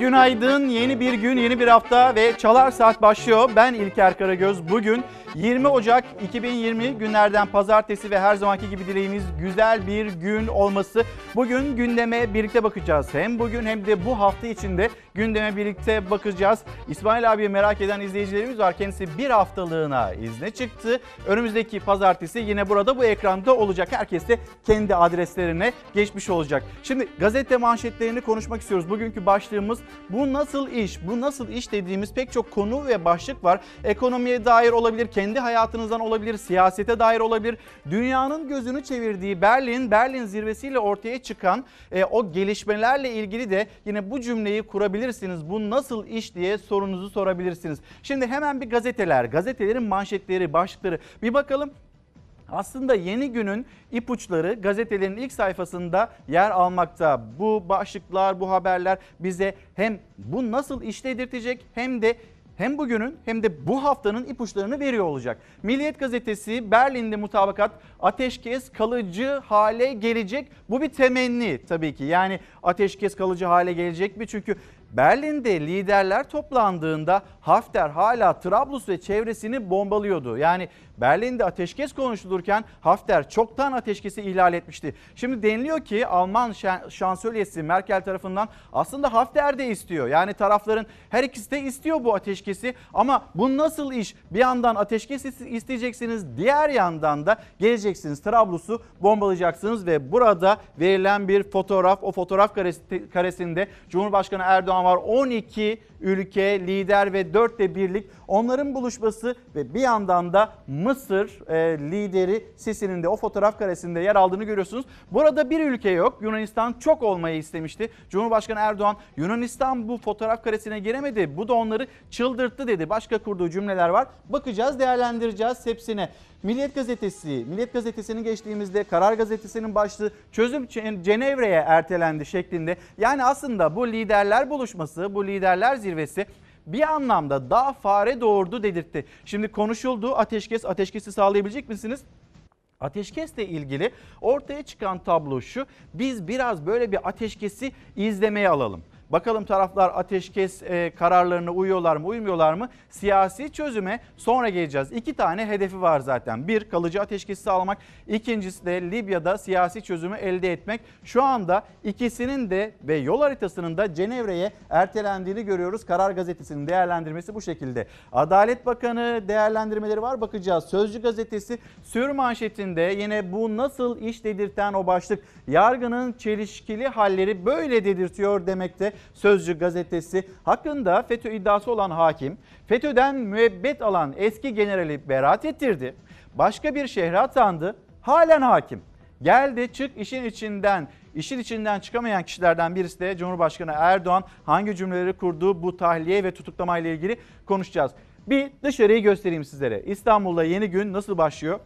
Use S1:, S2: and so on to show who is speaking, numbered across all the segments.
S1: Günaydın yeni bir gün yeni bir hafta ve Çalar Saat başlıyor. Ben İlker Karagöz bugün 20 Ocak 2020 günlerden pazartesi ve her zamanki gibi dileğimiz güzel bir gün olması. Bugün gündeme birlikte bakacağız. Hem bugün hem de bu hafta içinde gündeme birlikte bakacağız. İsmail abiye merak eden izleyicilerimiz var. Kendisi bir haftalığına izne çıktı. Önümüzdeki pazartesi yine burada bu ekranda olacak. Herkes de kendi adreslerine geçmiş olacak. Şimdi gazete manşetlerini konuşmak istiyoruz. Bugünkü başlığımız bu nasıl iş? Bu nasıl iş dediğimiz pek çok konu ve başlık var. Ekonomiye dair olabilir, kendi hayatınızdan olabilir, siyasete dair olabilir. Dünyanın gözünü çevirdiği Berlin, Berlin zirvesiyle ortaya çıkan e, o gelişmelerle ilgili de yine bu cümleyi kurabilirsiniz. Bu nasıl iş diye sorunuzu sorabilirsiniz. Şimdi hemen bir gazeteler, gazetelerin manşetleri, başlıkları bir bakalım. Aslında yeni günün ipuçları gazetelerin ilk sayfasında yer almakta. Bu başlıklar, bu haberler bize hem bu nasıl işledirtecek hem de hem bugünün hem de bu haftanın ipuçlarını veriyor olacak. Milliyet gazetesi Berlin'de mutabakat ateşkes kalıcı hale gelecek. Bu bir temenni tabii ki. Yani ateşkes kalıcı hale gelecek mi? Çünkü Berlin'de liderler toplandığında Hafter hala Trablus ve çevresini bombalıyordu. Yani Berlin'de ateşkes konuşulurken Hafter çoktan ateşkesi ihlal etmişti. Şimdi deniliyor ki Alman şansölyesi Merkel tarafından aslında Hafter de istiyor. Yani tarafların her ikisi de istiyor bu ateşkesi ama bu nasıl iş? Bir yandan ateşkes isteyeceksiniz, diğer yandan da geleceksiniz Trablus'u bombalayacaksınız ve burada verilen bir fotoğraf, o fotoğraf karesinde Cumhurbaşkanı Erdoğan var. 12 ülke, lider ve 4 de birlik onların buluşması ve bir yandan da Mısır e, lideri Sisi'nin de o fotoğraf karesinde yer aldığını görüyorsunuz. Burada bir ülke yok. Yunanistan çok olmayı istemişti. Cumhurbaşkanı Erdoğan Yunanistan bu fotoğraf karesine giremedi. Bu da onları çıldırttı dedi. Başka kurduğu cümleler var. Bakacağız, değerlendireceğiz hepsine. Milliyet Gazetesi, Milliyet Gazetesi'nin geçtiğimizde Karar Gazetesi'nin başlığı çözüm Cenevre'ye ertelendi şeklinde. Yani aslında bu liderler buluşması, bu liderler zirvesi bir anlamda daha fare doğurdu dedirtti. Şimdi konuşuldu ateşkes, ateşkesi sağlayabilecek misiniz? Ateşkesle ilgili ortaya çıkan tablo şu. Biz biraz böyle bir ateşkesi izlemeye alalım. Bakalım taraflar ateşkes e, kararlarına uyuyorlar mı uymuyorlar mı? Siyasi çözüme sonra geleceğiz. İki tane hedefi var zaten. Bir kalıcı ateşkesi sağlamak. İkincisi de Libya'da siyasi çözümü elde etmek. Şu anda ikisinin de ve yol haritasının da Cenevre'ye ertelendiğini görüyoruz. Karar gazetesinin değerlendirmesi bu şekilde. Adalet Bakanı değerlendirmeleri var bakacağız. Sözcü gazetesi sür manşetinde yine bu nasıl iş dedirten o başlık. Yargının çelişkili halleri böyle dedirtiyor demekte. Sözcü gazetesi hakkında FETÖ iddiası olan hakim FETÖ'den müebbet alan eski generali beraat ettirdi. Başka bir şehre atandı. Halen hakim. Geldi çık işin içinden İşin içinden çıkamayan kişilerden birisi de Cumhurbaşkanı Erdoğan hangi cümleleri kurduğu bu tahliye ve tutuklama ile ilgili konuşacağız. Bir dışarıyı göstereyim sizlere. İstanbul'da yeni gün nasıl başlıyor?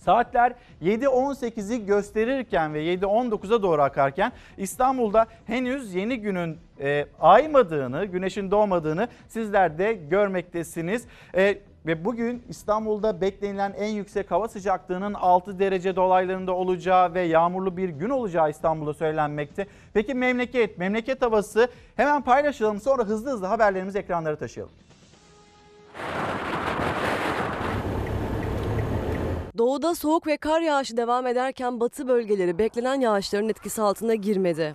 S1: Saatler 7.18'i gösterirken ve 7.19'a doğru akarken İstanbul'da henüz yeni günün e, aymadığını, güneşin doğmadığını sizler de görmektesiniz. E, ve bugün İstanbul'da beklenilen en yüksek hava sıcaklığının 6 derece dolaylarında olacağı ve yağmurlu bir gün olacağı İstanbul'da söylenmekte. Peki memleket, memleket havası hemen paylaşalım sonra hızlı hızlı haberlerimizi ekranlara taşıyalım.
S2: Doğuda soğuk ve kar yağışı devam ederken batı bölgeleri beklenen yağışların etkisi altına girmedi.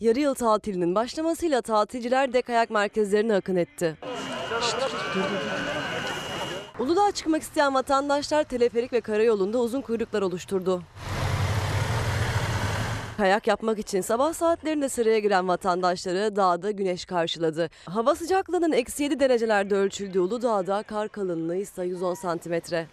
S2: Yarı yıl tatilinin başlamasıyla tatilciler de kayak merkezlerine akın etti. Uludağ'a çıkmak isteyen vatandaşlar teleferik ve karayolunda uzun kuyruklar oluşturdu. Kayak yapmak için sabah saatlerinde sıraya giren vatandaşları dağda güneş karşıladı. Hava sıcaklığının eksi 7 derecelerde ölçüldüğü Uludağ'da kar kalınlığı ise 110 santimetre.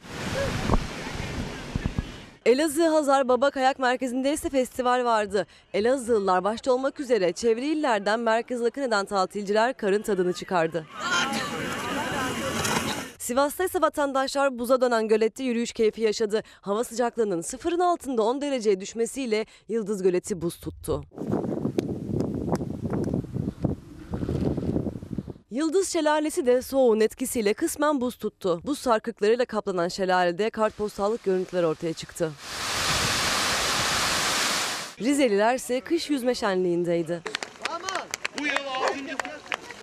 S2: Elazığ Hazar Baba Kayak Merkezi'nde ise festival vardı. Elazığlılar başta olmak üzere çevre illerden merkez akın eden tatilciler karın tadını çıkardı. Sivas'ta ise vatandaşlar buza dönen gölette yürüyüş keyfi yaşadı. Hava sıcaklığının sıfırın altında 10 dereceye düşmesiyle Yıldız Göleti buz tuttu. Yıldız Şelalesi de soğuğun etkisiyle kısmen buz tuttu. Buz sarkıklarıyla kaplanan şelalede kartpostallık görüntüler ortaya çıktı. Rizeliler ise kış yüzme şenliğindeydi.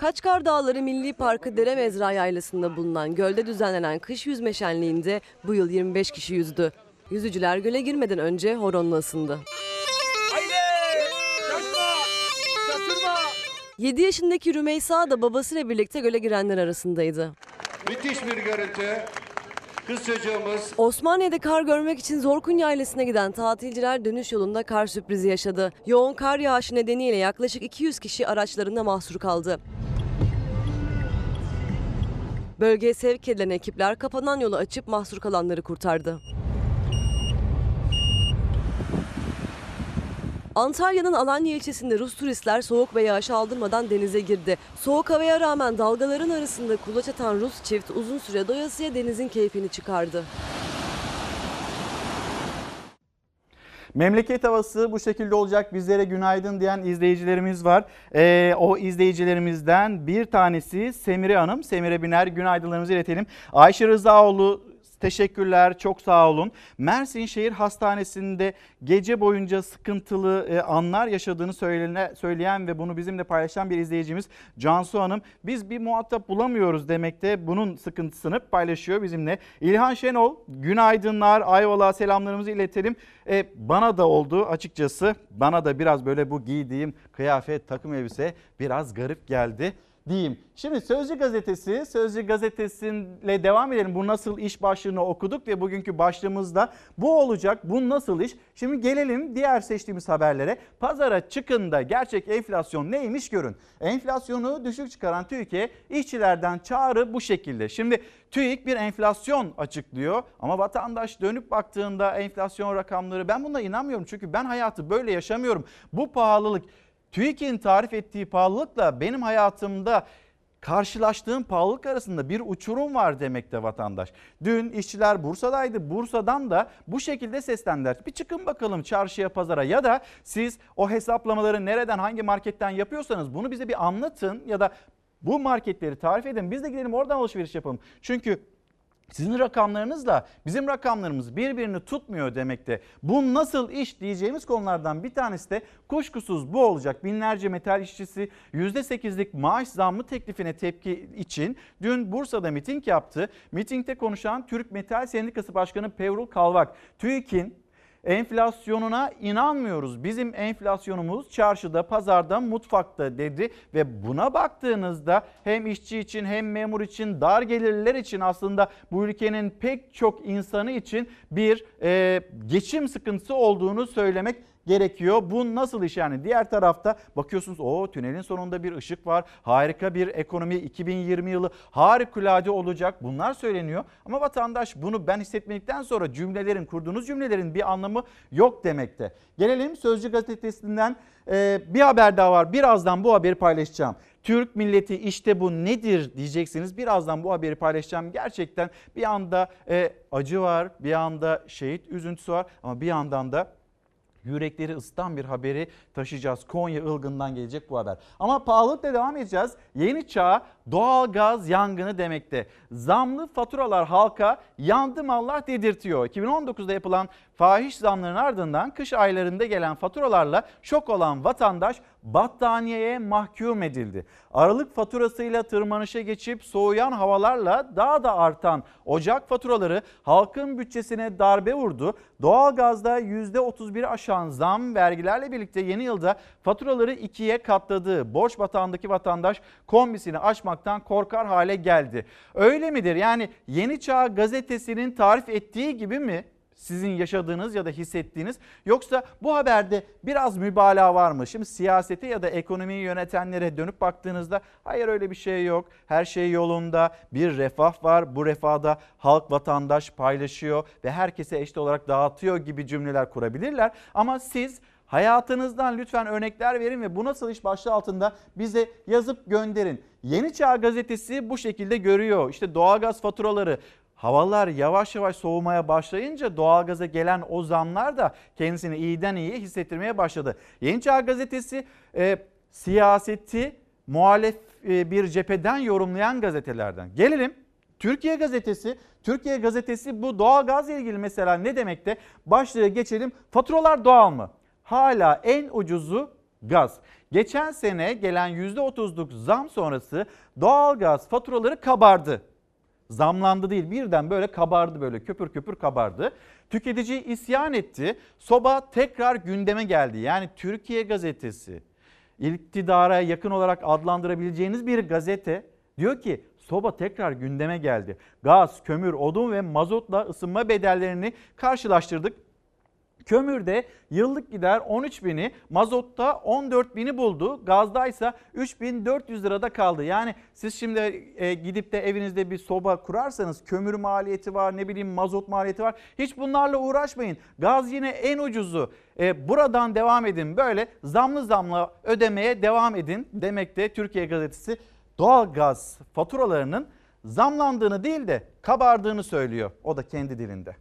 S2: Kaçkar Dağları Milli Parkı Dere Mezra Yaylası'nda bulunan gölde düzenlenen kış yüzme şenliğinde bu yıl 25 kişi yüzdü. Yüzücüler göle girmeden önce horonla ısındı.
S3: Haydi! Şaşma! Şaşırma!
S2: 7 yaşındaki Rümeysa da babasıyla birlikte göle girenler arasındaydı.
S4: Müthiş bir görüntü. Kız çocuğumuz
S2: Osmaniye'de kar görmek için Zorkun Yaylası'na giden tatilciler dönüş yolunda kar sürprizi yaşadı. Yoğun kar yağışı nedeniyle yaklaşık 200 kişi araçlarında mahsur kaldı. Bölgeye sevk edilen ekipler kapanan yolu açıp mahsur kalanları kurtardı. Antalya'nın Alanya ilçesinde Rus turistler soğuk ve yağış aldırmadan denize girdi. Soğuk havaya rağmen dalgaların arasında kulaç atan Rus çift uzun süre doyasıya denizin keyfini çıkardı.
S1: Memleket havası bu şekilde olacak. Bizlere günaydın diyen izleyicilerimiz var. Ee, o izleyicilerimizden bir tanesi Semire Hanım. Semire Biner günaydınlarımızı iletelim. Ayşe Rızaoğlu Teşekkürler, çok sağ olun. Mersin Şehir Hastanesi'nde gece boyunca sıkıntılı e, anlar yaşadığını söyleyen ve bunu bizimle paylaşan bir izleyicimiz Cansu Hanım. Biz bir muhatap bulamıyoruz demekte bunun sıkıntısını paylaşıyor bizimle. İlhan Şenol, günaydınlar, Ayvalık'a selamlarımızı iletelim. E, bana da oldu açıkçası. Bana da biraz böyle bu giydiğim kıyafet, takım elbise biraz garip geldi diyeyim. Şimdi Sözcü Gazetesi, Sözcü Gazetesi'yle devam edelim. Bu nasıl iş başlığını okuduk ve bugünkü başlığımızda bu olacak. Bu nasıl iş? Şimdi gelelim diğer seçtiğimiz haberlere. Pazara çıkında gerçek enflasyon neymiş görün. Enflasyonu düşük çıkaran TÜİK'e işçilerden çağrı bu şekilde. Şimdi TÜİK bir enflasyon açıklıyor ama vatandaş dönüp baktığında enflasyon rakamları ben buna inanmıyorum. Çünkü ben hayatı böyle yaşamıyorum. Bu pahalılık TÜİK'in tarif ettiği pahalılıkla benim hayatımda karşılaştığım pahalılık arasında bir uçurum var demekte vatandaş. Dün işçiler Bursa'daydı. Bursa'dan da bu şekilde seslendiler. Bir çıkın bakalım çarşıya pazara ya da siz o hesaplamaları nereden hangi marketten yapıyorsanız bunu bize bir anlatın ya da bu marketleri tarif edin. Biz de gidelim oradan alışveriş yapalım. Çünkü sizin rakamlarınızla bizim rakamlarımız birbirini tutmuyor demekte. Bu nasıl iş diyeceğimiz konulardan bir tanesi de kuşkusuz bu olacak. Binlerce metal işçisi %8'lik maaş zammı teklifine tepki için dün Bursa'da miting yaptı. Mitingde konuşan Türk Metal Sendikası Başkanı Pevrul Kalvak, TÜİK'in enflasyonuna inanmıyoruz. Bizim enflasyonumuz çarşıda, pazarda, mutfakta dedi ve buna baktığınızda hem işçi için hem memur için, dar gelirliler için aslında bu ülkenin pek çok insanı için bir e, geçim sıkıntısı olduğunu söylemek gerekiyor. Bu nasıl iş yani? Diğer tarafta bakıyorsunuz o tünelin sonunda bir ışık var. Harika bir ekonomi 2020 yılı harikulade olacak. Bunlar söyleniyor. Ama vatandaş bunu ben hissetmedikten sonra cümlelerin kurduğunuz cümlelerin bir anlamı yok demekte. Gelelim Sözcü gazetesinden e, bir haber daha var. Birazdan bu haberi paylaşacağım. Türk milleti işte bu nedir diyeceksiniz. Birazdan bu haberi paylaşacağım. Gerçekten bir anda e, acı var, bir anda şehit üzüntüsü var ama bir yandan da yürekleri ısıtan bir haberi taşıyacağız. Konya Ilgın'dan gelecek bu haber. Ama pahalılıkla devam edeceğiz. Yeni çağ doğal gaz yangını demekte. Zamlı faturalar halka yandı mallar dedirtiyor. 2019'da yapılan fahiş zamların ardından kış aylarında gelen faturalarla şok olan vatandaş battaniyeye mahkum edildi. Aralık faturasıyla tırmanışa geçip soğuyan havalarla daha da artan ocak faturaları halkın bütçesine darbe vurdu. Doğalgazda %31 aşan zam vergilerle birlikte yeni yılda faturaları ikiye katladı. Borç batağındaki vatandaş kombisini açmaktan korkar hale geldi. Öyle midir? Yani Yeni Çağ gazetesinin tarif ettiği gibi mi? Sizin yaşadığınız ya da hissettiğiniz yoksa bu haberde biraz mübalağa var mı? Şimdi siyasete ya da ekonomiyi yönetenlere dönüp baktığınızda hayır öyle bir şey yok. Her şey yolunda. Bir refah var. Bu refahda halk vatandaş paylaşıyor ve herkese eşit olarak dağıtıyor gibi cümleler kurabilirler. Ama siz Hayatınızdan lütfen örnekler verin ve bu nasıl iş başlığı altında bize yazıp gönderin. Yeni Çağ gazetesi bu şekilde görüyor. İşte doğalgaz faturaları, havalar yavaş yavaş soğumaya başlayınca doğalgaza gelen o zamlar da kendisini iyiden iyiye hissettirmeye başladı. Yeni Çağ gazetesi e, siyaseti muhalef e, bir cepheden yorumlayan gazetelerden. Gelelim Türkiye gazetesi, Türkiye gazetesi bu doğalgaz ile ilgili mesela ne demekte? Başlığa geçelim. Faturalar doğal mı? Hala en ucuzu gaz. Geçen sene gelen %30'luk zam sonrası doğalgaz faturaları kabardı. Zamlandı değil birden böyle kabardı böyle köpür köpür kabardı. Tüketici isyan etti. Soba tekrar gündeme geldi. Yani Türkiye gazetesi iktidara yakın olarak adlandırabileceğiniz bir gazete diyor ki soba tekrar gündeme geldi. Gaz, kömür, odun ve mazotla ısınma bedellerini karşılaştırdık. Kömürde yıllık gider 13 bini, mazotta 14 bini buldu. Gazda ise 3400 lirada kaldı. Yani siz şimdi e, gidip de evinizde bir soba kurarsanız kömür maliyeti var, ne bileyim mazot maliyeti var. Hiç bunlarla uğraşmayın. Gaz yine en ucuzu. E, buradan devam edin. Böyle zamlı zamlı ödemeye devam edin demekte Türkiye Gazetesi doğal gaz faturalarının zamlandığını değil de kabardığını söylüyor. O da kendi dilinde.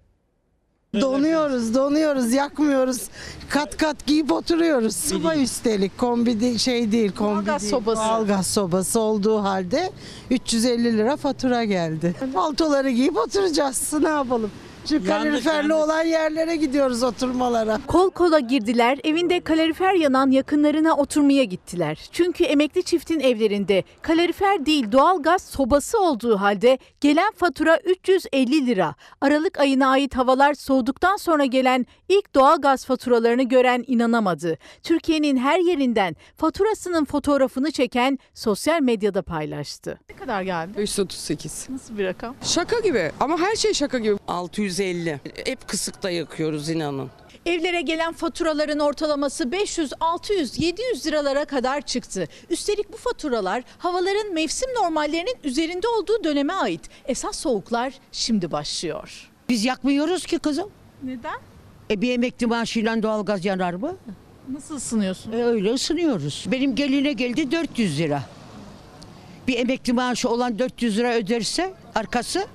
S5: Donuyoruz, donuyoruz, yakmıyoruz. Kat kat giyip oturuyoruz. Soba üstelik kombi de, şey değil, kombi
S6: Doğalgaz
S5: değil.
S6: sobası.
S5: Doğalgaz sobası olduğu halde 350 lira fatura geldi. Paltoları giyip oturacağız. Ne yapalım? Şu kaloriferli olan yerlere gidiyoruz oturmalara.
S6: Kol kola girdiler, evinde kalorifer yanan yakınlarına oturmaya gittiler. Çünkü emekli çiftin evlerinde kalorifer değil doğalgaz sobası olduğu halde gelen fatura 350 lira. Aralık ayına ait havalar soğuduktan sonra gelen ilk doğalgaz faturalarını gören inanamadı. Türkiye'nin her yerinden faturasının fotoğrafını çeken sosyal medyada paylaştı. Ne kadar geldi?
S7: 538.
S6: Nasıl bir rakam?
S7: Şaka gibi ama her şey şaka gibi.
S8: 650. Hep kısıkta yakıyoruz inanın.
S6: Evlere gelen faturaların ortalaması 500, 600, 700 liralara kadar çıktı. Üstelik bu faturalar havaların mevsim normallerinin üzerinde olduğu döneme ait. Esas soğuklar şimdi başlıyor.
S9: Biz yakmıyoruz ki kızım.
S6: Neden?
S9: E bir emekli maaşıyla doğalgaz yanar mı?
S6: Nasıl ısınıyorsun?
S9: E öyle ısınıyoruz. Benim geline geldi 400 lira. Bir emekli maaşı olan 400 lira öderse arkası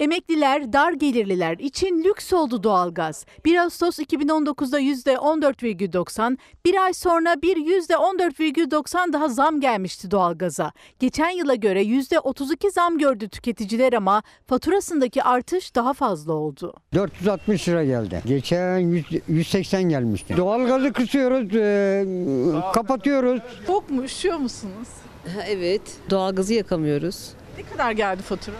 S6: Emekliler, dar gelirliler için lüks oldu doğalgaz. 1 Ağustos 2019'da %14,90, bir ay sonra bir %14,90 daha zam gelmişti doğalgaza. Geçen yıla göre %32 zam gördü tüketiciler ama faturasındaki artış daha fazla oldu.
S10: 460 lira geldi. Geçen 100 180 gelmişti. Doğalgazı kısıyoruz, e, kapatıyoruz.
S6: Çok mu üşüyor musunuz?
S11: Evet, doğalgazı yakamıyoruz.
S6: Ne kadar geldi fatura?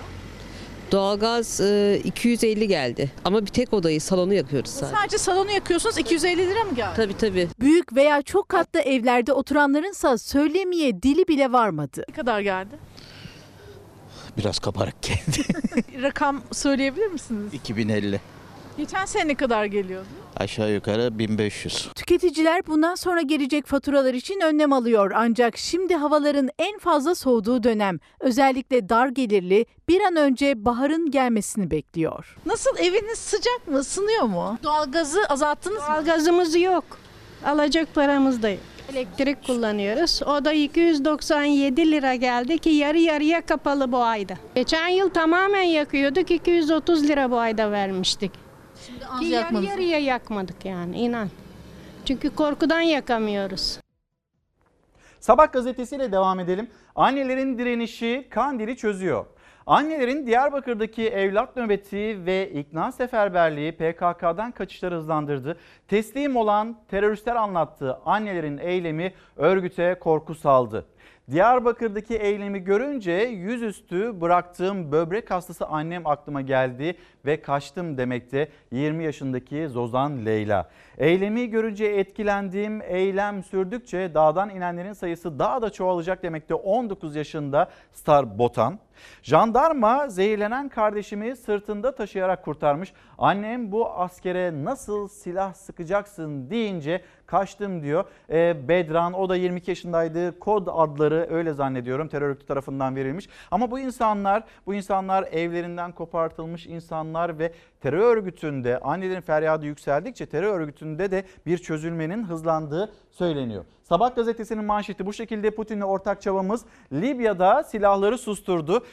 S11: Doğalgaz e, 250 geldi. Ama bir tek odayı, salonu yakıyoruz sadece.
S6: Sadece salonu yakıyorsunuz 250 lira mı geldi?
S11: Tabii tabii.
S6: Büyük veya çok katlı evlerde oturanlarınsa söylemeye dili bile varmadı. Ne kadar geldi?
S12: Biraz kabarık geldi.
S6: Rakam söyleyebilir misiniz?
S12: 2050.
S6: Geçen sene ne kadar geliyordu?
S12: Aşağı yukarı 1500.
S6: Tüketiciler bundan sonra gelecek faturalar için önlem alıyor ancak şimdi havaların en fazla soğuduğu dönem. Özellikle dar gelirli bir an önce baharın gelmesini bekliyor. Nasıl eviniz sıcak mı? Isınıyor mu? Doğalgazı azalttınız mı?
S13: Doğalgazımız yok. Alacak paramız da yok. Elektrik kullanıyoruz. O da 297 lira geldi ki yarı yarıya kapalı bu ayda. Geçen yıl tamamen yakıyorduk. 230 lira bu ayda vermiştik.
S6: Şimdi
S13: Ki yarı yarıya yakmadık yani inan. Çünkü korkudan yakamıyoruz.
S1: Sabah gazetesiyle devam edelim. Annelerin direnişi Kandil'i çözüyor. Annelerin Diyarbakır'daki evlat nöbeti ve ikna seferberliği PKK'dan kaçışları hızlandırdı. Teslim olan teröristler anlattığı annelerin eylemi örgüte korku saldı. Diyarbakır'daki eylemi görünce yüzüstü bıraktığım böbrek hastası annem aklıma geldi ve kaçtım demekte 20 yaşındaki Zozan Leyla. Eylemi görünce etkilendiğim eylem sürdükçe dağdan inenlerin sayısı daha da çoğalacak demekte 19 yaşında Star Botan. Jandarma zehirlenen kardeşimi sırtında taşıyarak kurtarmış. Annem bu askere nasıl silah sıkacaksın deyince kaçtım diyor. Ee, Bedran o da 22 yaşındaydı. Kod adları öyle zannediyorum terör örgütü tarafından verilmiş. Ama bu insanlar bu insanlar evlerinden kopartılmış insanlar ve terör örgütünde annelerin feryadı yükseldikçe terör örgütünde de bir çözülmenin hızlandığı söyleniyor. Sabah gazetesinin manşeti bu şekilde Putin'le ortak çabamız Libya'da silahları susturdu.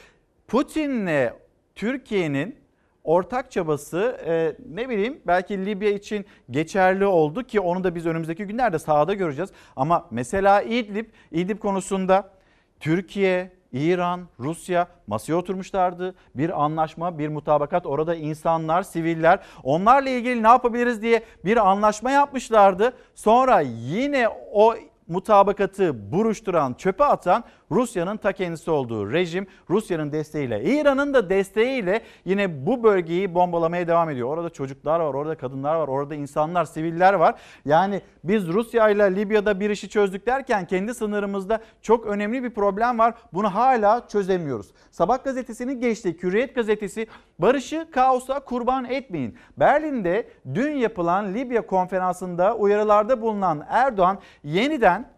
S1: Putin'le Türkiye'nin ortak çabası e, ne bileyim belki Libya için geçerli oldu ki onu da biz önümüzdeki günlerde sahada göreceğiz. Ama mesela İdlib, İdlib konusunda Türkiye, İran, Rusya masaya oturmuşlardı. Bir anlaşma, bir mutabakat. Orada insanlar, siviller onlarla ilgili ne yapabiliriz diye bir anlaşma yapmışlardı. Sonra yine o mutabakatı buruşturan, çöpe atan Rusya'nın ta kendisi olduğu rejim Rusya'nın desteğiyle, İran'ın da desteğiyle yine bu bölgeyi bombalamaya devam ediyor. Orada çocuklar var, orada kadınlar var, orada insanlar, siviller var. Yani biz Rusya ile Libya'da bir işi çözdük derken kendi sınırımızda çok önemli bir problem var. Bunu hala çözemiyoruz. Sabah gazetesini geçtik. Hürriyet gazetesi barışı kaosa kurban etmeyin. Berlin'de dün yapılan Libya konferansında uyarılarda bulunan Erdoğan yeniden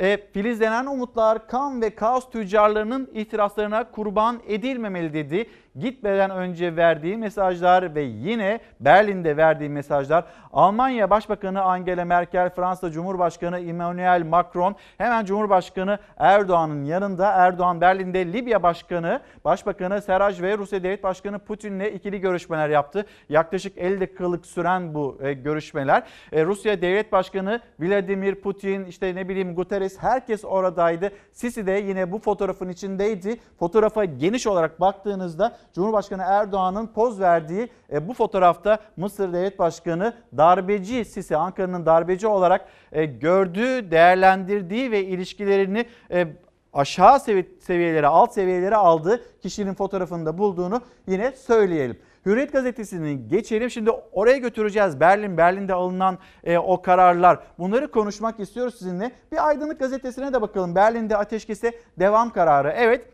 S1: e, filizlenen umutlar kan ve kaos tüccarlarının ihtiraslarına kurban edilmemeli dedi. Gitmeden önce verdiği mesajlar ve yine Berlin'de verdiği mesajlar Almanya Başbakanı Angela Merkel, Fransa Cumhurbaşkanı Emmanuel Macron hemen Cumhurbaşkanı Erdoğan'ın yanında Erdoğan Berlin'de Libya Başkanı, Başbakanı Seraj ve Rusya Devlet Başkanı Putin'le ikili görüşmeler yaptı. Yaklaşık 50 dakikalık süren bu e, görüşmeler. E, Rusya Devlet Başkanı Vladimir Putin, işte ne bileyim Guterres herkes oradaydı. Sisi de yine bu fotoğrafın içindeydi. Fotoğrafa geniş olarak baktığınızda Cumhurbaşkanı Erdoğan'ın poz verdiği e, bu fotoğrafta Mısır Devlet Başkanı darbeci Sisi Ankara'nın darbeci olarak e, gördüğü, değerlendirdiği ve ilişkilerini e, aşağı seviyelere, alt seviyelere aldığı kişinin fotoğrafında bulduğunu yine söyleyelim. Hürriyet gazetesini geçelim. Şimdi oraya götüreceğiz. Berlin, Berlin'de alınan e, o kararlar. Bunları konuşmak istiyoruz sizinle. Bir aydınlık gazetesine de bakalım. Berlin'de ateşkese devam kararı. Evet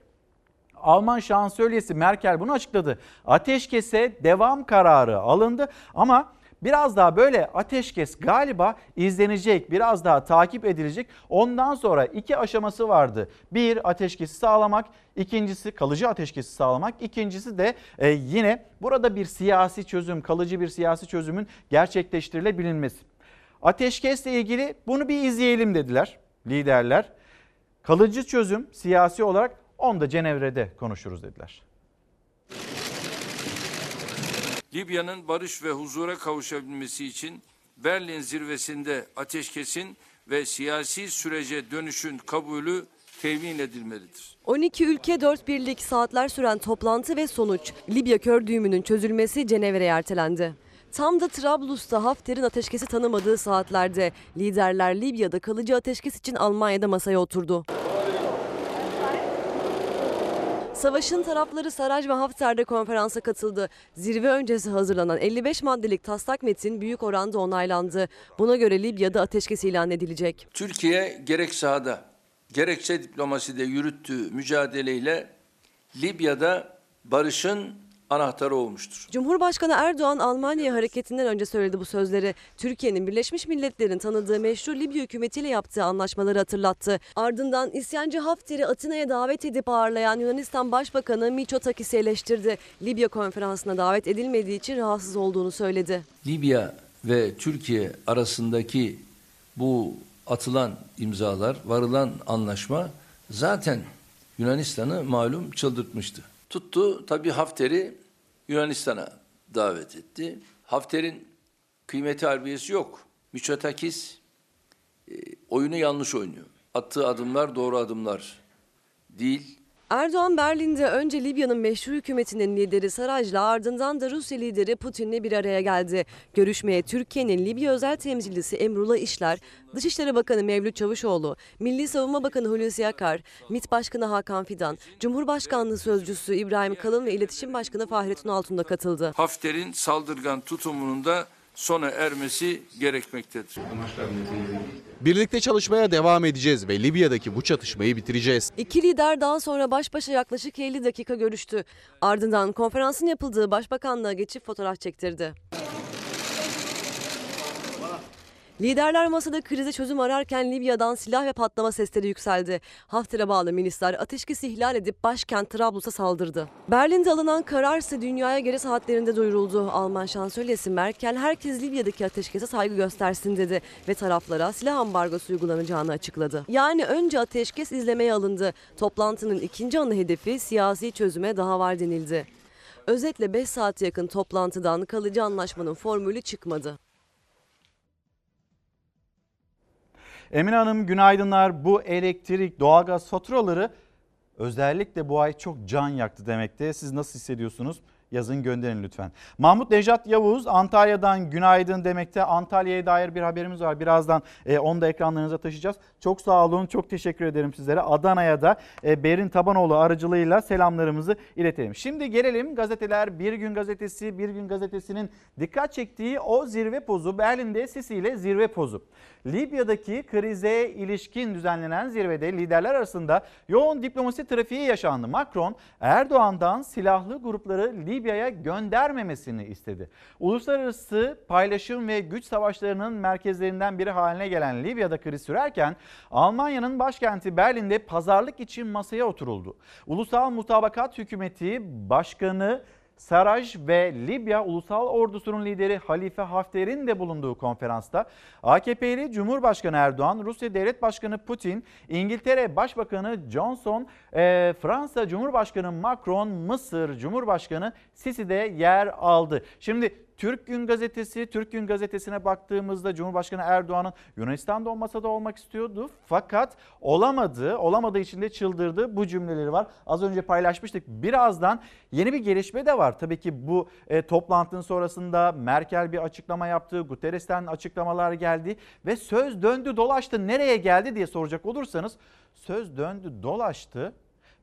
S1: Alman şansölyesi Merkel bunu açıkladı. Ateşkese devam kararı alındı ama biraz daha böyle ateşkes galiba izlenecek, biraz daha takip edilecek. Ondan sonra iki aşaması vardı. Bir ateşkesi sağlamak, ikincisi kalıcı ateşkesi sağlamak, ikincisi de e, yine burada bir siyasi çözüm, kalıcı bir siyasi çözümün gerçekleştirilebilmesi. Ateşkesle ilgili bunu bir izleyelim dediler liderler. Kalıcı çözüm siyasi olarak onu da Cenevre'de konuşuruz dediler.
S14: Libya'nın barış ve huzura kavuşabilmesi için Berlin zirvesinde ateşkesin ve siyasi sürece dönüşün kabulü temin edilmelidir.
S2: 12 ülke 4 birlik saatler süren toplantı ve sonuç Libya kör düğümünün çözülmesi Cenevre'ye ertelendi. Tam da Trablus'ta Hafter'in ateşkesi tanımadığı saatlerde liderler Libya'da kalıcı ateşkes için Almanya'da masaya oturdu. Savaşın tarafları Saraj ve Hafter'de konferansa katıldı. Zirve öncesi hazırlanan 55 maddelik taslak metin büyük oranda onaylandı. Buna göre Libya'da ateşkes ilan edilecek.
S14: Türkiye gerek sahada gerekse diplomaside yürüttüğü mücadeleyle Libya'da barışın anahtarı olmuştur.
S2: Cumhurbaşkanı Erdoğan Almanya hareketinden önce söyledi bu sözleri. Türkiye'nin Birleşmiş Milletler'in tanıdığı meşru Libya hükümetiyle yaptığı anlaşmaları hatırlattı. Ardından isyancı Hafter'i Atina'ya davet edip ağırlayan Yunanistan Başbakanı Mitsotakis'i eleştirdi. Libya konferansına davet edilmediği için rahatsız olduğunu söyledi.
S14: Libya ve Türkiye arasındaki bu atılan imzalar, varılan anlaşma zaten Yunanistan'ı malum çıldırtmıştı. Tuttu tabii Hafter'i Yunanistan'a davet etti. Hafter'in kıymeti harbiyesi yok. Miçotakis e, oyunu yanlış oynuyor. Attığı adımlar doğru adımlar değil.
S2: Erdoğan Berlin'de önce Libya'nın meşru hükümetinin lideri Saraj'la ardından da Rusya lideri Putin'le bir araya geldi. Görüşmeye Türkiye'nin Libya özel temsilcisi Emrullah İşler, Dışişleri Bakanı Mevlüt Çavuşoğlu, Milli Savunma Bakanı Hulusi Akar, MİT Başkanı Hakan Fidan, Cumhurbaşkanlığı Sözcüsü İbrahim Kalın ve İletişim Başkanı Fahrettin Altun da katıldı.
S14: Hafter'in saldırgan tutumunun da sona ermesi gerekmektedir.
S15: Birlikte çalışmaya devam edeceğiz ve Libya'daki bu çatışmayı bitireceğiz.
S2: İki lider daha sonra baş başa yaklaşık 50 dakika görüştü. Ardından konferansın yapıldığı başbakanlığa geçip fotoğraf çektirdi. Liderler masada krize çözüm ararken Libya'dan silah ve patlama sesleri yükseldi. Hafter'e bağlı milisler ateşkesi ihlal edip başkent Trablus'a saldırdı. Berlin'de alınan karar ise dünyaya geri saatlerinde duyuruldu. Alman şansölyesi Merkel herkes Libya'daki ateşkese saygı göstersin dedi ve taraflara silah ambargosu uygulanacağını açıkladı. Yani önce ateşkes izlemeye alındı. Toplantının ikinci ana hedefi siyasi çözüme daha var denildi. Özetle 5 saat yakın toplantıdan kalıcı anlaşmanın formülü çıkmadı.
S1: Emine Hanım günaydınlar. Bu elektrik, doğalgaz faturaları özellikle bu ay çok can yaktı demekte. Siz nasıl hissediyorsunuz? Yazın gönderin lütfen. Mahmut Nejat Yavuz Antalya'dan günaydın demekte. Antalya'ya dair bir haberimiz var. Birazdan e, onu da ekranlarınıza taşıyacağız. Çok sağ olun. Çok teşekkür ederim sizlere. Adana'ya da e, Berin Tabanoğlu aracılığıyla selamlarımızı iletelim. Şimdi gelelim gazeteler. Bir Gün Gazetesi, Bir Gün Gazetesi'nin dikkat çektiği o zirve pozu Berlin'de Sisi zirve pozu. Libya'daki krize ilişkin düzenlenen zirvede liderler arasında yoğun diplomasi trafiği yaşandı. Macron Erdoğan'dan silahlı grupları Libya'ya göndermemesini istedi. Uluslararası paylaşım ve güç savaşlarının merkezlerinden biri haline gelen Libya'da kriz sürerken Almanya'nın başkenti Berlin'de pazarlık için masaya oturuldu. Ulusal Mutabakat Hükümeti Başkanı Saraj ve Libya Ulusal Ordusu'nun lideri Halife Hafter'in de bulunduğu konferansta AKP'li Cumhurbaşkanı Erdoğan, Rusya Devlet Başkanı Putin, İngiltere Başbakanı Johnson, e, Fransa Cumhurbaşkanı Macron, Mısır Cumhurbaşkanı Sisi de yer aldı. Şimdi Türk Gün Gazetesi, Türk Gün Gazetesi'ne baktığımızda Cumhurbaşkanı Erdoğan'ın Yunanistan'da o masada olmak istiyordu. Fakat olamadı, olamadığı için de çıldırdı. Bu cümleleri var. Az önce paylaşmıştık. Birazdan yeni bir gelişme de var. Tabii ki bu e, toplantının sonrasında Merkel bir açıklama yaptı. Guterres'ten açıklamalar geldi ve söz döndü dolaştı. Nereye geldi diye soracak olursanız söz döndü dolaştı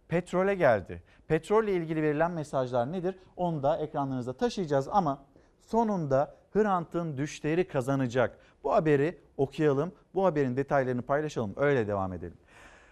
S1: petrole geldi. Petrolle ilgili verilen mesajlar nedir? Onu da ekranlarınıza taşıyacağız ama sonunda Hrant'ın düşleri kazanacak. Bu haberi okuyalım, bu haberin detaylarını paylaşalım, öyle devam edelim.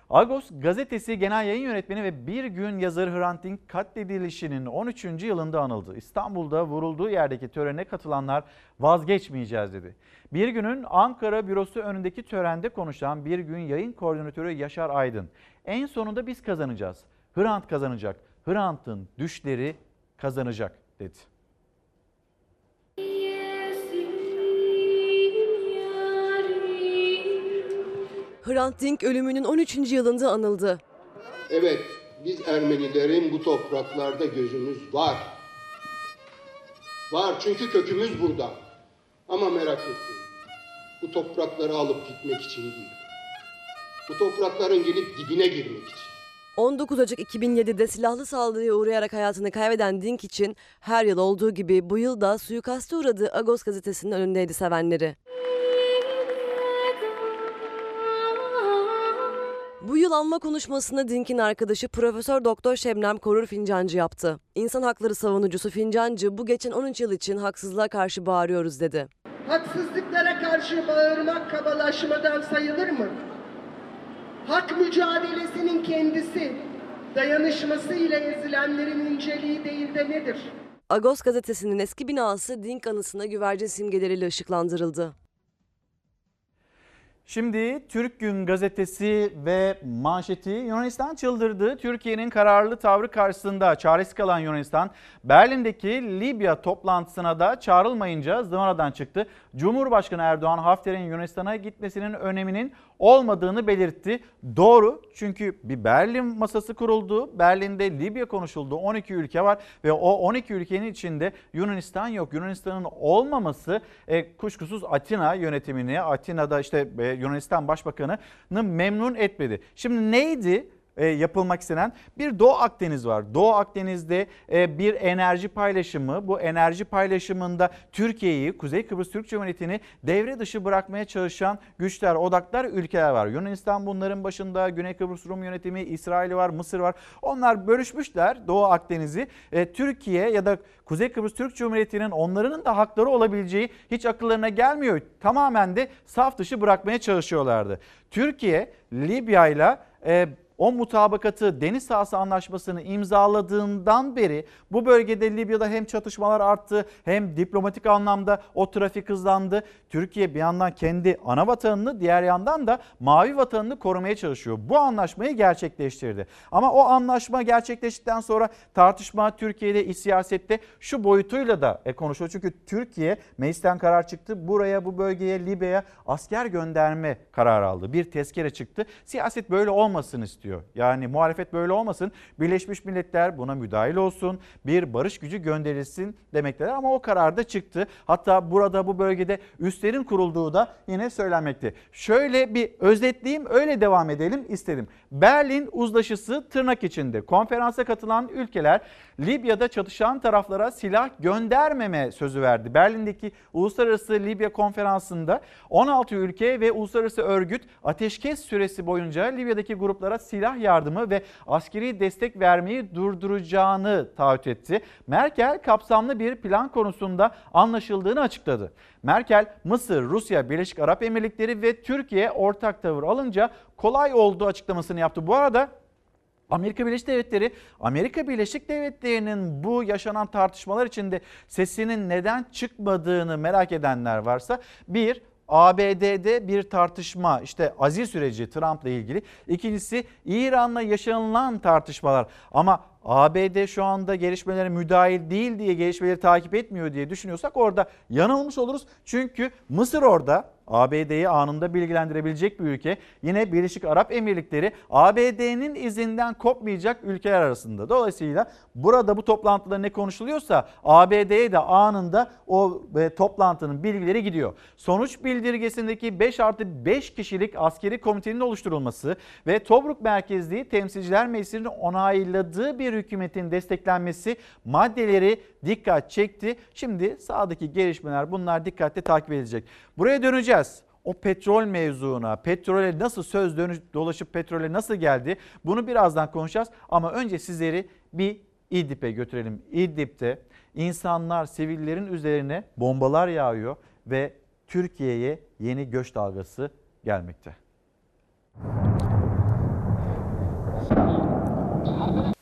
S1: Agos gazetesi genel yayın yönetmeni ve bir gün yazarı Hrant Dink katledilişinin 13. yılında anıldı. İstanbul'da vurulduğu yerdeki törene katılanlar vazgeçmeyeceğiz dedi. Bir günün Ankara bürosu önündeki törende konuşan bir gün yayın koordinatörü Yaşar Aydın. En sonunda biz kazanacağız. Hrant kazanacak. Hrant'ın düşleri kazanacak dedi.
S2: Hrant Dink ölümünün 13. yılında anıldı.
S16: Evet, biz Ermenilerin bu topraklarda gözümüz var. Var çünkü kökümüz burada. Ama merak etmeyin. Bu toprakları alıp gitmek için değil. Bu toprakların gelip dibine girmek için.
S2: 19 Ocak 2007'de silahlı saldırıya uğrayarak hayatını kaybeden Dink için her yıl olduğu gibi bu yıl da suikaste uğradığı Agos gazetesinin önündeydi sevenleri. Bu yıl anma konuşmasını Dink'in arkadaşı Profesör Doktor Şebnem Korur Fincancı yaptı. İnsan hakları savunucusu Fincancı bu geçen 13 yıl için haksızlığa karşı bağırıyoruz dedi.
S17: Haksızlıklara karşı bağırmak kabalaşmadan sayılır mı? Hak mücadelesinin kendisi, dayanışması ile ezilenlerin inceliği değil de nedir?
S2: Agos gazetesinin eski binası Dink anısına güvercin simgeleriyle ışıklandırıldı.
S1: Şimdi Türk Gün gazetesi ve manşeti Yunanistan çıldırdı. Türkiye'nin kararlı tavrı karşısında çaresiz kalan Yunanistan Berlin'deki Libya toplantısına da çağrılmayınca zıvanadan çıktı. Cumhurbaşkanı Erdoğan Hafter'in Yunanistan'a gitmesinin öneminin olmadığını belirtti. Doğru çünkü bir Berlin masası kuruldu. Berlin'de Libya konuşuldu. 12 ülke var ve o 12 ülkenin içinde Yunanistan yok. Yunanistan'ın olmaması e, kuşkusuz Atina yönetimini, Atina'da işte e, Yunanistan Başbakanı'nı memnun etmedi. Şimdi neydi? E, yapılmak istenen bir Doğu Akdeniz var. Doğu Akdeniz'de e, bir enerji paylaşımı. Bu enerji paylaşımında Türkiye'yi, Kuzey Kıbrıs Türk Cumhuriyeti'ni devre dışı bırakmaya çalışan güçler, odaklar, ülkeler var. Yunanistan bunların başında, Güney Kıbrıs Rum yönetimi, İsrail var, Mısır var. Onlar bölüşmüşler Doğu Akdeniz'i. E, Türkiye ya da Kuzey Kıbrıs Türk Cumhuriyeti'nin onların da hakları olabileceği hiç akıllarına gelmiyor. Tamamen de saf dışı bırakmaya çalışıyorlardı. Türkiye Libya ile o mutabakatı deniz sahası anlaşmasını imzaladığından beri bu bölgede Libya'da hem çatışmalar arttı hem diplomatik anlamda o trafik hızlandı. Türkiye bir yandan kendi ana vatanını diğer yandan da mavi vatanını korumaya çalışıyor. Bu anlaşmayı gerçekleştirdi. Ama o anlaşma gerçekleştikten sonra tartışma Türkiye'de iç siyasette şu boyutuyla da e, konuşuyor. Çünkü Türkiye meclisten karar çıktı. Buraya bu bölgeye Libya'ya asker gönderme kararı aldı. Bir tezkere çıktı. Siyaset böyle olmasını istiyor istiyor. Yani muhalefet böyle olmasın. Birleşmiş Milletler buna müdahil olsun. Bir barış gücü gönderilsin demekteler ama o karar da çıktı. Hatta burada bu bölgede üslerin kurulduğu da yine söylenmekte. Şöyle bir özetleyeyim öyle devam edelim istedim. Berlin uzlaşısı tırnak içinde. Konferansa katılan ülkeler Libya'da çatışan taraflara silah göndermeme sözü verdi. Berlin'deki Uluslararası Libya Konferansı'nda 16 ülke ve uluslararası örgüt ateşkes süresi boyunca Libya'daki gruplara silah yardımı ve askeri destek vermeyi durduracağını taahhüt etti. Merkel kapsamlı bir plan konusunda anlaşıldığını açıkladı. Merkel, Mısır, Rusya, Birleşik Arap Emirlikleri ve Türkiye ortak tavır alınca kolay olduğu açıklamasını yaptı. Bu arada Amerika Birleşik Devletleri, Amerika Birleşik Devletleri'nin bu yaşanan tartışmalar içinde sesinin neden çıkmadığını merak edenler varsa bir ABD'de bir tartışma işte azil süreci Trump'la ilgili. İkincisi İran'la yaşanılan tartışmalar ama ABD şu anda gelişmelere müdahil değil diye gelişmeleri takip etmiyor diye düşünüyorsak orada yanılmış oluruz. Çünkü Mısır orada ABD'yi anında bilgilendirebilecek bir ülke. Yine Birleşik Arap Emirlikleri ABD'nin izinden kopmayacak ülkeler arasında. Dolayısıyla burada bu toplantıda ne konuşuluyorsa ABD'ye de anında o e, toplantının bilgileri gidiyor. Sonuç bildirgesindeki 5 artı 5 kişilik askeri komitenin oluşturulması ve Tobruk merkezli temsilciler meclisinin onayladığı bir hükümetin desteklenmesi maddeleri dikkat çekti. Şimdi sağdaki gelişmeler bunlar dikkatle takip edilecek. Buraya döneceğiz. O petrol mevzuuna, petrole nasıl söz dönüş, dolaşıp petrole nasıl geldi bunu birazdan konuşacağız. Ama önce sizleri bir İdlib'e götürelim. İdlib'de insanlar, sivillerin üzerine bombalar yağıyor ve Türkiye'ye yeni göç dalgası gelmekte.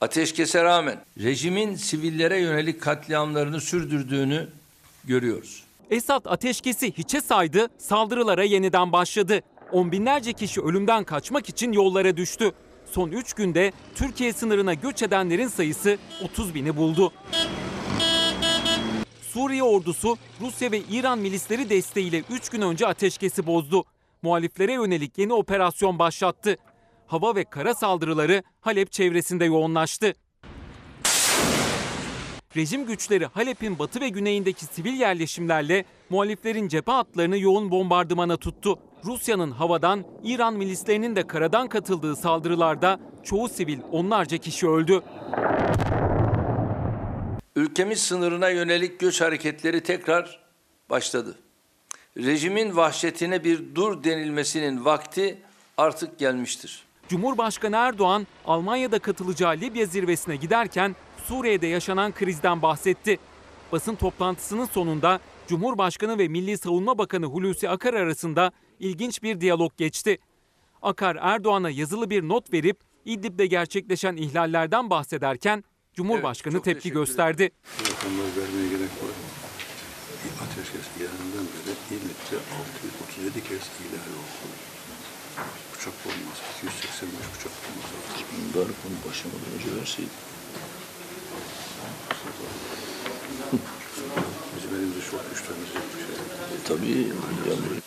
S14: Ateşkese rağmen rejimin sivillere yönelik katliamlarını sürdürdüğünü görüyoruz.
S18: Esad ateşkesi hiçe saydı, saldırılara yeniden başladı. On binlerce kişi ölümden kaçmak için yollara düştü. Son 3 günde Türkiye sınırına göç edenlerin sayısı 30 bini buldu. Suriye ordusu Rusya ve İran milisleri desteğiyle 3 gün önce ateşkesi bozdu. Muhaliflere yönelik yeni operasyon başlattı. Hava ve kara saldırıları Halep çevresinde yoğunlaştı. Rejim güçleri Halep'in batı ve güneyindeki sivil yerleşimlerle muhaliflerin cephe hatlarını yoğun bombardımana tuttu. Rusya'nın havadan, İran milislerinin de karadan katıldığı saldırılarda çoğu sivil onlarca kişi öldü.
S14: Ülkemiz sınırına yönelik göç hareketleri tekrar başladı. Rejimin vahşetine bir dur denilmesinin vakti artık gelmiştir.
S18: Cumhurbaşkanı Erdoğan Almanya'da katılacağı Libya zirvesine giderken Suriye'de yaşanan krizden bahsetti. Basın toplantısının sonunda Cumhurbaşkanı ve Milli Savunma Bakanı Hulusi Akar arasında ilginç bir diyalog geçti. Akar Erdoğan'a yazılı bir not verip İdlib'de gerçekleşen ihlallerden bahsederken Cumhurbaşkanı
S14: Evet,
S18: tepki gösterdi.
S19: Rakamları vermeye gerek var. Ateşkes geldiğinden beri İdlib'de 637 kez ihlal oldu. Uçak bombası, 285 uçak bombası atıldı.
S12: Bunlar bunu başlamadan önce verseydi.
S19: Bizim elimizde çok güçlenecek bir şey.
S12: Tabii yani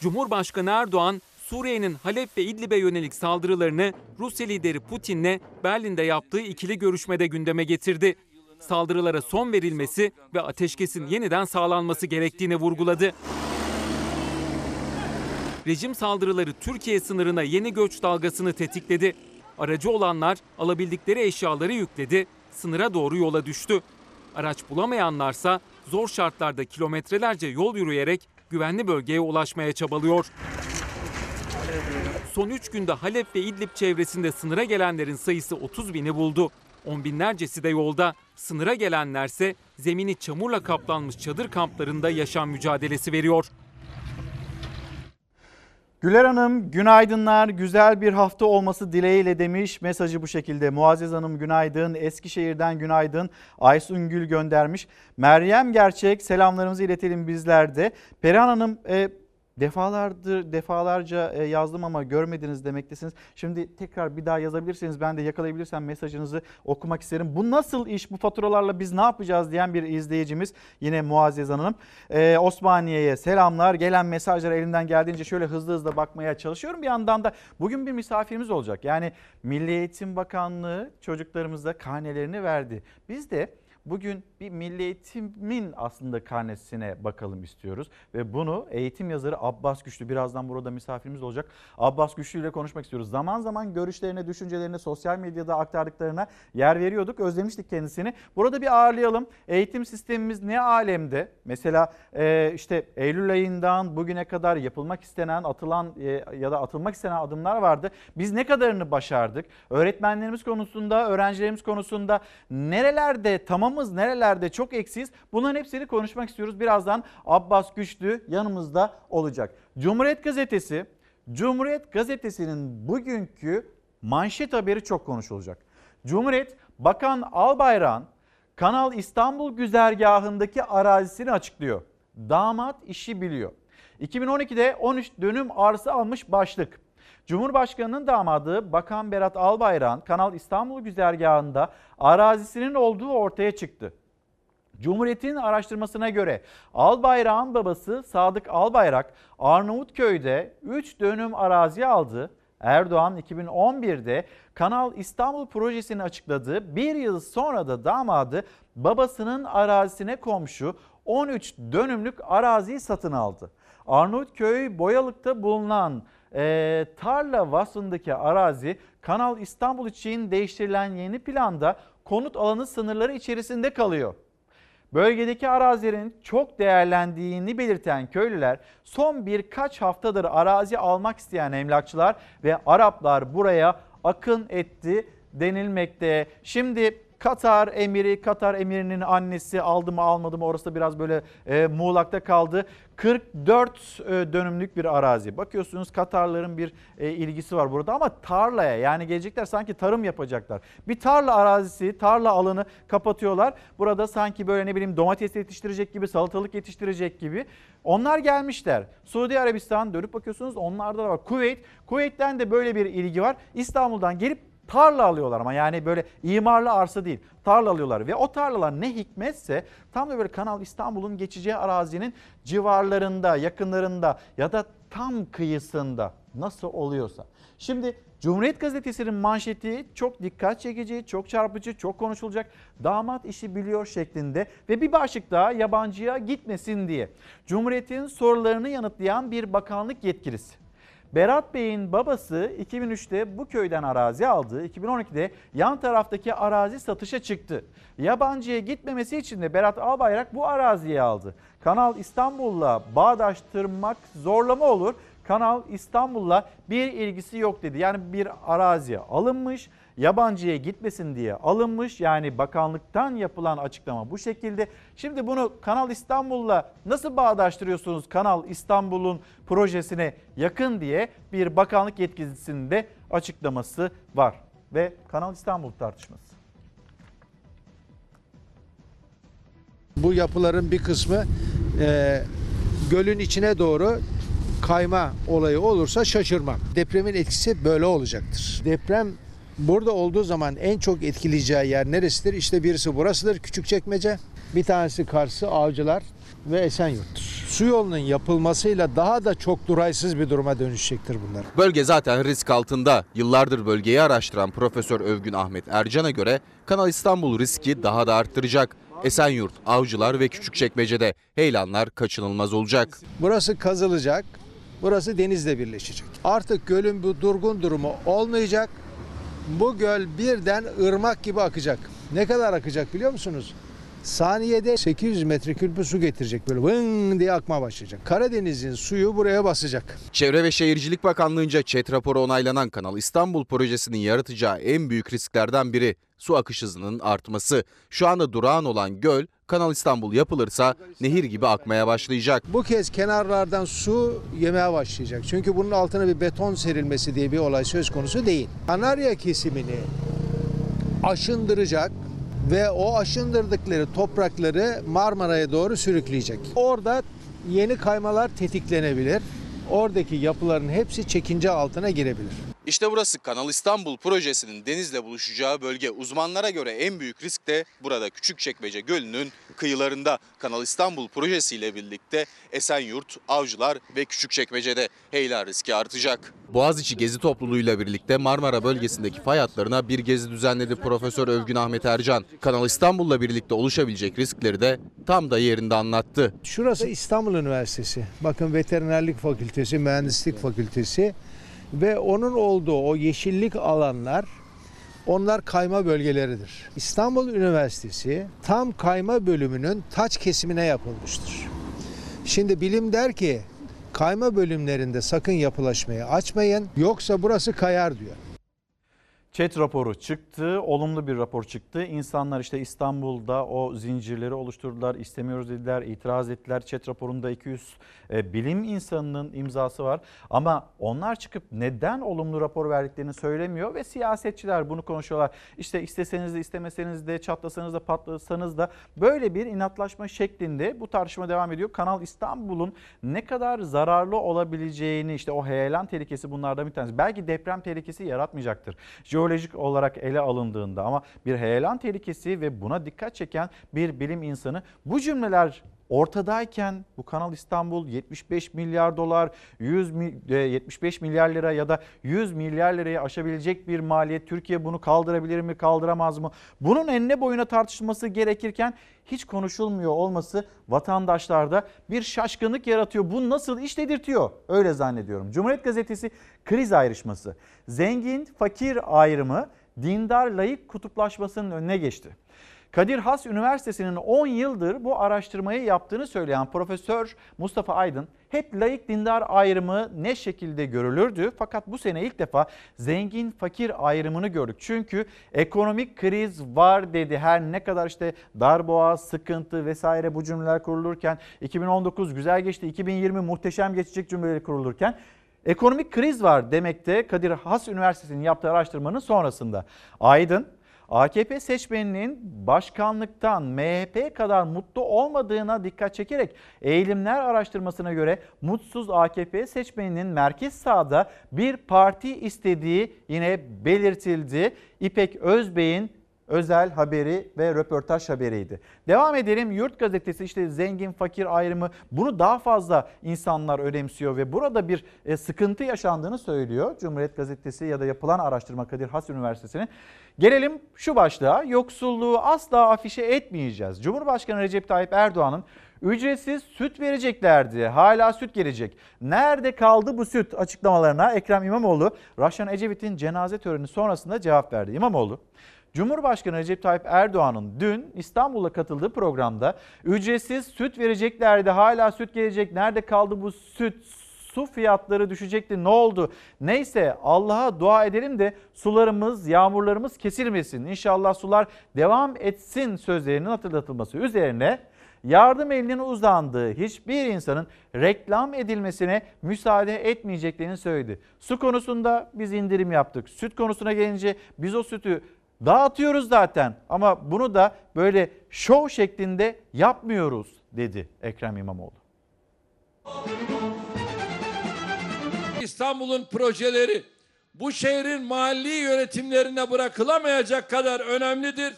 S18: Cumhurbaşkanı Erdoğan, Suriye'nin Halep ve İdlib'e yönelik saldırılarını Rusya lideri Putin'le Berlin'de yaptığı ikili görüşmede gündeme getirdi. Saldırılara son verilmesi ve ateşkesin yeniden sağlanması gerektiğini vurguladı. Rejim saldırıları Türkiye sınırına yeni göç dalgasını tetikledi. Aracı olanlar alabildikleri eşyaları yükledi, sınıra doğru yola düştü. Araç bulamayanlarsa zor şartlarda kilometrelerce yol yürüyerek güvenli bölgeye ulaşmaya çabalıyor. Son 3 günde Halep ve İdlib çevresinde sınıra gelenlerin sayısı 30 bini buldu. On binlercesi de yolda. Sınıra gelenlerse zemini çamurla kaplanmış çadır kamplarında yaşam mücadelesi veriyor.
S1: Güler Hanım günaydınlar, güzel bir hafta olması dileğiyle demiş. Mesajı bu şekilde. Muazzez Hanım günaydın, Eskişehir'den günaydın. Aysun Gül göndermiş. Meryem Gerçek selamlarımızı iletelim bizler de. Perihan Hanım e, Defalardır defalarca e, yazdım ama görmediniz demektesiniz. Şimdi tekrar bir daha yazabilirseniz ben de yakalayabilirsem mesajınızı okumak isterim. Bu nasıl iş bu faturalarla biz ne yapacağız diyen bir izleyicimiz yine Muazzez Hanım. Ee, Osmaniye'ye selamlar. Gelen mesajlara elimden geldiğince şöyle hızlı hızlı bakmaya çalışıyorum. Bir yandan da bugün bir misafirimiz olacak. Yani Milli Eğitim Bakanlığı çocuklarımıza karnelerini verdi. Biz de Bugün bir milli eğitimin aslında karnesine bakalım istiyoruz ve bunu eğitim yazarı Abbas Güçlü birazdan burada misafirimiz olacak. Abbas Güçlü ile konuşmak istiyoruz. Zaman zaman görüşlerine, düşüncelerine sosyal medyada aktardıklarına yer veriyorduk. Özlemiştik kendisini. Burada bir ağırlayalım. Eğitim sistemimiz ne alemde? Mesela e, işte Eylül ayından bugüne kadar yapılmak istenen, atılan e, ya da atılmak istenen adımlar vardı. Biz ne kadarını başardık? Öğretmenlerimiz konusunda, öğrencilerimiz konusunda nerelerde tamamız, nerelerde çok eksiyiz? Bunların hepsini konuşmak istiyoruz. Birazdan Abbas Güçlü yanımızda olacak. Cumhuriyet Gazetesi, Cumhuriyet Gazetesi'nin bugünkü manşet haberi çok konuşulacak. Cumhuriyet Bakan Albayrak'ın Kanal İstanbul güzergahındaki arazisini açıklıyor. Damat işi biliyor. 2012'de 13 dönüm arsa almış başlık. Cumhurbaşkanının damadı Bakan Berat Albayrak'ın Kanal İstanbul güzergahında arazisinin olduğu ortaya çıktı. Cumhuriyet'in araştırmasına göre Albayrak'ın babası Sadık Albayrak Arnavutköy'de 3 dönüm arazi aldı. Erdoğan 2011'de Kanal İstanbul projesini açıkladı. Bir yıl sonra da damadı babasının arazisine komşu 13 dönümlük araziyi satın aldı. Arnavutköy Boyalık'ta bulunan e, tarla vasfındaki arazi Kanal İstanbul için değiştirilen yeni planda konut alanı sınırları içerisinde kalıyor. Bölgedeki arazilerin çok değerlendiğini belirten köylüler son birkaç haftadır arazi almak isteyen emlakçılar ve Araplar buraya akın etti denilmekte. Şimdi Katar emiri, Katar emirinin annesi aldı mı almadı mı orası da biraz böyle e, muğlakta kaldı. 44 e, dönümlük bir arazi. Bakıyorsunuz Katarların bir e, ilgisi var burada ama tarlaya yani gelecekler sanki tarım yapacaklar. Bir tarla arazisi, tarla alanı kapatıyorlar. Burada sanki böyle ne bileyim domates yetiştirecek gibi, salatalık yetiştirecek gibi. Onlar gelmişler. Suudi Arabistan dönüp bakıyorsunuz onlarda da var. Kuveyt, Kuveyt'ten de böyle bir ilgi var. İstanbul'dan gelip tarla alıyorlar ama yani böyle imarlı arsa değil tarla alıyorlar ve o tarlalar ne hikmetse tam da böyle Kanal İstanbul'un geçeceği arazinin civarlarında yakınlarında ya da tam kıyısında nasıl oluyorsa. Şimdi Cumhuriyet Gazetesi'nin manşeti çok dikkat çekici, çok çarpıcı, çok konuşulacak. Damat işi biliyor şeklinde ve bir başlık daha yabancıya gitmesin diye. Cumhuriyet'in sorularını yanıtlayan bir bakanlık yetkilisi. Berat Bey'in babası 2003'te bu köyden arazi aldı. 2012'de yan taraftaki arazi satışa çıktı. Yabancıya gitmemesi için de Berat Albayrak bu araziyi aldı. Kanal İstanbul'la bağdaştırmak zorlama olur. Kanal İstanbul'la bir ilgisi yok dedi. Yani bir arazi alınmış, yabancıya gitmesin diye alınmış. Yani bakanlıktan yapılan açıklama bu şekilde. Şimdi bunu Kanal İstanbul'la nasıl bağdaştırıyorsunuz? Kanal İstanbul'un projesine yakın diye bir bakanlık yetkilisinin de açıklaması var. Ve Kanal İstanbul tartışması.
S20: Bu yapıların bir kısmı e, gölün içine doğru kayma olayı olursa şaşırmam. Depremin etkisi böyle olacaktır. Deprem burada olduğu zaman en çok etkileyeceği yer neresidir? İşte birisi burasıdır Küçükçekmece. Bir tanesi Karşı, Avcılar ve Esenyurt'tur. Su yolunun yapılmasıyla daha da çok duraysız bir duruma dönüşecektir bunlar.
S15: Bölge zaten risk altında. Yıllardır bölgeyi araştıran Profesör Övgün Ahmet Ercan'a göre Kanal İstanbul riski daha da arttıracak. Esenyurt, Avcılar ve Küçükçekmece'de heyelanlar kaçınılmaz olacak.
S20: Burası kazılacak, burası denizle birleşecek. Artık gölün bu durgun durumu olmayacak. Bu göl birden ırmak gibi akacak. Ne kadar akacak biliyor musunuz? Saniyede 800 metreküp su getirecek böyle vın diye akma başlayacak. Karadeniz'in suyu buraya basacak.
S15: Çevre ve Şehircilik Bakanlığı'nca ÇED raporu onaylanan Kanal İstanbul projesinin yaratacağı en büyük risklerden biri su akış hızının artması. Şu anda durağan olan göl Kanal İstanbul yapılırsa nehir gibi akmaya başlayacak.
S20: Bu kez kenarlardan su yemeye başlayacak. Çünkü bunun altına bir beton serilmesi diye bir olay söz konusu değil. Kanarya kesimini aşındıracak ve o aşındırdıkları toprakları Marmara'ya doğru sürükleyecek. Orada yeni kaymalar tetiklenebilir. oradaki yapıların hepsi çekince altına girebilir.
S15: İşte burası Kanal İstanbul projesinin denizle buluşacağı bölge. Uzmanlara göre en büyük risk de burada Küçükçekmece Gölü'nün kıyılarında. Kanal İstanbul projesiyle birlikte Esenyurt, Avcılar ve Küçükçekmece'de heyelan riski artacak. Boğaziçi Gezi topluluğuyla birlikte Marmara bölgesindeki fay hatlarına bir gezi düzenledi Profesör Övgün Ahmet Ercan. Kanal İstanbul'la birlikte oluşabilecek riskleri de tam da yerinde anlattı.
S20: Şurası İstanbul Üniversitesi. Bakın veterinerlik fakültesi, mühendislik fakültesi ve onun olduğu o yeşillik alanlar onlar kayma bölgeleridir. İstanbul Üniversitesi tam kayma bölümünün taç kesimine yapılmıştır. Şimdi bilim der ki kayma bölümlerinde sakın yapılaşmayı açmayın yoksa burası kayar diyor.
S1: Çet raporu çıktı, olumlu bir rapor çıktı. İnsanlar işte İstanbul'da o zincirleri oluşturdular, istemiyoruz dediler, itiraz ettiler. Çet raporunda 200 e, bilim insanının imzası var. Ama onlar çıkıp neden olumlu rapor verdiklerini söylemiyor ve siyasetçiler bunu konuşuyorlar. İşte isteseniz de istemeseniz de çatlasanız da patlasanız da böyle bir inatlaşma şeklinde bu tartışma devam ediyor. Kanal İstanbul'un ne kadar zararlı olabileceğini işte o heyelan tehlikesi bunlardan bir tanesi. Belki deprem tehlikesi yaratmayacaktır. Jeolojik olarak ele alındığında ama bir heyelan tehlikesi ve buna dikkat çeken bir bilim insanı bu cümleler ortadayken bu Kanal İstanbul 75 milyar dolar, 100 mi- e, 75 milyar lira ya da 100 milyar lirayı aşabilecek bir maliyet. Türkiye bunu kaldırabilir mi, kaldıramaz mı? Bunun enine boyuna tartışılması gerekirken hiç konuşulmuyor olması vatandaşlarda bir şaşkınlık yaratıyor. Bu nasıl iş dedirtiyor? Öyle zannediyorum. Cumhuriyet Gazetesi kriz ayrışması. Zengin, fakir ayrımı dindar layık kutuplaşmasının önüne geçti. Kadir Has Üniversitesi'nin 10 yıldır bu araştırmayı yaptığını söyleyen Profesör Mustafa Aydın hep layık dindar ayrımı ne şekilde görülürdü fakat bu sene ilk defa zengin fakir ayrımını gördük. Çünkü ekonomik kriz var dedi. Her ne kadar işte darboğaz, sıkıntı vesaire bu cümleler kurulurken 2019 güzel geçti, 2020 muhteşem geçecek cümleleri kurulurken ekonomik kriz var demekte Kadir Has Üniversitesi'nin yaptığı araştırmanın sonrasında. Aydın AKP seçmeninin başkanlıktan MHP kadar mutlu olmadığına dikkat çekerek eğilimler araştırmasına göre mutsuz AKP seçmeninin merkez sağda bir parti istediği yine belirtildi. İpek Özbey'in özel haberi ve röportaj haberiydi. Devam edelim. Yurt gazetesi işte zengin fakir ayrımı bunu daha fazla insanlar önemsiyor ve burada bir e, sıkıntı yaşandığını söylüyor. Cumhuriyet gazetesi ya da yapılan araştırma Kadir Has Üniversitesi'nin. Gelelim şu başlığa yoksulluğu asla afişe etmeyeceğiz. Cumhurbaşkanı Recep Tayyip Erdoğan'ın ücretsiz süt vereceklerdi. Hala süt gelecek. Nerede kaldı bu süt açıklamalarına Ekrem İmamoğlu Raşan Ecevit'in cenaze töreni sonrasında cevap verdi. İmamoğlu Cumhurbaşkanı Recep Tayyip Erdoğan'ın dün İstanbul'a katıldığı programda ücretsiz süt vereceklerdi. Hala süt gelecek. Nerede kaldı bu süt? Su fiyatları düşecekti. Ne oldu? Neyse Allah'a dua edelim de sularımız, yağmurlarımız kesilmesin. İnşallah sular devam etsin sözlerinin hatırlatılması üzerine yardım elinin uzandığı hiçbir insanın reklam edilmesine müsaade etmeyeceklerini söyledi. Su konusunda biz indirim yaptık. Süt konusuna gelince biz o sütü dağıtıyoruz zaten ama bunu da böyle şov şeklinde yapmıyoruz dedi Ekrem İmamoğlu.
S3: İstanbul'un projeleri bu şehrin mahalli yönetimlerine bırakılamayacak kadar önemlidir,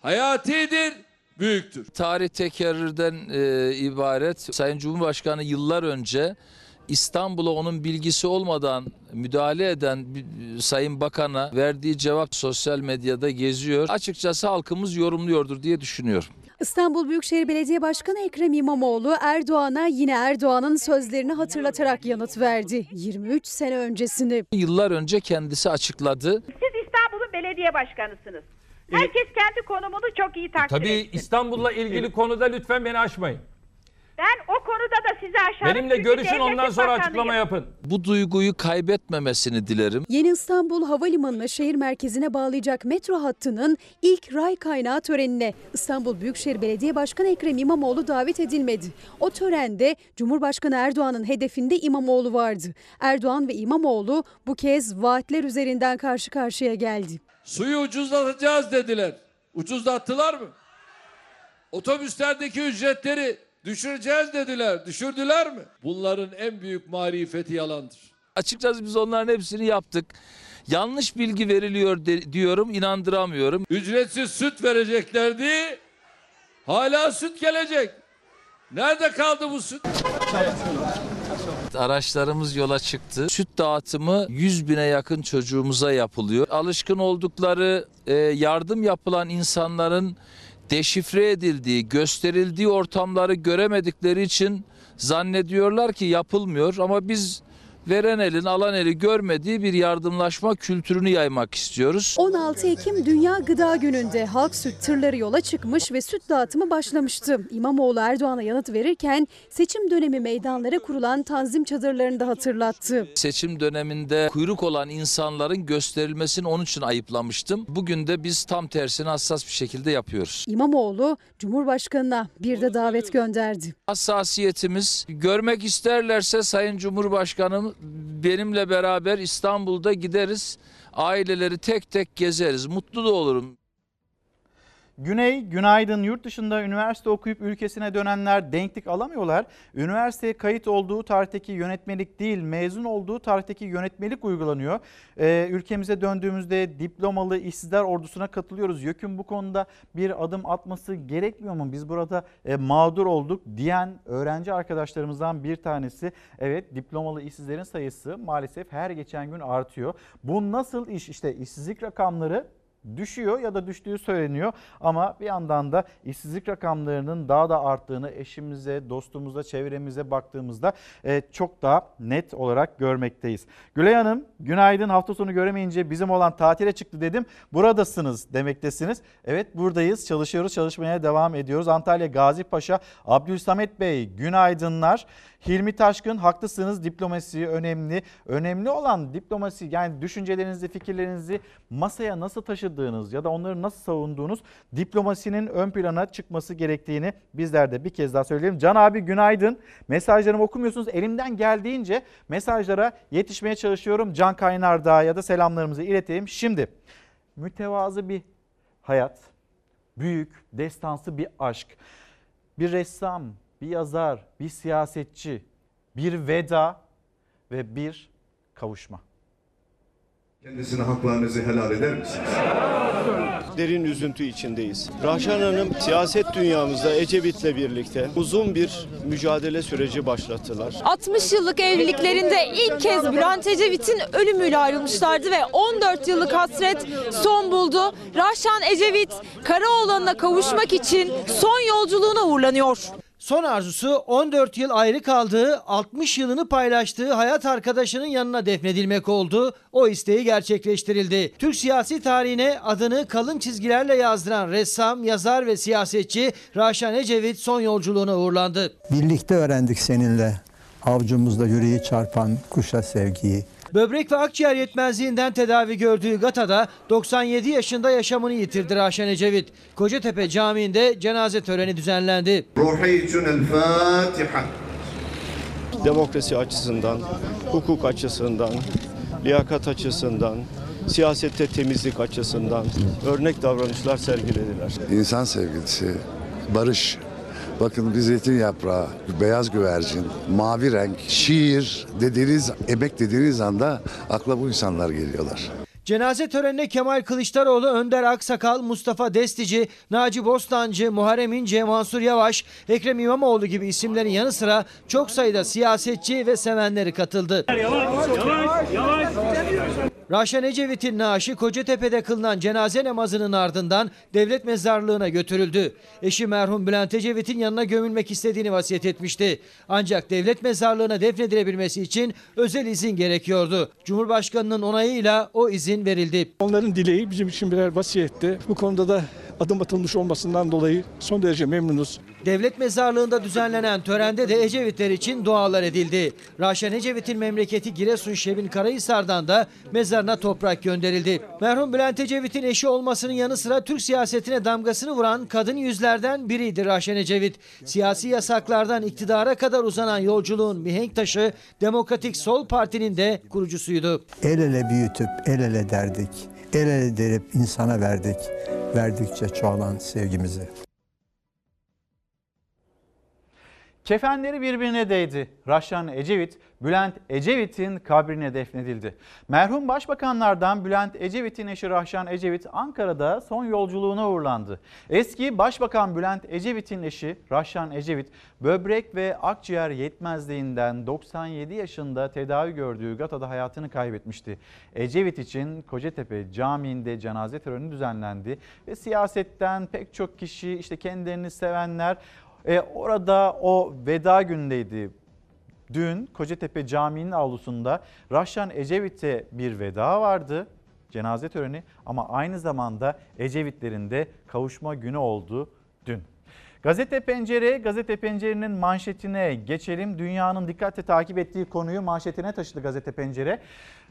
S3: hayatidir, büyüktür.
S21: Tarih tekerrürden e, ibaret. Sayın Cumhurbaşkanı yıllar önce İstanbul'a onun bilgisi olmadan müdahale eden bir- Sayın Bakan'a verdiği cevap sosyal medyada geziyor. Açıkçası halkımız yorumluyordur diye düşünüyorum.
S22: İstanbul Büyükşehir Belediye Başkanı Ekrem İmamoğlu Erdoğan'a yine Erdoğan'ın sözlerini hatırlatarak yanıt verdi. 23 sene öncesini.
S21: Yıllar önce kendisi açıkladı.
S23: Siz İstanbul'un belediye başkanısınız. Herkes kendi konumunu çok iyi takdir
S24: Tabii
S23: etsin.
S24: İstanbul'la ilgili konuda lütfen beni aşmayın.
S23: Ben o konuda da sizi aşarım.
S24: Benimle görüşün ondan sonra açıklama yapın.
S21: Bu duyguyu kaybetmemesini dilerim.
S22: Yeni İstanbul Havalimanı'nı şehir merkezine bağlayacak metro hattının ilk ray kaynağı törenine İstanbul Büyükşehir Belediye Başkanı Ekrem İmamoğlu davet edilmedi. O törende Cumhurbaşkanı Erdoğan'ın hedefinde İmamoğlu vardı. Erdoğan ve İmamoğlu bu kez vaatler üzerinden karşı karşıya geldi.
S3: Suyu ucuzlatacağız dediler. Ucuzlattılar mı? Otobüslerdeki ücretleri Düşüreceğiz dediler. Düşürdüler mi? Bunların en büyük marifeti yalandır.
S21: Açıkçası biz onların hepsini yaptık. Yanlış bilgi veriliyor de- diyorum inandıramıyorum.
S3: Ücretsiz süt vereceklerdi. Hala süt gelecek. Nerede kaldı bu süt?
S21: Araçlarımız yola çıktı. Süt dağıtımı 100 bine yakın çocuğumuza yapılıyor. Alışkın oldukları e, yardım yapılan insanların deşifre edildiği, gösterildiği ortamları göremedikleri için zannediyorlar ki yapılmıyor. Ama biz veren elin alan eli görmediği bir yardımlaşma kültürünü yaymak istiyoruz.
S22: 16 Ekim Dünya Gıda Günü'nde halk süt tırları yola çıkmış ve süt dağıtımı başlamıştı. İmamoğlu Erdoğan'a yanıt verirken seçim dönemi meydanlara kurulan tanzim çadırlarını da hatırlattı.
S21: Seçim döneminde kuyruk olan insanların gösterilmesini onun için ayıplamıştım. Bugün de biz tam tersini hassas bir şekilde yapıyoruz.
S22: İmamoğlu Cumhurbaşkanı'na bir de davet gönderdi.
S21: Hassasiyetimiz görmek isterlerse Sayın Cumhurbaşkanım benimle beraber İstanbul'da gideriz. Aileleri tek tek gezeriz. Mutlu da olurum.
S1: Güney, günaydın. Yurt dışında üniversite okuyup ülkesine dönenler denklik alamıyorlar. Üniversiteye kayıt olduğu tarihteki yönetmelik değil, mezun olduğu tarihteki yönetmelik uygulanıyor. Ee, ülkemize döndüğümüzde diplomalı işsizler ordusuna katılıyoruz. YÖK'ün bu konuda bir adım atması gerekmiyor mu? Biz burada e, mağdur olduk diyen öğrenci arkadaşlarımızdan bir tanesi. Evet, diplomalı işsizlerin sayısı maalesef her geçen gün artıyor. Bu nasıl iş? İşte işsizlik rakamları düşüyor ya da düştüğü söyleniyor ama bir yandan da işsizlik rakamlarının daha da arttığını eşimize, dostumuza, çevremize baktığımızda e, çok daha net olarak görmekteyiz. Gülay Hanım günaydın hafta sonu göremeyince bizim olan tatile çıktı dedim. Buradasınız demektesiniz. Evet buradayız çalışıyoruz çalışmaya devam ediyoruz. Antalya Gazi Paşa Abdülsamet Bey günaydınlar. Hilmi Taşkın haklısınız diplomasi önemli. Önemli olan diplomasi yani düşüncelerinizi, fikirlerinizi masaya nasıl taşıdığınız ya da onları nasıl savunduğunuz diplomasinin ön plana çıkması gerektiğini bizler de bir kez daha söyleyelim. Can abi günaydın. Mesajlarımı okumuyorsunuz. Elimden geldiğince mesajlara yetişmeye çalışıyorum. Can Kaynardağ ya da selamlarımızı ileteyim. Şimdi mütevazı bir hayat, büyük, destansı bir aşk, bir ressam, bir yazar, bir siyasetçi, bir veda ve bir kavuşma.
S25: Kendisine haklarınızı helal eder misiniz?
S26: Derin üzüntü içindeyiz. Rahşan Hanım siyaset dünyamızda Ecevit'le birlikte uzun bir mücadele süreci başlattılar.
S27: 60 yıllık evliliklerinde ilk kez Bülent Ecevit'in ölümüyle ayrılmışlardı ve 14 yıllık hasret son buldu. Rahşan Ecevit Karaoğlan'ına kavuşmak için son yolculuğuna uğurlanıyor.
S28: Son arzusu 14 yıl ayrı kaldığı, 60 yılını paylaştığı hayat arkadaşının yanına defnedilmek oldu. O isteği gerçekleştirildi. Türk siyasi tarihine adını kalın çizgilerle yazdıran ressam, yazar ve siyasetçi Raşan Ecevit son yolculuğuna uğurlandı.
S29: Birlikte öğrendik seninle avcumuzda yüreği çarpan kuşa sevgiyi.
S28: Böbrek ve akciğer yetmezliğinden tedavi gördüğü Gata'da 97 yaşında yaşamını yitirdi Raşan Ecevit. Kocatepe Camii'nde cenaze töreni düzenlendi.
S25: Ruhi için el Fatiha.
S26: Demokrasi açısından, hukuk açısından, liyakat açısından, siyasette temizlik açısından örnek davranışlar sergilediler.
S30: İnsan sevgisi, barış. Bakın bir zeytin yaprağı, beyaz güvercin, mavi renk, şiir dediğiniz, emek dediğiniz anda akla bu insanlar geliyorlar.
S28: Cenaze törenine Kemal Kılıçdaroğlu, Önder Aksakal, Mustafa Destici, Naci Bostancı, Muharrem İnce, Mansur Yavaş, Ekrem İmamoğlu gibi isimlerin yanı sıra çok sayıda siyasetçi ve sevenleri katıldı. Raşen Ecevit'in naaşı Kocatepe'de kılınan cenaze namazının ardından devlet mezarlığına götürüldü. Eşi merhum Bülent Ecevit'in yanına gömülmek istediğini vasiyet etmişti. Ancak devlet mezarlığına defnedilebilmesi için özel izin gerekiyordu. Cumhurbaşkanının onayıyla o izin verildi.
S31: Onların dileği bizim için birer vasiyetti. Bu konuda da adım atılmış olmasından dolayı son derece memnunuz.
S28: Devlet mezarlığında düzenlenen törende de Ecevitler için dualar edildi. Raşen Ecevit'in memleketi Giresun Şebin Karahisar'dan da mezarına toprak gönderildi. Merhum Bülent Ecevit'in eşi olmasının yanı sıra Türk siyasetine damgasını vuran kadın yüzlerden biriydi Raşen Ecevit. Siyasi yasaklardan iktidara kadar uzanan yolculuğun mihenk taşı Demokratik Sol Parti'nin de kurucusuydu.
S29: El ele büyütüp el ele derdik. El ele derip insana verdik. Verdikçe çoğalan sevgimizi.
S1: Kefenleri birbirine değdi. Raşan Ecevit, Bülent Ecevit'in kabrine defnedildi. Merhum başbakanlardan Bülent Ecevit'in eşi Rahşan Ecevit Ankara'da son yolculuğuna uğurlandı. Eski Başbakan Bülent Ecevit'in eşi Rahşan Ecevit, böbrek ve akciğer yetmezliğinden 97 yaşında tedavi gördüğü Gata'da hayatını kaybetmişti. Ecevit için Kocatepe Camii'nde cenaze töreni düzenlendi ve siyasetten pek çok kişi işte kendilerini sevenler e, orada o veda günündeydi. Dün Kocatepe Camii'nin avlusunda Rahşan Ecevit'e bir veda vardı. Cenaze töreni ama aynı zamanda Ecevitlerin de kavuşma günü oldu dün. Gazete Pencere, Gazete Pencere'nin manşetine geçelim. Dünyanın dikkatle takip ettiği konuyu manşetine taşıdı Gazete Pencere.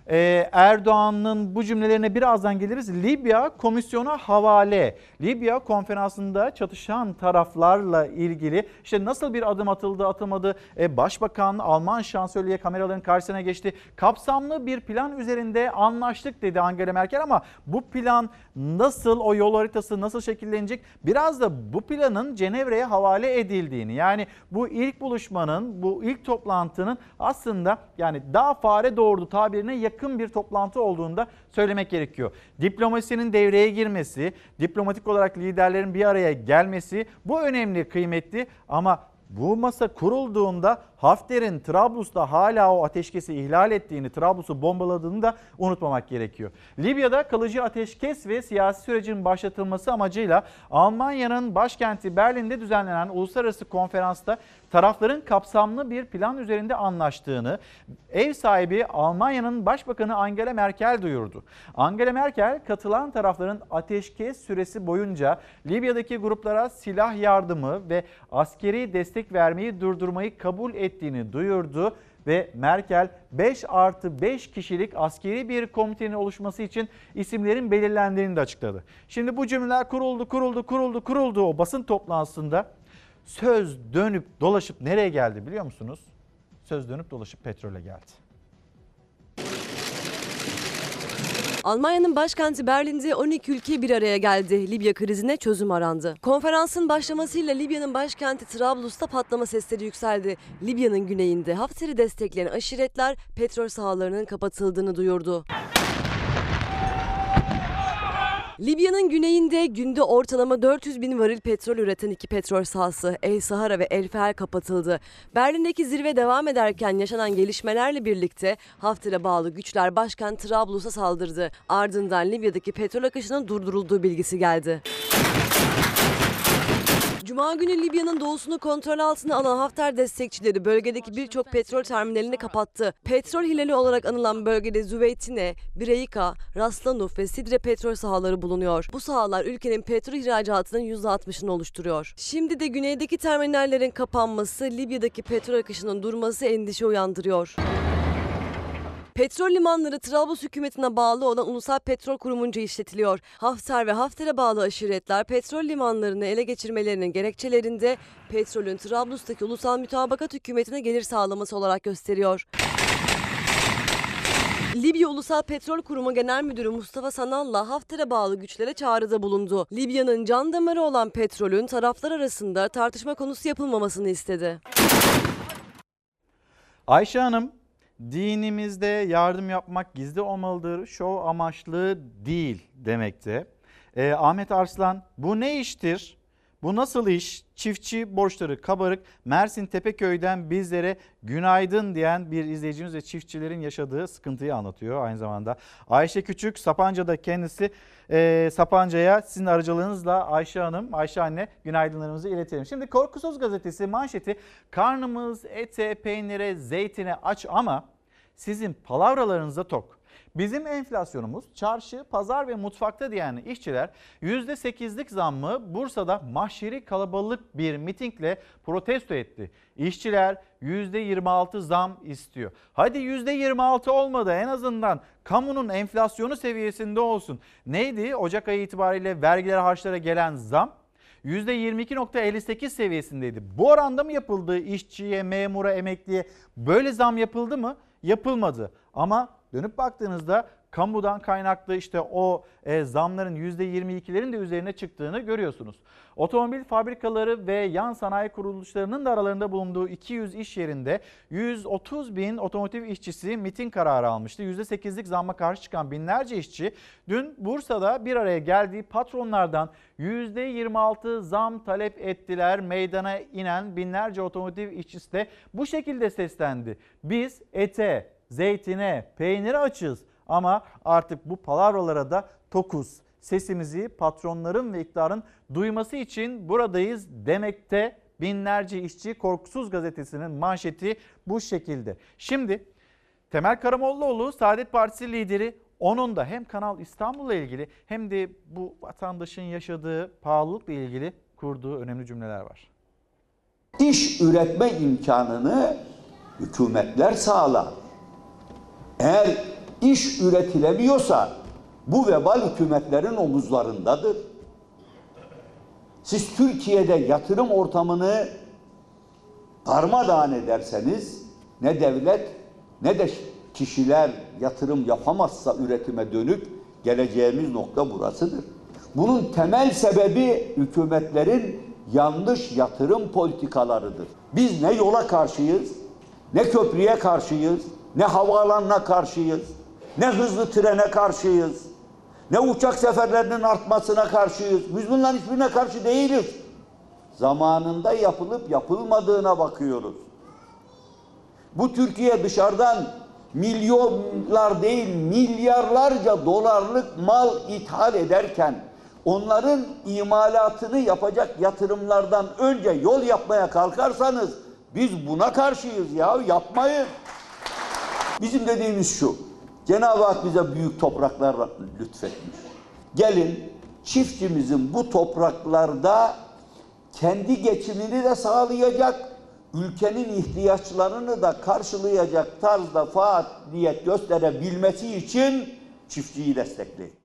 S1: Ee, Erdoğan'ın bu cümlelerine birazdan geliriz. Libya komisyona havale. Libya konferansında çatışan taraflarla ilgili işte nasıl bir adım atıldı atılmadı. Ee, Başbakan Alman şansölye kameraların karşısına geçti. Kapsamlı bir plan üzerinde anlaştık dedi Angela Merkel ama bu plan nasıl o yol haritası nasıl şekillenecek? Biraz da bu planın Cenevre'ye havale edildiğini yani bu ilk buluşmanın bu ilk toplantının aslında yani daha fare doğurdu tabirine yakın bir toplantı olduğunda söylemek gerekiyor. Diplomasinin devreye girmesi, diplomatik olarak liderlerin bir araya gelmesi bu önemli, kıymetli ama bu masa kurulduğunda Hafter'in Trablus'ta hala o ateşkesi ihlal ettiğini, Trablus'u bombaladığını da unutmamak gerekiyor. Libya'da kalıcı ateşkes ve siyasi sürecin başlatılması amacıyla Almanya'nın başkenti Berlin'de düzenlenen uluslararası konferansta tarafların kapsamlı bir plan üzerinde anlaştığını ev sahibi Almanya'nın Başbakanı Angela Merkel duyurdu. Angela Merkel katılan tarafların ateşkes süresi boyunca Libya'daki gruplara silah yardımı ve askeri destek vermeyi durdurmayı kabul ettiğini duyurdu ve Merkel 5 artı 5 kişilik askeri bir komitenin oluşması için isimlerin belirlendiğini de açıkladı. Şimdi bu cümleler kuruldu, kuruldu, kuruldu, kuruldu o basın toplantısında söz dönüp dolaşıp nereye geldi biliyor musunuz? Söz dönüp dolaşıp petrole geldi.
S2: Almanya'nın başkenti Berlin'de 12 ülke bir araya geldi. Libya krizine çözüm arandı. Konferansın başlamasıyla Libya'nın başkenti Trablus'ta patlama sesleri yükseldi. Libya'nın güneyinde Hafter'i destekleyen aşiretler petrol sahalarının kapatıldığını duyurdu. Libya'nın güneyinde günde ortalama 400 bin varil petrol üreten iki petrol sahası El Sahara ve El Fer kapatıldı. Berlin'deki zirve devam ederken yaşanan gelişmelerle birlikte Hafter'e bağlı güçler başkent Trablus'a saldırdı. Ardından Libya'daki petrol akışının durdurulduğu bilgisi geldi. Cuma günü Libya'nın doğusunu kontrol altına alan Hafter destekçileri bölgedeki birçok petrol terminalini kapattı. Petrol hilali olarak anılan bölgede Züveytine, Bireyka, Raslanuf ve Sidre petrol sahaları bulunuyor. Bu sahalar ülkenin petrol ihracatının %60'ını oluşturuyor. Şimdi de güneydeki terminallerin kapanması, Libya'daki petrol akışının durması endişe uyandırıyor. Petrol limanları Trablus hükümetine bağlı olan Ulusal Petrol Kurumunca işletiliyor. Hafter ve Hafter'e bağlı aşiretler petrol limanlarını ele geçirmelerinin gerekçelerinde petrolün Trablus'taki Ulusal Mütabakat Hükümeti'ne gelir sağlaması olarak gösteriyor. Libya Ulusal Petrol Kurumu Genel Müdürü Mustafa Sanal'la Hafter'e bağlı güçlere çağrıda bulundu. Libya'nın can damarı olan petrolün taraflar arasında tartışma konusu yapılmamasını istedi.
S1: Ayşe Hanım dinimizde yardım yapmak gizli olmalıdır, şov amaçlı değil demekte. Ee, Ahmet Arslan bu ne iştir? Bu nasıl iş? Çiftçi borçları kabarık. Mersin Tepeköy'den bizlere günaydın diyen bir izleyicimiz ve çiftçilerin yaşadığı sıkıntıyı anlatıyor aynı zamanda. Ayşe Küçük Sapanca'da kendisi e, Sapanca'ya sizin aracılığınızla Ayşe Hanım, Ayşe anne günaydınlarımızı iletelim. Şimdi Korkusuz Gazetesi manşeti karnımız ete, peynire, zeytine aç ama sizin palavralarınıza tok. Bizim enflasyonumuz çarşı, pazar ve mutfakta diyen işçiler %8'lik zammı Bursa'da mahşeri kalabalık bir mitingle protesto etti. İşçiler %26 zam istiyor. Hadi %26 olmadı en azından kamunun enflasyonu seviyesinde olsun. Neydi Ocak ayı itibariyle vergiler harçlara gelen zam? %22.58 seviyesindeydi. Bu oranda mı yapıldı işçiye, memura, emekliye? Böyle zam yapıldı mı? Yapılmadı. Ama dönüp baktığınızda kamudan kaynaklı işte o e, zamların %22'lerin de üzerine çıktığını görüyorsunuz. Otomobil fabrikaları ve yan sanayi kuruluşlarının da aralarında bulunduğu 200 iş yerinde 130 bin otomotiv işçisi miting kararı almıştı. %8'lik zamma karşı çıkan binlerce işçi dün Bursa'da bir araya geldiği patronlardan %26 zam talep ettiler. Meydana inen binlerce otomotiv işçisi de bu şekilde seslendi. Biz ete, zeytine, peynire açız ama artık bu palavralara da tokuz. Sesimizi patronların ve iktidarın duyması için buradayız demekte binlerce işçi Korkusuz gazetesinin manşeti bu şekilde. Şimdi Temel Karamollaoğlu Saadet Partisi lideri onun da hem Kanal İstanbul'la ilgili hem de bu vatandaşın yaşadığı pahalılıkla ilgili kurduğu önemli cümleler var.
S32: İş üretme imkanını hükümetler sağlar. Eğer iş üretilemiyorsa bu vebal hükümetlerin omuzlarındadır. Siz Türkiye'de yatırım ortamını darmadağın ederseniz ne devlet ne de kişiler yatırım yapamazsa üretime dönük geleceğimiz nokta burasıdır. Bunun temel sebebi hükümetlerin yanlış yatırım politikalarıdır. Biz ne yola karşıyız, ne köprüye karşıyız, ne havaalanına karşıyız, ne hızlı trene karşıyız, ne uçak seferlerinin artmasına karşıyız. Biz bunların hiçbirine karşı değiliz. Zamanında yapılıp yapılmadığına bakıyoruz. Bu Türkiye dışarıdan milyonlar değil milyarlarca dolarlık mal ithal ederken onların imalatını yapacak yatırımlardan önce yol yapmaya kalkarsanız biz buna karşıyız ya yapmayın. Bizim dediğimiz şu. Cenab-ı Hak bize büyük topraklar lütfetmiş. Gelin çiftçimizin bu topraklarda kendi geçimini de sağlayacak, ülkenin ihtiyaçlarını da karşılayacak tarzda faaliyet gösterebilmesi için çiftçiyi destekleyin.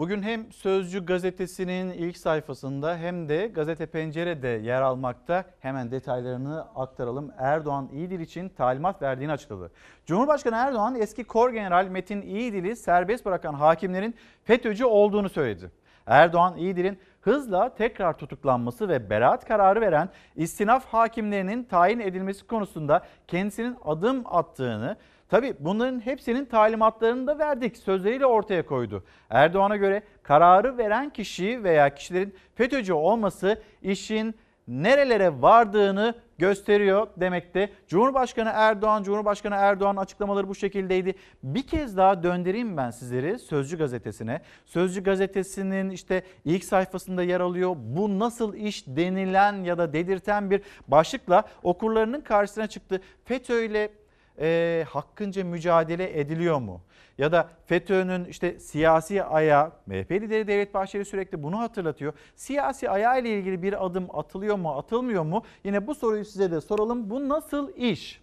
S1: Bugün hem Sözcü gazetesinin ilk sayfasında hem de Gazete Pencere'de yer almakta. Hemen detaylarını aktaralım. Erdoğan İyidil için talimat verdiğini açıkladı. Cumhurbaşkanı Erdoğan eski Kor General Metin İyidil'i serbest bırakan hakimlerin FETÖ'cü olduğunu söyledi. Erdoğan İyidil'in hızla tekrar tutuklanması ve beraat kararı veren istinaf hakimlerinin tayin edilmesi konusunda kendisinin adım attığını Tabi bunların hepsinin talimatlarını da verdik sözleriyle ortaya koydu. Erdoğan'a göre kararı veren kişi veya kişilerin FETÖ'cü olması işin nerelere vardığını gösteriyor demekte. Cumhurbaşkanı Erdoğan, Cumhurbaşkanı Erdoğan açıklamaları bu şekildeydi. Bir kez daha döndüreyim ben sizleri Sözcü gazetesine. Sözcü gazetesinin işte ilk sayfasında yer alıyor. Bu nasıl iş denilen ya da dedirten bir başlıkla okurlarının karşısına çıktı. FETÖ ile e, hakkınca mücadele ediliyor mu? Ya da FETÖ'nün işte siyasi ayağı, MHP lideri Devlet Bahçeli sürekli bunu hatırlatıyor. Siyasi ayağı ile ilgili bir adım atılıyor mu, atılmıyor mu? Yine bu soruyu size de soralım. Bu nasıl iş?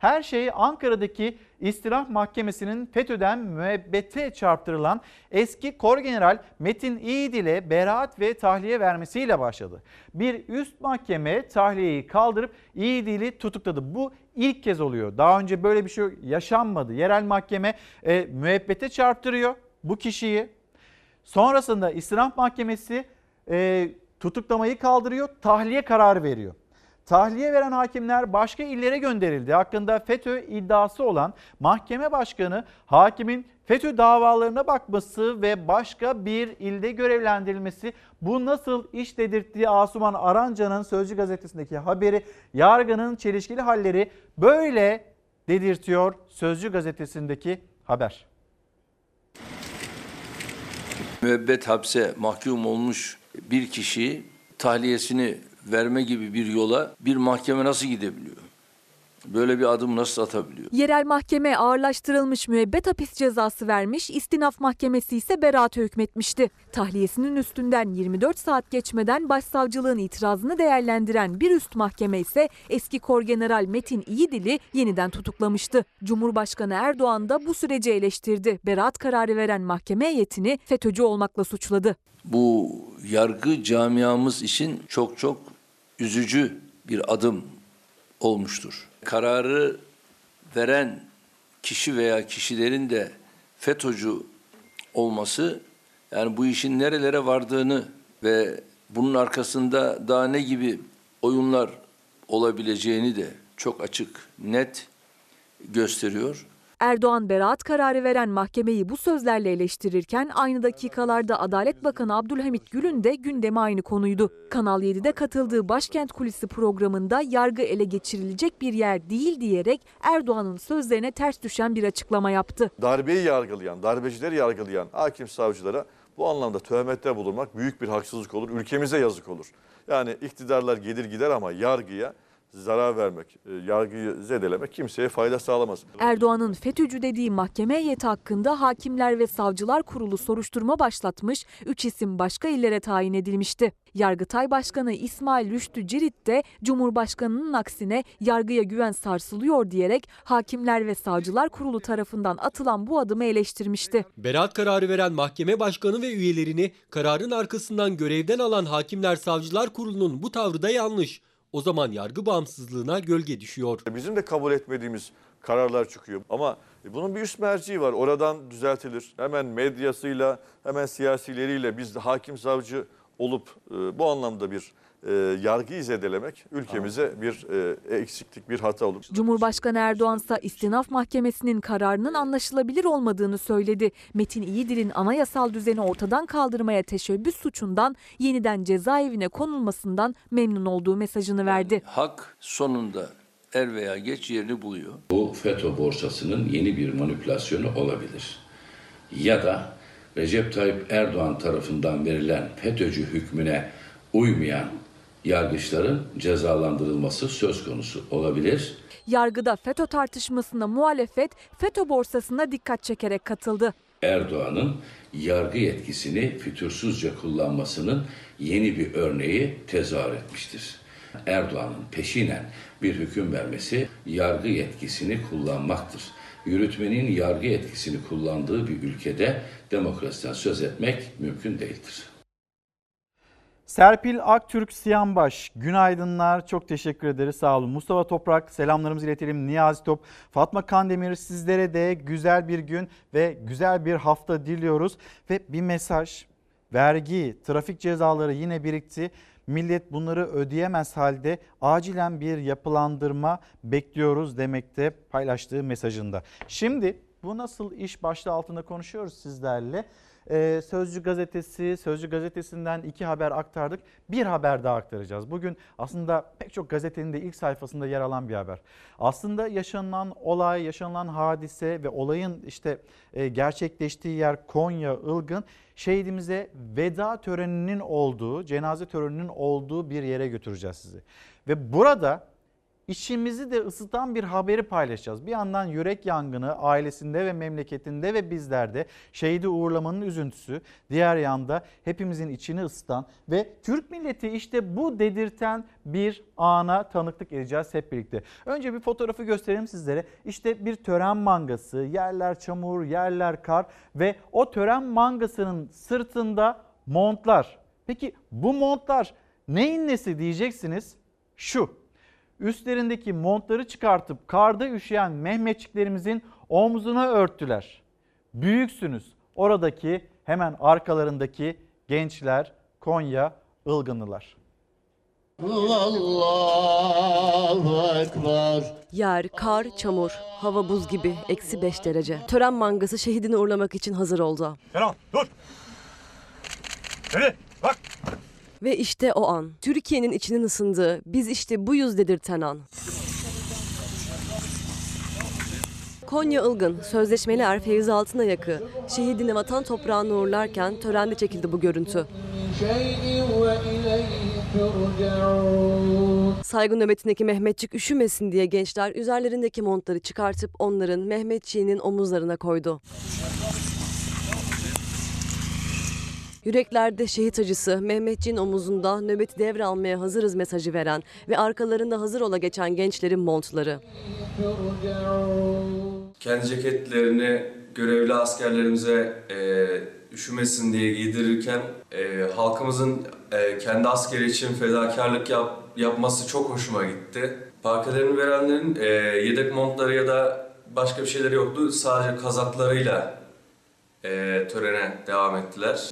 S1: Her şey Ankara'daki İstirah Mahkemesi'nin FETÖ'den müebbete çarptırılan eski Kor General Metin İyidil'e beraat ve tahliye vermesiyle başladı. Bir üst mahkeme tahliyeyi kaldırıp İyidil'i tutukladı. Bu ilk kez oluyor. Daha önce böyle bir şey yaşanmadı. Yerel mahkeme e, müebbete çarptırıyor bu kişiyi. Sonrasında İstirah Mahkemesi e, tutuklamayı kaldırıyor, tahliye kararı veriyor. Tahliye veren hakimler başka illere gönderildi. Hakkında FETÖ iddiası olan mahkeme başkanı hakimin FETÖ davalarına bakması ve başka bir ilde görevlendirilmesi bu nasıl iş dedirttiği Asuman Aranca'nın Sözcü gazetesindeki haberi yargının çelişkili halleri böyle dedirtiyor Sözcü gazetesindeki haber.
S14: Müebbet hapse mahkum olmuş bir kişi tahliyesini verme gibi bir yola bir mahkeme nasıl gidebiliyor? Böyle bir adım nasıl atabiliyor?
S33: Yerel mahkeme ağırlaştırılmış müebbet hapis cezası vermiş, istinaf mahkemesi ise beraate hükmetmişti. Tahliyesinin üstünden 24 saat geçmeden başsavcılığın itirazını değerlendiren bir üst mahkeme ise eski Korgeneral Metin İyidil'i yeniden tutuklamıştı. Cumhurbaşkanı Erdoğan da bu süreci eleştirdi. Beraat kararı veren mahkeme heyetini FETÖ'cü olmakla suçladı.
S14: Bu yargı camiamız için çok çok üzücü bir adım olmuştur. Kararı veren kişi veya kişilerin de FETÖ'cü olması yani bu işin nerelere vardığını ve bunun arkasında daha ne gibi oyunlar olabileceğini de çok açık, net gösteriyor.
S33: Erdoğan beraat kararı veren mahkemeyi bu sözlerle eleştirirken aynı dakikalarda Adalet Bakanı Abdülhamit Gül'ün de gündeme aynı konuydu. Kanal 7'de katıldığı Başkent Kulisi programında yargı ele geçirilecek bir yer değil diyerek Erdoğan'ın sözlerine ters düşen bir açıklama yaptı.
S34: darbeyi yargılayan, darbecileri yargılayan hakim savcılara bu anlamda töhmette bulunmak büyük bir haksızlık olur. Ülkemize yazık olur. Yani iktidarlar gelir gider ama yargıya zarar vermek, e, yargıyı zedelemek kimseye fayda sağlamaz.
S33: Erdoğan'ın FETÖ'cü dediği mahkeme heyeti hakkında Hakimler ve Savcılar Kurulu soruşturma başlatmış, 3 isim başka illere tayin edilmişti. Yargıtay Başkanı İsmail Rüştü Cirit de Cumhurbaşkanı'nın aksine yargıya güven sarsılıyor diyerek Hakimler ve Savcılar Kurulu tarafından atılan bu adımı eleştirmişti.
S35: Beraat kararı veren mahkeme başkanı ve üyelerini kararın arkasından görevden alan Hakimler Savcılar Kurulu'nun bu tavrı da yanlış. O zaman yargı bağımsızlığına gölge düşüyor.
S34: Bizim de kabul etmediğimiz kararlar çıkıyor. Ama bunun bir üst merci var. Oradan düzeltilir. Hemen medyasıyla, hemen siyasileriyle biz de hakim savcı olup e, bu anlamda bir e, yargıyı zedelemek ülkemize bir e, eksiklik, bir hata olur.
S33: Cumhurbaşkanı Erdoğan ise istinaf mahkemesinin kararının anlaşılabilir olmadığını söyledi. Metin İyidil'in anayasal düzeni ortadan kaldırmaya teşebbüs suçundan yeniden cezaevine konulmasından memnun olduğu mesajını verdi.
S14: Hak sonunda er veya geç yerini buluyor.
S36: Bu FETÖ borsasının yeni bir manipülasyonu olabilir. Ya da Recep Tayyip Erdoğan tarafından verilen FETÖ'cü hükmüne uymayan yargıçların cezalandırılması söz konusu olabilir.
S33: Yargıda FETÖ tartışmasına muhalefet FETÖ borsasına dikkat çekerek katıldı.
S36: Erdoğan'ın yargı yetkisini fütursuzca kullanmasının yeni bir örneği tezahür etmiştir. Erdoğan'ın peşinen bir hüküm vermesi yargı yetkisini kullanmaktır. Yürütmenin yargı yetkisini kullandığı bir ülkede demokrasiden söz etmek mümkün değildir.
S1: Serpil Aktürk Siyanbaş, günaydınlar. Çok teşekkür ederiz. Sağ olun. Mustafa Toprak, selamlarımızı iletelim. Niyazi Top, Fatma Kandemir sizlere de güzel bir gün ve güzel bir hafta diliyoruz. Ve bir mesaj, vergi, trafik cezaları yine birikti. Millet bunları ödeyemez halde acilen bir yapılandırma bekliyoruz demekte paylaştığı mesajında. Şimdi bu nasıl iş başlığı altında konuşuyoruz sizlerle. Ee, Sözcü gazetesi, Sözcü gazetesinden iki haber aktardık. Bir haber daha aktaracağız. Bugün aslında pek çok gazetenin de ilk sayfasında yer alan bir haber. Aslında yaşanılan olay, yaşanılan hadise ve olayın işte e, gerçekleştiği yer Konya Ilgın şehidimize veda töreninin olduğu, cenaze töreninin olduğu bir yere götüreceğiz sizi. Ve burada İçimizi de ısıtan bir haberi paylaşacağız. Bir yandan yürek yangını ailesinde ve memleketinde ve bizlerde şehidi uğurlamanın üzüntüsü. Diğer yanda hepimizin içini ısıtan ve Türk milleti işte bu dedirten bir ana tanıklık edeceğiz hep birlikte. Önce bir fotoğrafı göstereyim sizlere. İşte bir tören mangası, yerler çamur, yerler kar ve o tören mangasının sırtında montlar. Peki bu montlar neyin nesi diyeceksiniz? Şu üstlerindeki montları çıkartıp karda üşüyen Mehmetçiklerimizin omzuna örttüler. Büyüksünüz. Oradaki hemen arkalarındaki gençler Konya Ilgınlılar.
S2: Allahu Ekber. Yer, kar, çamur, hava buz gibi, eksi 5 derece. Tören mangası şehidini uğurlamak için hazır oldu.
S37: Kenan dur. Nereye? Bak.
S2: Ve işte o an. Türkiye'nin içinin ısındığı, biz işte buyuz dedirten an. Konya Ilgın, sözleşmeli er Feyzi Altınayak'ı şehidini vatan toprağına uğurlarken törende çekildi bu görüntü. Saygı nöbetindeki Mehmetçik üşümesin diye gençler üzerlerindeki montları çıkartıp onların Mehmetçiğinin omuzlarına koydu. Yüreklerde şehit acısı, Mehmetçiğin omuzunda nöbeti devralmaya hazırız mesajı veren ve arkalarında hazır ola geçen gençlerin montları.
S38: Kendi ceketlerini görevli askerlerimize e, üşümesin diye giydirirken e, halkımızın e, kendi askeri için fedakarlık yap, yapması çok hoşuma gitti. Parkelerini verenlerin e, yedek montları ya da başka bir şeyleri yoktu. Sadece kazaklarıyla e, törene devam ettiler.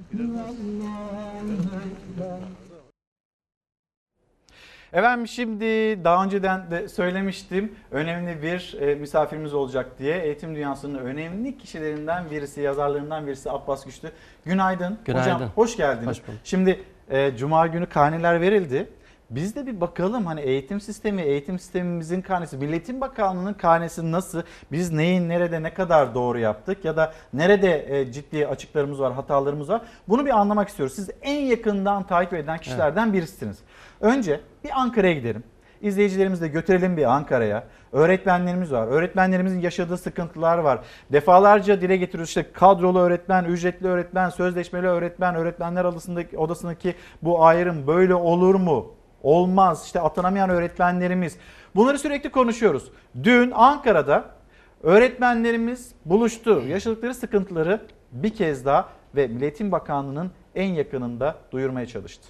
S1: Efendim şimdi daha önceden de söylemiştim önemli bir e, misafirimiz olacak diye. Eğitim dünyasının önemli kişilerinden birisi, yazarlarından birisi Abbas Güçlü. Günaydın.
S37: Günaydın.
S1: Hocam hoş geldiniz.
S37: Hoş bulduk.
S1: Şimdi e, Cuma günü karneler verildi. Biz de bir bakalım hani eğitim sistemi, eğitim sistemimizin karnesi, Milletin Bakanlığı'nın karnesi nasıl? Biz neyin nerede ne kadar doğru yaptık ya da nerede e, ciddi açıklarımız var, hatalarımız var? Bunu bir anlamak istiyoruz. Siz en yakından takip eden kişilerden birisiniz. Önce bir Ankara'ya gidelim. İzleyicilerimizi de götürelim bir Ankara'ya. Öğretmenlerimiz var. Öğretmenlerimizin yaşadığı sıkıntılar var. Defalarca dile getiriyoruz işte kadrolu öğretmen, ücretli öğretmen, sözleşmeli öğretmen, öğretmenler odasındaki, odasındaki bu ayrım böyle olur mu? Olmaz. İşte atanamayan öğretmenlerimiz. Bunları sürekli konuşuyoruz. Dün Ankara'da öğretmenlerimiz buluştu. Yaşadıkları sıkıntıları bir kez daha ve Milletin Bakanlığı'nın en yakınında duyurmaya çalıştı.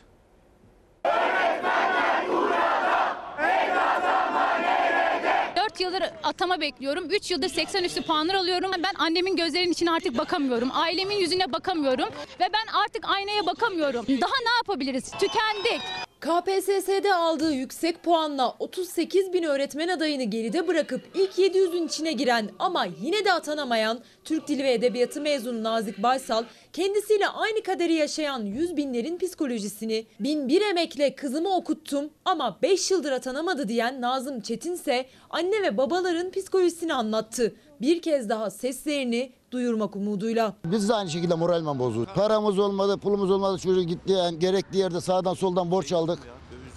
S39: 4 yıldır atama bekliyorum. 3 yıldır 80 üstü puanlar alıyorum. Ben annemin gözlerinin içine artık bakamıyorum. Ailemin yüzüne bakamıyorum. Ve ben artık aynaya bakamıyorum. Daha ne yapabiliriz? Tükendik.
S27: KPSS'de aldığı yüksek puanla 38 bin öğretmen adayını geride bırakıp ilk 700'ün içine giren ama yine de atanamayan Türk Dili ve Edebiyatı mezunu Nazik Baysal kendisiyle aynı kaderi yaşayan yüz binlerin psikolojisini bin bir emekle kızımı okuttum ama 5 yıldır atanamadı diyen Nazım Çetin ise anne ve babaların psikolojisini anlattı. Bir kez daha seslerini duyurmak umuduyla.
S40: Biz de aynı şekilde moralmen bozuk. Paramız olmadı, pulumuz olmadı. Çocuk gitti yani gerekli yerde sağdan soldan borç aldık.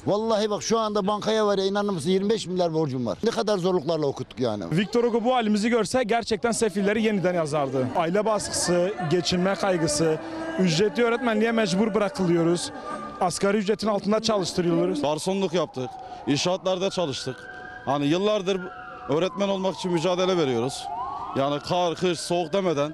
S40: Vallahi bak şu anda bankaya var ya inanır mısın 25 milyar borcum var. Ne kadar zorluklarla okuttuk yani.
S31: Victor Hugo bu halimizi görse gerçekten sefilleri yeniden yazardı. Aile baskısı, geçinme kaygısı, ücretli öğretmenliğe mecbur bırakılıyoruz. Asgari ücretin altında çalıştırıyoruz.
S41: Garsonluk yaptık, inşaatlarda çalıştık. Hani yıllardır öğretmen olmak için mücadele veriyoruz. Yani kar, kış, soğuk demeden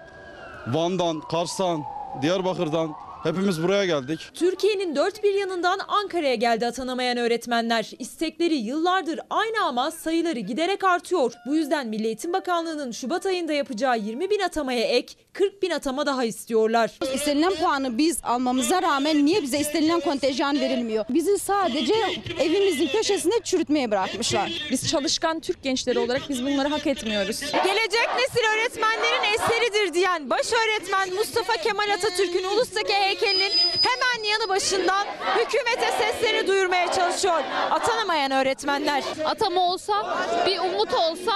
S41: Van'dan, Kars'tan, Diyarbakır'dan hepimiz buraya geldik.
S27: Türkiye'nin dört bir yanından Ankara'ya geldi atanamayan öğretmenler. İstekleri yıllardır aynı ama sayıları giderek artıyor. Bu yüzden Milli Eğitim Bakanlığı'nın Şubat ayında yapacağı 20 bin atamaya ek 40 bin atama daha istiyorlar.
S42: İstenilen puanı biz almamıza rağmen niye bize istenilen kontenjan verilmiyor? Bizi sadece evimizin köşesinde çürütmeye bırakmışlar.
S43: Biz çalışkan Türk gençleri olarak biz bunları hak etmiyoruz.
S27: Gelecek nesil öğretmenlerin eseridir diyen baş öğretmen Mustafa Kemal Atatürk'ün ulustaki heykelinin hemen yanı başından hükümete seslerini duyurmaya çalışıyor. Atanamayan öğretmenler.
S39: Atama olsa, bir umut olsa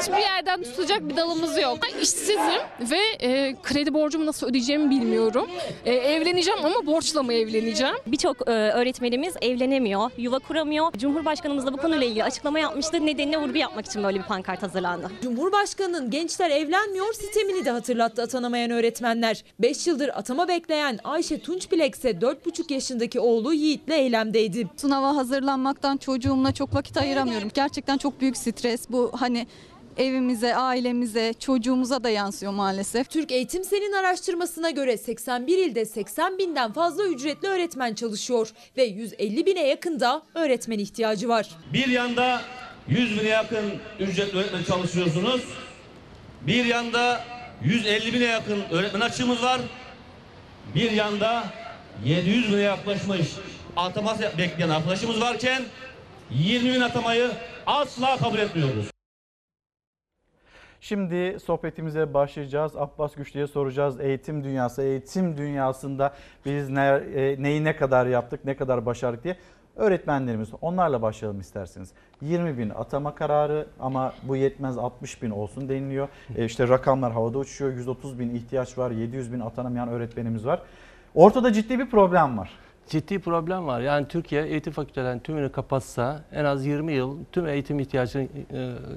S39: hiçbir yerden tutacak bir dalımız yok. İşsizim ve e, kredi borcumu nasıl ödeyeceğimi bilmiyorum. E, evleneceğim ama borçla mı evleneceğim?
S44: Birçok e, öğretmenimiz evlenemiyor, yuva kuramıyor. Cumhurbaşkanımız da bu konuyla ilgili açıklama yapmıştı. Nedenine vurgu yapmak için böyle bir pankart hazırlandı.
S27: Cumhurbaşkanının gençler evlenmiyor sistemini de hatırlattı atanamayan öğretmenler. 5 yıldır atama bekleyen Ayşe Tunçbilek ise 4,5 yaşındaki oğlu Yiğit'le eylemdeydi.
S42: Sınava hazırlanmaktan çocuğumla çok vakit ayıramıyorum. Gerçekten çok büyük stres. Bu hani evimize, ailemize, çocuğumuza da yansıyor maalesef.
S27: Türk Eğitim Sen'in araştırmasına göre 81 ilde 80 binden fazla ücretli öğretmen çalışıyor ve 150 bine yakında öğretmen ihtiyacı var.
S45: Bir yanda 100 bine yakın ücretli öğretmen çalışıyorsunuz. Bir yanda 150 bine yakın öğretmen açığımız var. Bir yanda 700 bine yaklaşmış atama bekleyen arkadaşımız varken 20 bin atamayı asla kabul etmiyoruz.
S1: Şimdi sohbetimize başlayacağız. Abbas Güçlü'ye soracağız. Eğitim dünyası, eğitim dünyasında biz ne, e, neyi ne kadar yaptık, ne kadar başardık diye. Öğretmenlerimiz, onlarla başlayalım isterseniz. 20 bin atama kararı ama bu yetmez 60 bin olsun deniliyor. E işte rakamlar havada uçuyor. 130 bin ihtiyaç var, 700 bin atanamayan öğretmenimiz var. Ortada ciddi bir problem var.
S37: Ciddi problem var. Yani Türkiye eğitim fakültelerinin tümünü kapatsa en az 20 yıl tüm eğitim ihtiyacını e,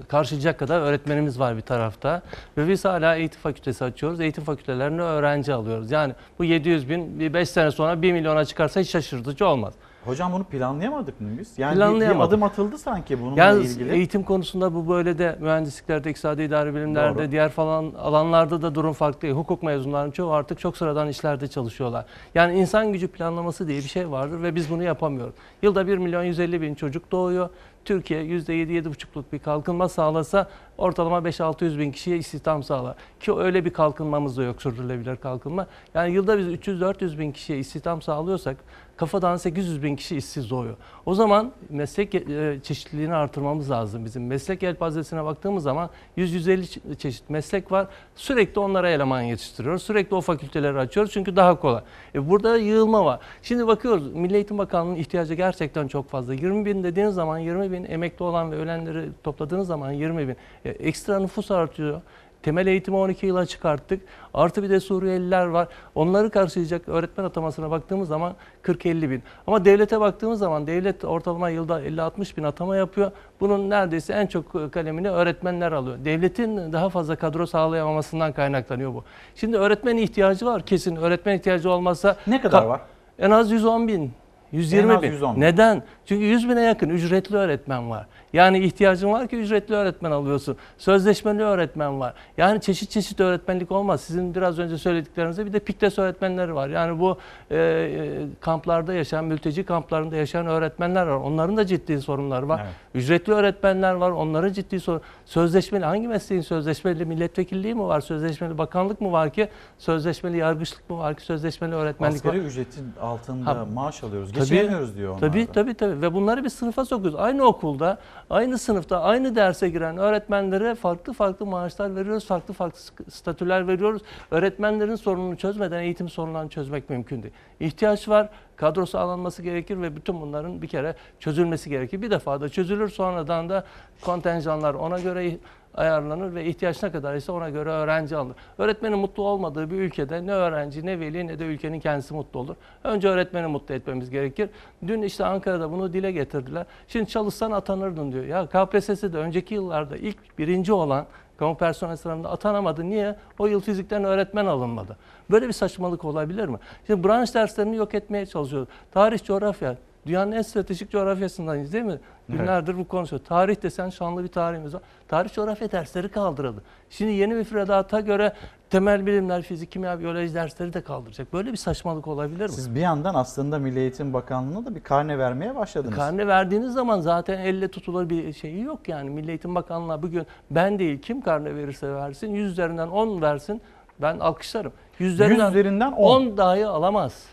S37: karşılayacak kadar öğretmenimiz var bir tarafta. Ve biz hala eğitim fakültesi açıyoruz. Eğitim fakültelerine öğrenci alıyoruz. Yani bu 700 bin bir 5 sene sonra 1 milyona çıkarsa hiç şaşırtıcı olmaz.
S1: Hocam bunu planlayamadık mı biz? Yani bir- bir,
S37: Planlayamadık.
S1: adım atıldı sanki bununla
S37: Yani
S1: ilgili.
S37: eğitim konusunda bu böyle de mühendisliklerde, iktisadi idari bilimlerde,
S1: Doğru.
S37: diğer falan alanlarda da durum farklı değil. Hukuk mezunlarının çoğu artık çok sıradan işlerde çalışıyorlar. Yani insan gücü planlaması diye bir şey vardır ve biz bunu yapamıyoruz. Yılda 1 milyon 150 bin çocuk doğuyor. Türkiye %7-7,5'luk bir kalkınma sağlasa ortalama 5-600 bin kişiye istihdam sağlar. Ki öyle bir kalkınmamız da yok sürdürülebilir kalkınma. Yani yılda biz 300-400 bin kişiye istihdam sağlıyorsak kafadan 800 bin kişi işsiz doğuyor. O zaman meslek e, çeşitliliğini artırmamız lazım bizim. Meslek yelpazesine baktığımız zaman 100-150 çe- çeşit meslek var. Sürekli onlara eleman yetiştiriyoruz. Sürekli o fakülteleri açıyoruz çünkü daha kolay. E burada yığılma var. Şimdi bakıyoruz Milli Eğitim Bakanlığı'nın ihtiyacı gerçekten çok fazla. 20 bin dediğiniz zaman 20 bin emekli olan ve ölenleri topladığınız zaman 20 bin. E, ekstra nüfus artıyor. Temel eğitimi 12 yıla çıkarttık. Artı bir de Suriyeliler var. Onları karşılayacak öğretmen atamasına baktığımız zaman 40-50 bin. Ama devlete baktığımız zaman devlet ortalama yılda 50-60 bin atama yapıyor. Bunun neredeyse en çok kalemini öğretmenler alıyor. Devletin daha fazla kadro sağlayamamasından kaynaklanıyor bu. Şimdi öğretmen ihtiyacı var kesin. Öğretmen ihtiyacı olmazsa...
S1: Ne kadar
S37: Ka-
S1: var?
S37: En az 110 bin. 120
S1: En az
S37: bin.
S1: 110 bin.
S37: Neden? Çünkü 100 bine yakın ücretli öğretmen var. Yani ihtiyacın var ki ücretli öğretmen alıyorsun. Sözleşmeli öğretmen var. Yani çeşit çeşit öğretmenlik olmaz. Sizin biraz önce söylediklerinizde bir de piktes öğretmenleri var. Yani bu e, e, kamplarda yaşayan, mülteci kamplarında yaşayan öğretmenler var. Onların da ciddi sorunları var.
S1: Evet.
S37: Ücretli öğretmenler var. Onların ciddi sorun. Sözleşmeli hangi mesleğin sözleşmeli milletvekilliği mi var? Sözleşmeli bakanlık mı var ki? Sözleşmeli yargıçlık mı var ki? Sözleşmeli öğretmenlik var.
S1: Asgari ücretin altında
S37: Ha,
S1: maaş alıyoruz.
S37: Tabii,
S1: Geçinemiyoruz diyor onlar
S37: Tabii tabii tabii ve bunları bir sınıfa sokuyoruz. Aynı okulda, aynı sınıfta, aynı derse giren öğretmenlere farklı farklı maaşlar veriyoruz, farklı farklı statüler veriyoruz. Öğretmenlerin sorununu çözmeden eğitim sorunlarını çözmek mümkün değil. İhtiyaç var, kadro sağlanması gerekir ve bütün bunların bir kere çözülmesi gerekir. Bir defa da çözülür sonradan da kontenjanlar ona göre ayarlanır ve ihtiyaç ne kadar ise ona göre öğrenci alınır. Öğretmenin mutlu olmadığı bir ülkede ne öğrenci ne veli ne de ülkenin kendisi mutlu olur. Önce öğretmeni mutlu etmemiz gerekir. Dün işte Ankara'da bunu dile getirdiler. Şimdi çalışsan atanırdın diyor. Ya KPSS'de önceki yıllarda ilk birinci olan kamu personel sınavında atanamadı. Niye? O yıl fizikten öğretmen alınmadı. Böyle bir saçmalık olabilir mi? Şimdi branş derslerini yok etmeye çalışıyoruz. Tarih, coğrafya. Dünyanın en stratejik coğrafyasındayız değil mi? Günlerdir bu konuşuyor. Tarih desen şanlı bir tarihimiz var. Tarih coğrafya dersleri kaldırıldı. Şimdi yeni müfredata göre temel bilimler, fizik, kimya, biyoloji dersleri de kaldıracak. Böyle bir saçmalık olabilir mi?
S1: Siz bir yandan aslında Milli Eğitim Bakanlığı'na da bir karne vermeye başladınız.
S37: Karne verdiğiniz zaman zaten elle tutulur bir şeyi yok yani. Milli Eğitim Bakanlığı bugün ben değil kim karne verirse versin 100 üzerinden 10 versin ben alkışlarım. 100 üzerinden,
S1: üzerinden 10.
S37: 10 dahi alamaz.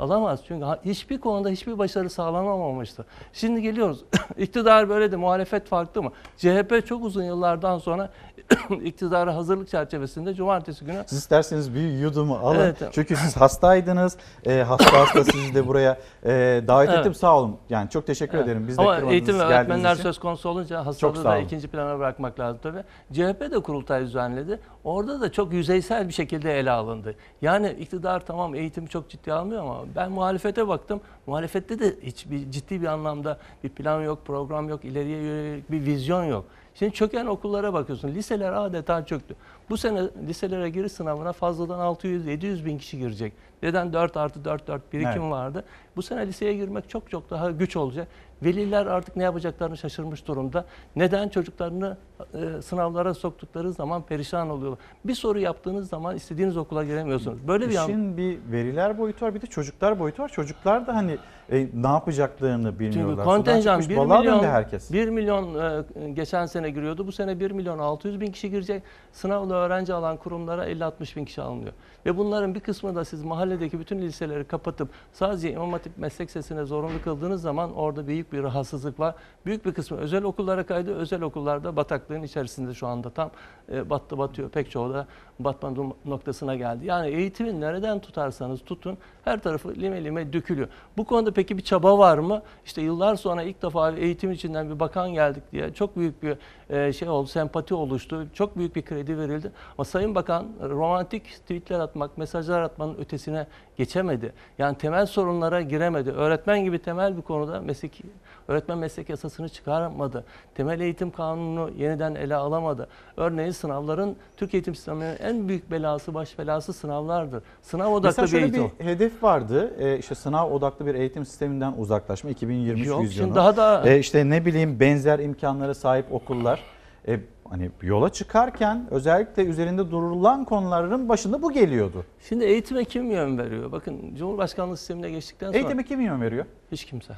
S37: Alamaz çünkü hiçbir konuda hiçbir başarı sağlanamamıştı. Şimdi geliyoruz. İktidar böyle de muhalefet farklı mı? CHP çok uzun yıllardan sonra iktidara hazırlık çerçevesinde cumartesi günü
S1: Siz isterseniz bir yudumu alın.
S37: Evet.
S1: Çünkü siz hastaydınız. E, hasta hasta sizi de buraya e, davet
S37: Evet.
S1: ettim. Sağ olun. Yani çok teşekkür
S37: Evet.
S1: ederim. Biz de
S37: Ama eğitim ve öğretmenler
S1: için.
S37: söz konusu olunca hastalığı da ikinci plana bırakmak lazım tabii. CHP de kurultay düzenledi. Orada da çok yüzeysel bir şekilde ele alındı. Yani iktidar tamam eğitimi çok ciddi almıyor ama ben muhalefete baktım. Muhalefette de hiçbir ciddi bir anlamda bir plan yok, program yok, ileriye yönelik bir vizyon yok. Şimdi çöken okullara bakıyorsun. Liseler adeta çöktü. Bu sene liselere giriş sınavına fazladan 600-700 bin kişi girecek. Neden 4 artı 4 4 birikim
S1: Evet.
S37: vardı. Bu sene liseye girmek çok çok daha güç olacak. Veliler artık ne yapacaklarını şaşırmış durumda. Neden çocuklarını e, sınavlara soktukları zaman perişan oluyorlar. Bir soru yaptığınız zaman istediğiniz okula giremiyorsunuz. Böyle bir
S1: İşin bir veriler boyutu var bir de çocuklar boyutu var. Çocuklar da hani e, ne yapacaklarını bilmiyorlar.
S37: Çünkü kontenjan
S1: çıkmış
S37: 1
S1: balığa
S37: milyon,
S1: herkes.
S37: 1 milyon e, geçen sene giriyordu. Bu sene 1 milyon 600 bin kişi girecek. Sınavla öğrenci alan kurumlara 50-60 bin kişi alınıyor. Ve bunların bir kısmı da siz mahalledeki bütün liseleri kapatıp sadece İmam Hatip meslek sesine zorunlu kıldığınız zaman orada büyük bir rahatsızlık var. Büyük bir kısmı özel okullara kaydı. Özel okullarda bataklığın içerisinde şu anda tam e, battı batıyor. Pek çoğu da batma noktasına geldi. Yani eğitimin nereden tutarsanız tutun her tarafı lime lime dökülüyor. Bu konuda peki bir çaba var mı? İşte yıllar sonra ilk defa eğitim içinden bir bakan geldik diye çok büyük bir e, şey oldu, sempati oluştu. Çok büyük bir kredi verildi. Ama Sayın Bakan romantik tweetler atmak, mesajlar atmanın ötesine geçemedi. Yani temel sorunlara giremedi. Öğretmen gibi temel bir konuda meslek öğretmen meslek yasasını çıkarmadı. Temel eğitim kanununu yeniden ele alamadı. Örneğin sınavların Türk eğitim sisteminin en büyük belası, baş belası sınavlardır. Sınav odaklı
S1: Mesela
S37: bir eğitim.
S1: bir hedef vardı. E, işte sınav odaklı bir eğitim sisteminden uzaklaşma 2023
S37: Yok,
S1: vizyonu.
S37: şimdi daha da-
S1: E, işte ne bileyim benzer imkanlara sahip okullar. E, hani yola çıkarken özellikle üzerinde durulan konuların başında bu geliyordu.
S37: Şimdi eğitime kim yön veriyor? Bakın Cumhurbaşkanlığı sistemine geçtikten sonra...
S1: Eğitime kim yön veriyor?
S37: Hiç kimse.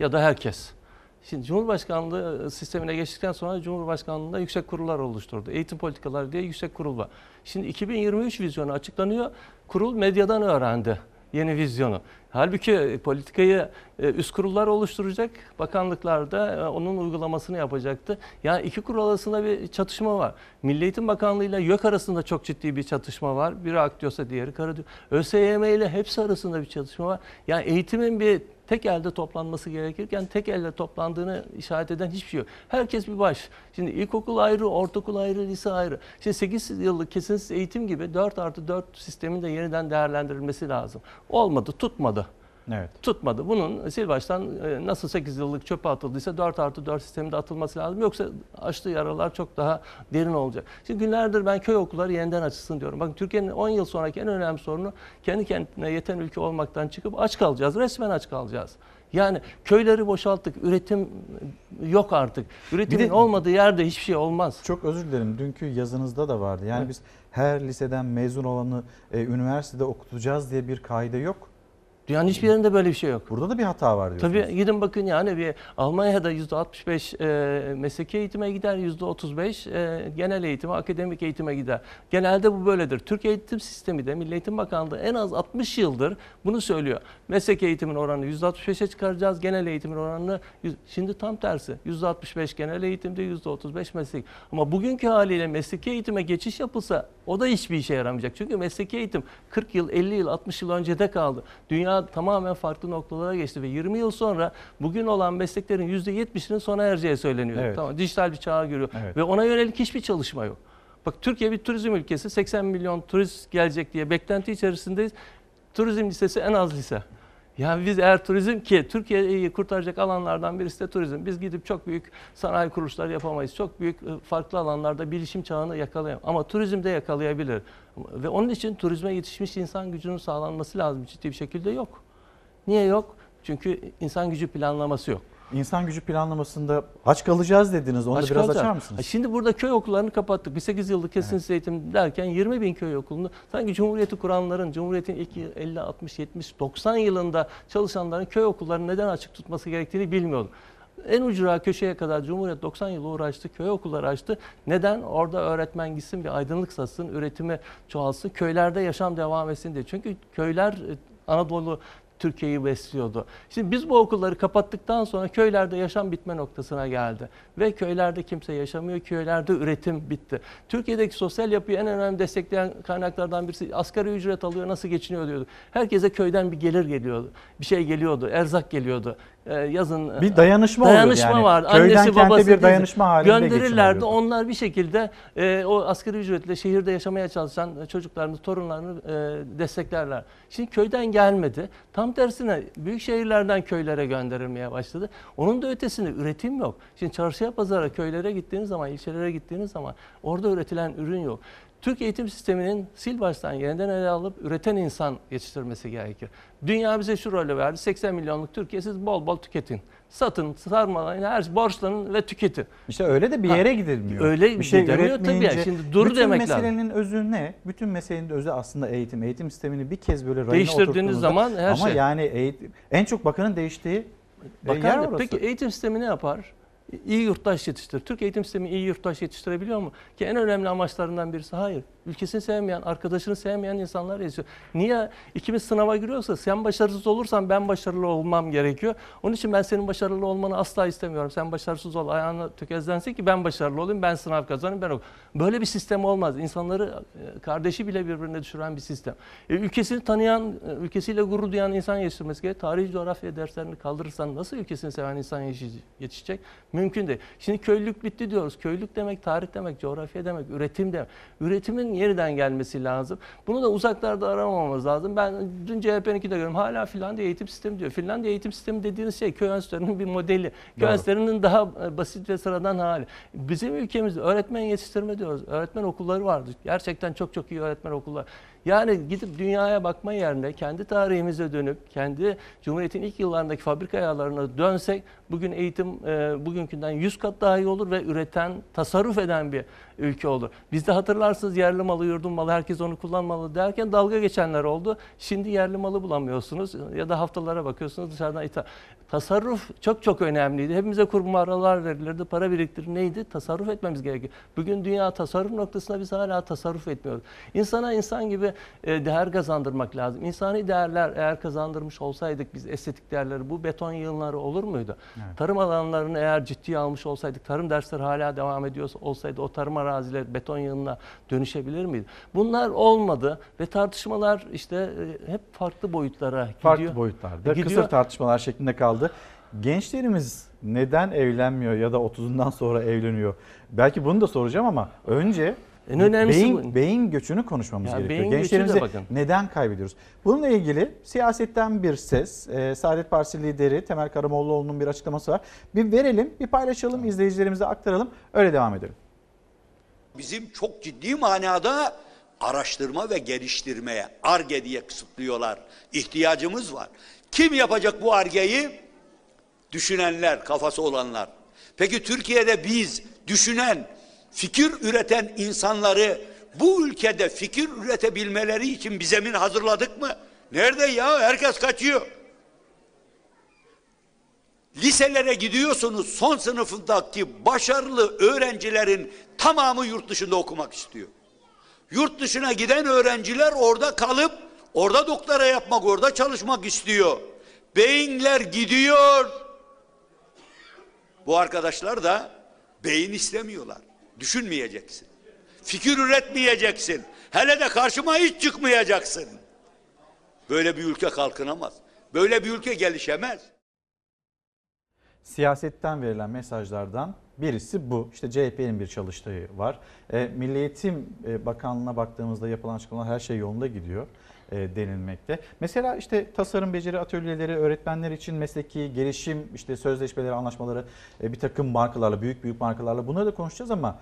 S37: Ya da herkes. Şimdi Cumhurbaşkanlığı sistemine geçtikten sonra Cumhurbaşkanlığında yüksek kurullar oluşturdu. Eğitim politikaları diye yüksek kurul var. Şimdi 2023 vizyonu açıklanıyor. Kurul medyadan öğrendi yeni vizyonu. Halbuki politikayı e, üst kurullar oluşturacak, bakanlıklar da e, onun uygulamasını yapacaktı. Yani iki kurul arasında bir çatışma var. Milli Eğitim Bakanlığı ile YÖK arasında çok ciddi bir çatışma var. Biri Akdiyorsa diğeri Karadiyor. ÖSYM ile hepsi arasında bir çatışma var. Yani eğitimin bir tek elde toplanması gerekirken tek elle toplandığını işaret eden hiçbir şey yok. Herkes bir baş. Şimdi ilkokul ayrı, ortaokul ayrı, lise ayrı. Şimdi 8 yıllık kesintisiz eğitim gibi 4 artı 4 sistemin de yeniden değerlendirilmesi lazım. Olmadı, tutmadı.
S1: Evet.
S37: Tutmadı. Bunun sil baştan e, nasıl 8 yıllık çöpe atıldıysa 4 artı 4 sisteminde atılması lazım. Yoksa açtığı yaralar çok daha derin olacak. Şimdi günlerdir ben köy okulları yeniden açılsın diyorum. Bakın Türkiye'nin 10 yıl sonraki en önemli sorunu kendi kendine yeten ülke olmaktan çıkıp aç kalacağız. Resmen aç kalacağız. Yani köyleri boşalttık. Üretim yok artık. Üretimin
S1: de-
S37: olmadığı yerde hiçbir şey olmaz.
S1: Çok özür dilerim. Dünkü yazınızda da vardı. Yani biz her liseden mezun olanı e, üniversitede okutacağız diye bir kaide yok.
S37: Dünyanın hiçbir yerinde böyle bir şey yok.
S1: Burada da bir hata var diyorsunuz.
S37: Tabii gidin bakın yani bir Almanya'da %65 e, mesleki eğitime gider, %35 e, genel eğitime, akademik eğitime gider. Genelde bu böyledir. Türk eğitim sistemi de Milli Eğitim Bakanlığı en az 60 yıldır bunu söylüyor. Mesleki eğitimin oranını %65'e çıkaracağız, genel eğitimin oranını şimdi tam tersi. %65 genel eğitimde, %35 meslek. Ama bugünkü haliyle mesleki eğitime geçiş yapılsa o da hiçbir işe yaramayacak. Çünkü mesleki eğitim 40 yıl, 50 yıl, 60 yıl öncede kaldı. Dünya tamamen farklı noktalara geçti ve 20 yıl sonra bugün olan mesleklerin %70'inin sona ereceği söyleniyor.
S1: Evet.
S37: Tamam, dijital bir çağa giriyor
S1: Evet.
S37: ve ona yönelik hiçbir çalışma yok. Bak Türkiye bir turizm ülkesi 80 milyon turist gelecek diye beklenti içerisindeyiz. Turizm lisesi en az lise. Yani biz eğer turizm ki Türkiye'yi kurtaracak alanlardan birisi de turizm. Biz gidip çok büyük sanayi kuruluşları yapamayız. Çok büyük e, farklı alanlarda bilişim çağını yakalayamayız. Ama turizmde yakalayabilir. Ve onun için turizme yetişmiş insan gücünün sağlanması lazım. Ciddi bir şekilde yok. Niye yok? Çünkü insan gücü planlaması yok.
S1: İnsan gücü planlamasında aç kalacağız dediniz. Onu da
S37: Aç
S1: biraz
S37: kalacak.
S1: açar mısınız?
S37: Şimdi burada köy okullarını kapattık. Bir 8 yıllık kesintisiz eğitim derken 20 bin köy okulunu sanki Cumhuriyeti kuranların, Cumhuriyet'in ilk yıl 50, 60, 70, 90 yılında çalışanların köy okullarını neden açık tutması gerektiğini bilmiyordum. En ucra köşeye kadar Cumhuriyet 90 yıl uğraştı, köy okulları açtı. Neden? Orada öğretmen gitsin, bir aydınlık satsın, üretimi çoğalsın, köylerde yaşam devam etsin diye. Çünkü köyler e, Anadolu Türkiye'yi besliyordu. Şimdi biz bu okulları kapattıktan sonra köylerde yaşam bitme noktasına geldi. Ve köylerde kimse yaşamıyor, köylerde üretim bitti. Türkiye'deki sosyal yapıyı en önemli destekleyen kaynaklardan birisi asgari ücret alıyor, nasıl geçiniyor diyordu. Herkese köyden bir gelir geliyordu. Bir şey geliyordu, erzak geliyordu. Ee, yazın
S1: Bir dayanışma
S37: dayanışma
S1: yani.
S37: vardı.
S1: Köyden
S37: Annesi
S1: kente
S37: babası
S1: bir dayanışma halinde
S37: gönderirlerdi. Onlar bir şekilde e, o asgari ücretle şehirde yaşamaya çalışan çocuklarını, torunlarını e, desteklerler. Şimdi köyden gelmedi. Tam tersine büyük şehirlerden köylere gönderilmeye başladı. Onun da ötesinde üretim yok. Şimdi çarşıya pazara köylere gittiğiniz zaman, ilçelere gittiğiniz zaman orada üretilen ürün yok. Türk eğitim sisteminin sil baştan yeniden ele alıp üreten insan yetiştirmesi gerekir. Dünya bize şu rolü verdi. 80 milyonluk Türkiye siz bol bol tüketin. Satın, sarmalayın, her borçlanın ve tüketin.
S1: İşte öyle de bir
S37: Ha,
S1: yere gidilmiyor.
S37: Öyle
S1: bir şey
S37: gidemiyor tabii. Yani Şimdi dur
S1: bütün
S37: demek lazım.
S1: meselenin özü ne? Bütün meselenin özü aslında eğitim. Eğitim sistemini bir kez böyle rayına
S37: Değiştirdiğiniz zaman her
S1: ama
S37: şey.
S1: yani eğitim, en çok bakanın değiştiği e, yer
S37: Bakan
S1: orası.
S37: peki eğitim sistemi ne yapar? İyi yurttaş yetiştirir. Türk eğitim sistemi iyi yurttaş yetiştirebiliyor mu? Ki en önemli amaçlarından birisi hayır. Ülkesini sevmeyen, arkadaşını sevmeyen insanlar yetişiyor. Niye? İkimiz sınava giriyorsa sen başarısız olursan ben başarılı olmam gerekiyor. Onun için ben senin başarılı olmanı asla istemiyorum. Sen başarısız ol, ayağına tökezlensin ki ben başarılı olayım, ben sınav kazanayım, ben okuyayım. Böyle bir sistem olmaz. İnsanları, e, kardeşi bile birbirine düşüren bir sistem. E, ülkesini tanıyan, e, ülkesiyle gurur duyan insan yetiştirmesi gerekiyor. Tarih, coğrafya derslerini kaldırırsan nasıl ülkesini seven insan yetişecek? Mümkün değil. Şimdi köylülük bitti diyoruz. Köylülük demek tarih demek, coğrafya demek, üretim demek. Üretimin yeniden gelmesi lazım. Bunu da uzaklarda aramamamız lazım. Ben dün CHP'ninki de görüyorum. Hala Finlandiya eğitim sistemi diyor. Finlandiya eğitim sistemi dediğiniz şey köy enstitülerinin bir modeli. Köy enstitülerinin daha e, basit ve sıradan hali. Bizim ülkemizde öğretmen yetiştirme diyoruz. Öğretmen okulları vardı. Gerçekten çok çok iyi öğretmen okulları. Yani gidip dünyaya bakma yerine kendi tarihimize dönüp kendi Cumhuriyet'in ilk yıllarındaki fabrika ayarlarına dönsek bugün eğitim e, bugünkünden 100 kat daha iyi olur ve üreten, tasarruf eden bir ülke olur. Bizde hatırlarsınız yerli malı, yurdum malı, herkes onu kullanmalı derken dalga geçenler oldu. Şimdi yerli malı bulamıyorsunuz ya da haftalara bakıyorsunuz dışarıdan ithal. Tasarruf çok çok önemliydi. Hepimize kumbaralar verilirdi, para biriktirir. Neydi? Tasarruf etmemiz gerekiyor. Bugün dünya tasarruf noktasında biz hala tasarruf etmiyoruz. İnsana insan gibi e, değer kazandırmak lazım. İnsani değerler eğer kazandırmış olsaydık biz estetik değerleri bu beton yığınları olur muydu?
S1: Evet.
S37: Tarım alanlarını eğer ciddiye almış olsaydık, tarım dersleri hala devam ediyor olsaydı o tarım arazileri beton yığınına dönüşebilir miydi? Bunlar olmadı ve tartışmalar işte e, hep farklı boyutlara gidiyor.
S1: Farklı boyutlarda.
S37: Gidiyor.
S1: Kısır tartışmalar şeklinde kaldı. Gençlerimiz neden evlenmiyor ya da 30'undan sonra evleniyor? Belki bunu da soracağım ama önce
S37: En önemlisi
S1: beyin,
S37: bu.
S1: beyin göçünü konuşmamız
S37: Ya
S1: gerekiyor. Gençlerimizi
S37: bakın.
S1: neden kaybediyoruz? Bununla ilgili siyasetten bir ses, e, Saadet Partisi lideri Temel Karamollaoğlu'nun bir açıklaması var. Bir verelim, bir paylaşalım, izleyicilerimize aktaralım, öyle devam edelim.
S32: Bizim çok ciddi manada araştırma ve geliştirmeye, ARGE diye kısıtlıyorlar. İhtiyacımız var. Kim yapacak bu ARGE'yi? Düşünenler, kafası olanlar. Peki Türkiye'de biz düşünen, fikir üreten insanları bu ülkede fikir üretebilmeleri için bir zemin hazırladık mı? Nerede ya? Herkes kaçıyor. Liselere gidiyorsunuz son sınıfındaki başarılı öğrencilerin tamamı yurt dışında okumak istiyor. Yurt dışına giden öğrenciler orada kalıp orada doktora yapmak, orada çalışmak istiyor. Beyinler gidiyor. Bu arkadaşlar da beyin istemiyorlar. Düşünmeyeceksin. Fikir üretmeyeceksin. Hele de karşıma hiç çıkmayacaksın. Böyle bir ülke kalkınamaz. Böyle bir ülke gelişemez.
S1: siyasetten verilen mesajlardan birisi bu. İşte CHP'nin bir çalıştığı var. E, Milli Eğitim e, Bakanlığı'na baktığımızda yapılan açıklamalar her şey yolunda gidiyor denilmekte. Mesela işte tasarım beceri atölyeleri, öğretmenler için mesleki gelişim, işte sözleşmeleri, anlaşmaları e, bir takım markalarla, büyük büyük markalarla bunları da konuşacağız ama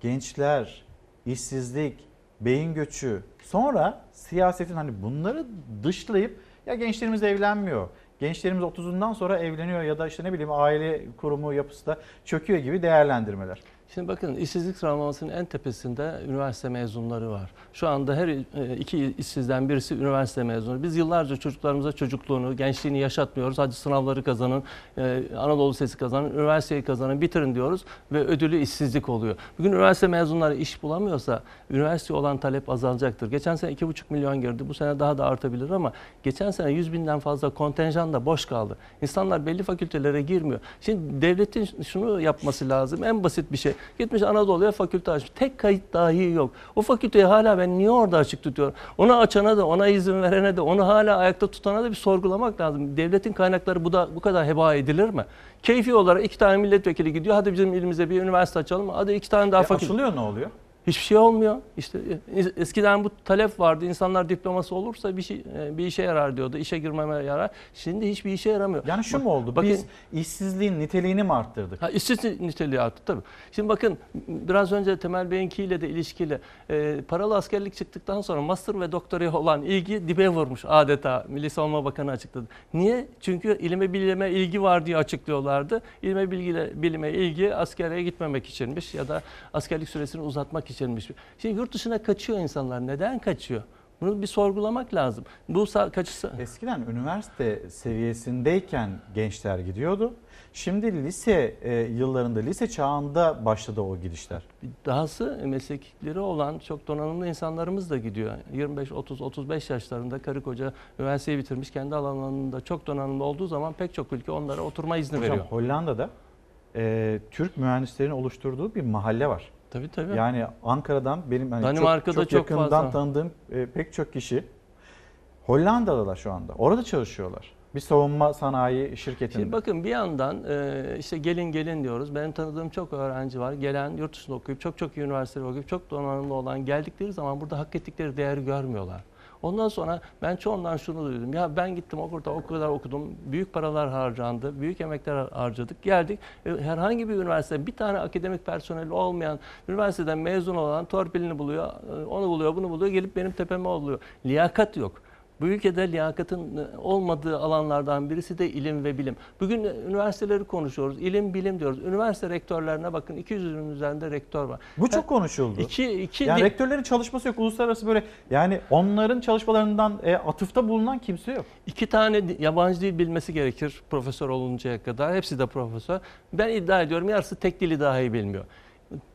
S1: gençler, işsizlik, beyin göçü, sonra siyasetin hani bunları dışlayıp ya gençlerimiz evlenmiyor. Gençlerimiz 30'undan sonra evleniyor ya da işte ne bileyim aile kurumu yapısı da çöküyor gibi değerlendirmeler.
S37: Şimdi bakın işsizlik sıralamasının en tepesinde üniversite mezunları var. Şu anda her e, iki işsizden birisi üniversite mezunu. Biz yıllarca çocuklarımıza çocukluğunu, gençliğini yaşatmıyoruz. Hadi sınavları kazanın, e, Anadolu Sesi kazanın, üniversiteyi kazanın, bitirin diyoruz ve ödülü işsizlik oluyor. Bugün üniversite mezunları iş bulamıyorsa üniversite olan talep azalacaktır. Geçen sene 2,5 milyon girdi. Bu sene daha da artabilir ama geçen sene 100 binden fazla kontenjan da boş kaldı. İnsanlar belli fakültelere girmiyor. Şimdi devletin şunu yapması lazım. En basit bir şey. Gitmiş Anadolu'ya fakülte açmış. Tek kayıt dahi yok. O fakülteyi hala ben niye orada açık tutuyorum? Onu açana da, ona izin verene de, onu hala ayakta tutana da bir sorgulamak lazım. Devletin kaynakları bu da bu kadar heba edilir mi? Keyfi olarak iki tane milletvekili gidiyor. Hadi bizim ilimize bir üniversite açalım. Hadi iki tane daha
S1: E,
S37: fakülte.
S1: açılıyor ne oluyor?
S37: Hiçbir şey olmuyor. İşte e, eskiden bu talep vardı. İnsanlar diploması olursa bir şey e, bir işe yarar diyordu. İşe girmeme yarar. Şimdi hiçbir işe yaramıyor.
S1: Yani şu
S37: Bak-
S1: mu oldu?
S37: bakın-
S1: Biz işsizliğin niteliğini mi arttırdık?
S37: Ha, işsiz niteliği arttı tabii. Şimdi bakın biraz önce Temel Bey'inkiyle de ilişkili e, paralı askerlik çıktıktan sonra master ve doktoraya olan ilgi dibe vurmuş adeta. Milli Savunma Bakanı açıkladı. Niye? Çünkü ilime bilime ilgi var diye açıklıyorlardı. İlime bilgile, bilime ilgi askere gitmemek içinmiş ya da askerlik süresini uzatmak içinmiş. Şimdi yurt dışına kaçıyor insanlar. Neden kaçıyor? Bunu bir sorgulamak lazım. Bu kaçısı...
S1: Eskiden üniversite seviyesindeyken gençler gidiyordu. Şimdi lise e, yıllarında, lise çağında başladı o gidişler.
S37: Dahası meslekleri olan çok donanımlı insanlarımız da gidiyor. 25, 30, 35 yaşlarında karı koca üniversiteyi bitirmiş kendi alanlarında çok donanımlı olduğu zaman pek çok ülke onlara oturma izni
S1: Hocam
S37: veriyor.
S1: Hollanda'da e, Türk mühendislerin oluşturduğu bir mahalle var.
S37: Tabii tabii.
S1: Yani Ankara'dan benim hani
S37: Danimarka'da
S1: çok, çok
S37: çok
S1: yakından
S37: fazla.
S1: tanıdığım e, pek çok kişi Hollanda'dalar şu anda. Orada çalışıyorlar. Bir savunma sanayi şirketinde.
S37: Şimdi bakın bir yandan e, işte gelin gelin diyoruz. Benim tanıdığım çok öğrenci var. Gelen yurt dışında okuyup çok çok iyi üniversitede okuyup çok donanımlı olan geldikleri zaman burada hak ettikleri değeri görmüyorlar. Ondan sonra ben çoğundan şunu duydum. Ya ben gittim orada o kadar okudum. Büyük paralar harcandı. Büyük emekler harcadık. Geldik. E, Herhangi bir üniversite bir tane akademik personeli olmayan üniversiteden mezun olan torpilini buluyor. e, Onu buluyor bunu buluyor. Gelip benim tepeme oluyor. Liyakat yok. Bu ülkede liyakatın e, olmadığı alanlardan birisi de ilim ve bilim. Bugün e, üniversiteleri konuşuyoruz. İlim, bilim diyoruz. Üniversite rektörlerine bakın 200'ün üzerinde rektör var.
S1: Bu çok konuşuldu.
S37: İki, iki
S1: yani rektörlerin çalışması yok. Uluslararası böyle yani onların çalışmalarından e, atıfta bulunan kimse yok.
S37: İki tane yabancı dil bilmesi gerekir profesör oluncaya kadar. Hepsi de profesör. Ben iddia ediyorum yarısı tek dili dahi bilmiyor.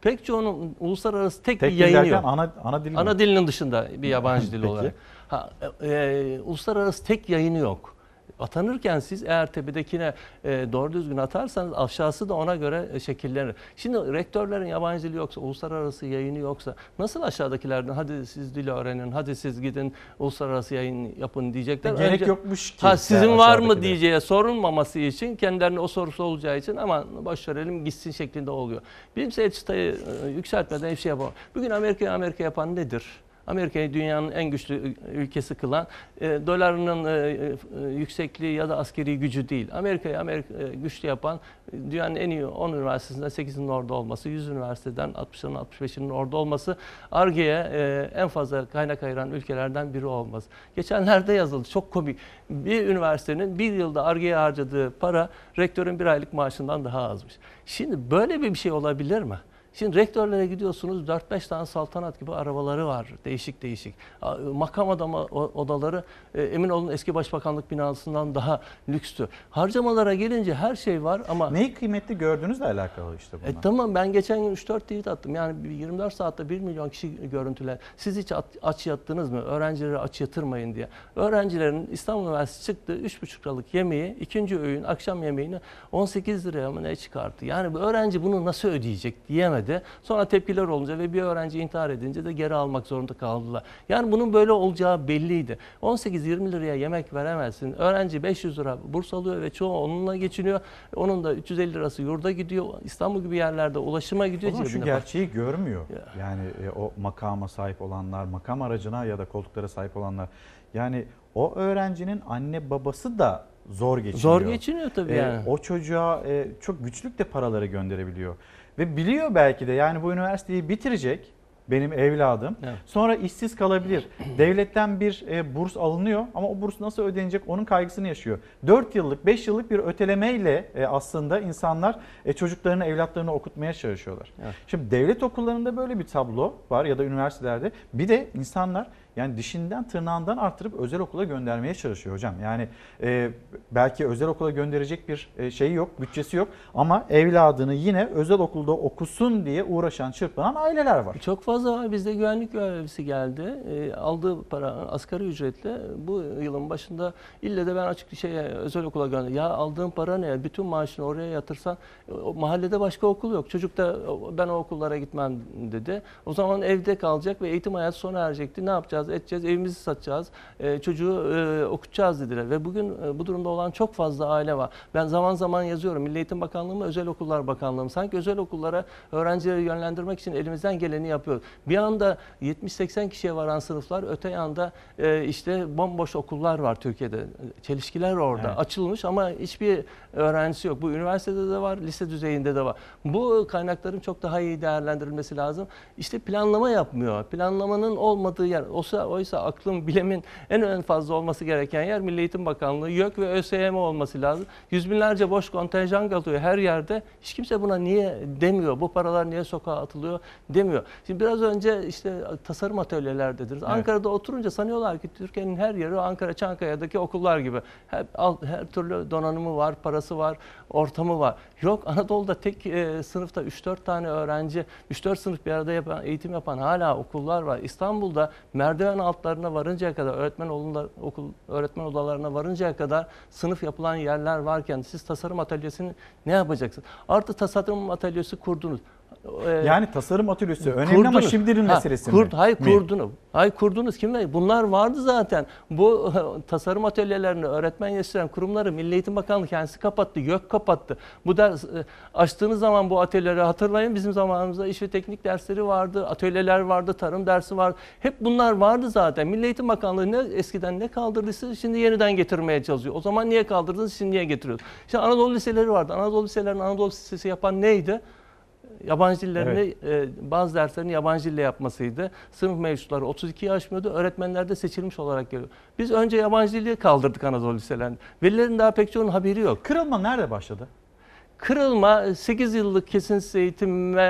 S37: Pek çoğunun uluslararası tek,
S1: Tek
S37: bir yayını yok.
S1: ana, ana dil?
S37: Ana dilinin dışında bir yabancı dil olarak. Ha, e, e, uluslararası tek yayını yok. Atanırken siz eğer tepedekine e, doğru düzgün atarsanız aşağısı da ona göre e, şekillenir. Şimdi rektörlerin yabancı dili yoksa, uluslararası yayını yoksa nasıl aşağıdakilerden hadi siz dili öğrenin, hadi siz gidin uluslararası yayın yapın diyecekler.
S1: Gerek yokmuş ki
S37: Ha, sizin var mı diyeceğe sorulmaması için kendilerine o sorusu olacağı için aman boş verelim gitsin şeklinde oluyor. Bilimsel çıtayı e, yükseltmeden hiçbir şey yapamam. Bugün Amerika'yı Amerika yapan nedir? Amerika'yı dünyanın en güçlü ül- ülkesi kılan e, dolarının e, e, yüksekliği ya da askeri gücü değil. Amerika'yı Amerika e, güçlü yapan e, dünyanın en iyi 10 üniversitesinden 8'inin orada olması, 100 üniversiteden 60'ının 65'inin orada olması, ARGE'ye e, en fazla kaynak ayıran ülkelerden biri olması. Geçenlerde yazıldı çok komik. Bir üniversitenin bir yılda ARGE'ye harcadığı para rektörün bir aylık maaşından daha azmış. Şimdi böyle bir şey olabilir mi? Şimdi rektörlere gidiyorsunuz 4-5 tane saltanat gibi arabaları var değişik değişik. Makam adamı odaları e, emin olun eski başbakanlık binasından daha lükstü. Harcamalara gelince her şey var ama...
S1: Neyi kıymetli gördüğünüzle alakalı işte bunlar.
S37: E tamam ben geçen gün 3-4 tweet attım. Yani bir 24 saatte 1 milyon kişi görüntüler. Siz hiç aç yattınız mı? Öğrencileri aç yatırmayın diye. Öğrencilerin İstanbul Üniversitesi çıktı 3,5 liralık yemeği, ikinci öğün akşam yemeğini 18 liraya mı ne çıkarttı? Yani bu öğrenci bunu nasıl ödeyecek diyemedi. Sonra tepkiler olunca ve bir öğrenci intihar edince de geri almak zorunda kaldılar. Yani bunun böyle olacağı belliydi. 18-20 liraya yemek veremezsin. Öğrenci 500 lira burs alıyor ve çoğu onunla geçiniyor. Onun da 350 lirası yurda gidiyor. İstanbul gibi yerlerde ulaşıma gidiyor.
S1: O zaman şu
S37: cebine bak.
S1: gerçeği görmüyor. Yani e, o makama sahip olanlar, makam aracına ya da koltuklara sahip olanlar. Yani o öğrencinin anne babası da zor geçiniyor.
S37: Zor geçiniyor tabii
S1: E,
S37: yani.
S1: O çocuğa e, çok güçlükle paraları gönderebiliyor. Ve biliyor belki de yani bu üniversiteyi bitirecek benim evladım.
S37: Evet.
S1: Sonra işsiz kalabilir. Devletten bir e, burs alınıyor ama o burs nasıl ödenecek onun kaygısını yaşıyor. 4 yıllık 5 yıllık bir ötelemeyle e, aslında insanlar e, çocuklarını evlatlarını okutmaya çalışıyorlar.
S37: Evet.
S1: Şimdi devlet okullarında böyle bir tablo var ya da üniversitelerde. Bir de insanlar yani dişinden tırnağından artırıp özel okula göndermeye çalışıyor hocam. Yani e, belki özel okula gönderecek bir e, şeyi yok, bütçesi yok ama evladını yine özel okulda okusun diye uğraşan, çırpınan aileler var.
S37: Çok fazla var. Bizde güvenlik görevlisi geldi. E, aldığı para asgari ücretle bu yılın başında ille de ben açık şeye özel okula gönderdim. Ya aldığın para ne? Bütün maaşını oraya yatırsan e, mahallede başka okul yok. Çocuk da "O- ben o okullara gitmem dedi. O zaman evde kalacak ve eğitim hayatı sona erecekti. Ne yapacağız? Edeceğiz. Evimizi satacağız. E, çocuğu e, okutacağız dediler. Ve bugün e, bu durumda olan çok fazla aile var. Ben zaman zaman yazıyorum. Milli Eğitim Bakanlığı mı Özel Okullar Bakanlığı mı? Sanki özel okullara öğrencileri yönlendirmek için elimizden geleni yapıyoruz. Bir anda 70-80 kişiye varan sınıflar, öte yanda e, işte bomboş okullar var Türkiye'de. Çelişkiler orada.
S1: Evet.
S37: Açılmış ama hiçbir öğrencisi yok. Bu üniversitede de var, lise düzeyinde de var. Bu kaynakların çok daha iyi değerlendirilmesi lazım. İşte planlama yapmıyor. Planlamanın olmadığı yer. Oysa, oysa aklın, bilimin en en fazla olması gereken yer Milli Eğitim Bakanlığı, YÖK ve ÖSYM olması lazım. Yüz binlerce boş kontenjan kalıyor her yerde. Hiç kimse buna niye demiyor. Bu paralar niye sokağa atılıyor demiyor. Şimdi biraz önce işte tasarım atölyeler dediniz. Ankara'da oturunca sanıyorlar ki Türkiye'nin her yeri Ankara Çankaya'daki okullar gibi. Her, her türlü donanımı var, parası var, ortamı var. Yok Anadolu'da tek e, sınıfta 3-4 tane öğrenci, 3-4 sınıf bir arada yapan, eğitim yapan hala okullar var. İstanbul'da merdiven altlarına varıncaya kadar öğretmen okullar, okul öğretmen odalarına varıncaya kadar sınıf yapılan yerler varken siz tasarım atölyesini ne yapacaksınız? Artı tasarım atölyesi kurdunuz. Ee,
S1: Yani tasarım atölyesi önemli ama
S37: Kurdunuz.
S1: şimdinin
S37: Ha,
S1: meselesi
S37: kurd-
S1: mi?
S37: Hayır kurdunuz. Hayır kurdunuz kim? ver- Bunlar vardı zaten. Bu tasarım atölyelerini öğretmen yetiştiren kurumları Milli Eğitim Bakanlığı kendisi kapattı. YÖK kapattı. Bu ders e, açtığınız zaman bu atölyeleri hatırlayın. Bizim zamanımızda iş ve teknik dersleri vardı. Atölyeler vardı. Tarım dersi vardı. Hep bunlar vardı zaten. Milli Eğitim Bakanlığı ne eskiden ne kaldırdıysa şimdi yeniden getirmeye çalışıyor. O zaman niye kaldırdınız? Şimdi niye getiriyorsunuz? Şimdi Anadolu liseleri vardı. Anadolu liselerinin Anadolu Lisesi yapan neydi? Yabancı dillerini e, bazı derslerini yabancı dille yapmasıydı. Sınıf mevcutları 32 aşmıyordu. Öğretmenler de seçilmiş olarak geliyor. Biz önce yabancı dili kaldırdık Anadolu liselerinde. Velilerin daha pek çoğunun haberi yok.
S1: Kırılma nerede başladı?
S37: Kırılma 8 yıllık kesintisiz eğitimle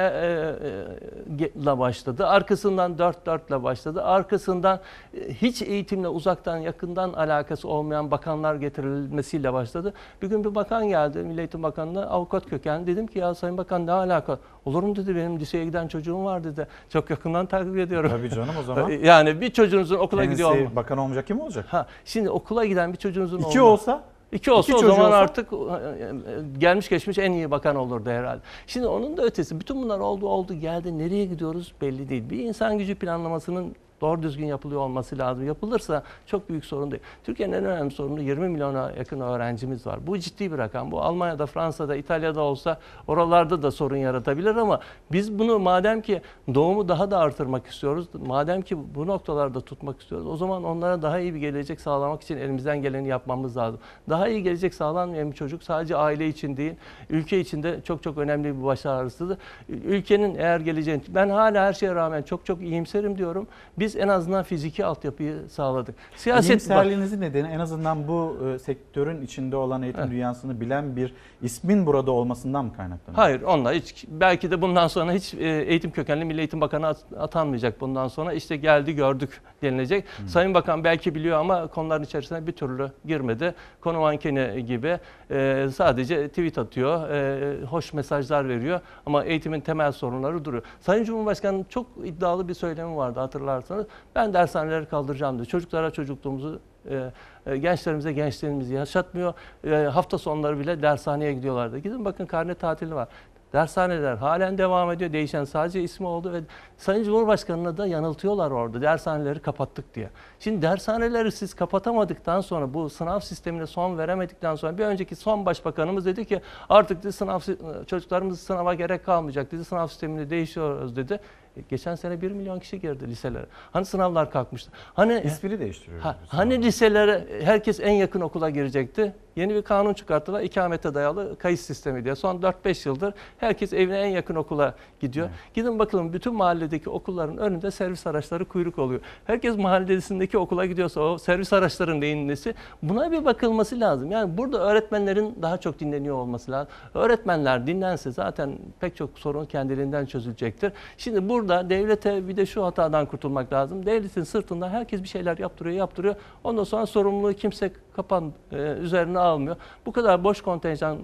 S37: e, e, la başladı. Arkasından 4-4 ile başladı. Arkasından e, hiç eğitimle uzaktan yakından alakası olmayan bakanlar getirilmesiyle başladı. Bir gün bir bakan geldi Milli Eğitim Bakanı'na avukat kökenli. Dedim ki ya Sayın Bakan ne alaka? Olur mu dedi benim liseye giden çocuğum var dedi. Çok yakından takip ediyorum.
S1: Tabii canım o zaman.
S37: yani bir çocuğunuzun okula
S1: Kendisi
S37: gidiyor olma.
S1: bakan olmayacak kim olacak?
S37: Ha, şimdi okula giden bir çocuğunuzun
S1: İki
S37: olma-
S1: olsa?
S37: İki olsa
S1: İki
S37: o zaman
S1: olsa?
S37: artık e, e, gelmiş geçmiş en iyi bakan olurdu herhalde. Şimdi onun da ötesi bütün bunlar oldu oldu geldi nereye gidiyoruz belli değil. Bir insan gücü planlamasının doğru düzgün yapılıyor olması lazım. Yapılırsa çok büyük sorun değil. Türkiye'nin en önemli sorunu 20 milyona yakın öğrencimiz var. Bu ciddi bir rakam. Bu Almanya'da, Fransa'da, İtalya'da olsa oralarda da sorun yaratabilir ama biz bunu madem ki doğumu daha da artırmak istiyoruz, madem ki bu noktalarda tutmak istiyoruz, o zaman onlara daha iyi bir gelecek sağlamak için elimizden geleni yapmamız lazım. Daha iyi gelecek sağlanmayan bir çocuk sadece aile için değil, ülke için de çok çok önemli bir baş ağrısıdır. Ülkenin eğer geleceğini, ben hala her şeye rağmen çok çok iyimserim diyorum. Biz en azından fiziki altyapıyı sağladık. Siyaset
S1: İyimserliğinizin nedeni en azından bu e, sektörün içinde olan eğitim
S37: Evet.
S1: dünyasını bilen bir ismin burada olmasından mı kaynaklanıyor?
S37: Hayır onunla hiç belki de bundan sonra hiç e, eğitim kökenli Milli Eğitim Bakanı at- atanmayacak bundan sonra işte geldi gördük denilecek. Sayın Bakan belki biliyor ama konuların içerisine bir türlü girmedi. Konu mankeni gibi e, sadece tweet atıyor, e, hoş mesajlar veriyor ama eğitimin temel sorunları duruyor. Sayın Cumhurbaşkanı'nın çok iddialı bir söylemi vardı hatırlarsanız. Ben dershaneleri kaldıracağım dedi. Çocuklara çocukluğumuzu e, e, gençlerimize gençliğimizi yaşatmıyor. E, hafta sonları bile dershaneye gidiyorlardı. Gidin bakın karne tatili var. Dershaneler halen devam ediyor. Değişen sadece ismi oldu ve Sayın Cumhurbaşkanı'na da yanıltıyorlar orada. Dershaneleri kapattık diye. Şimdi dershaneleri siz kapatamadıktan sonra bu sınav sistemine son veremedikten sonra bir önceki son başbakanımız dedi ki artık dedi, sınav çocuklarımız sınava gerek kalmayacak dedi. Sınav sistemini değiştiriyoruz dedi. E, Geçen sene 1 milyon kişi girdi liselere. Hani sınavlar kalkmıştı. Hani
S1: İsmini değiştiriyoruz.
S37: Ha, hani liselere herkes en yakın okula girecekti. Yeni bir kanun çıkarttılar. İkamete dayalı kayıt sistemi diye. Son 4-5 yıldır herkes evine en yakın okula gidiyor. Gidin bakalım bütün mahalledeki okulların önünde servis araçları kuyruk oluyor. Herkes mahallesindeki okula gidiyorsa o servis araçların neyin nesi? Buna bir bakılması lazım. Yani burada öğretmenlerin daha çok dinleniyor olması lazım. Öğretmenler dinlense zaten pek çok sorun kendiliğinden çözülecektir. Şimdi burada devlete bir de şu hatadan kurtulmak lazım. Devletin sırtında herkes bir şeyler yaptırıyor, yaptırıyor. Ondan sonra sorumluluğu kimse kapan e, üzerine almıyor. Bu kadar boş kontenjan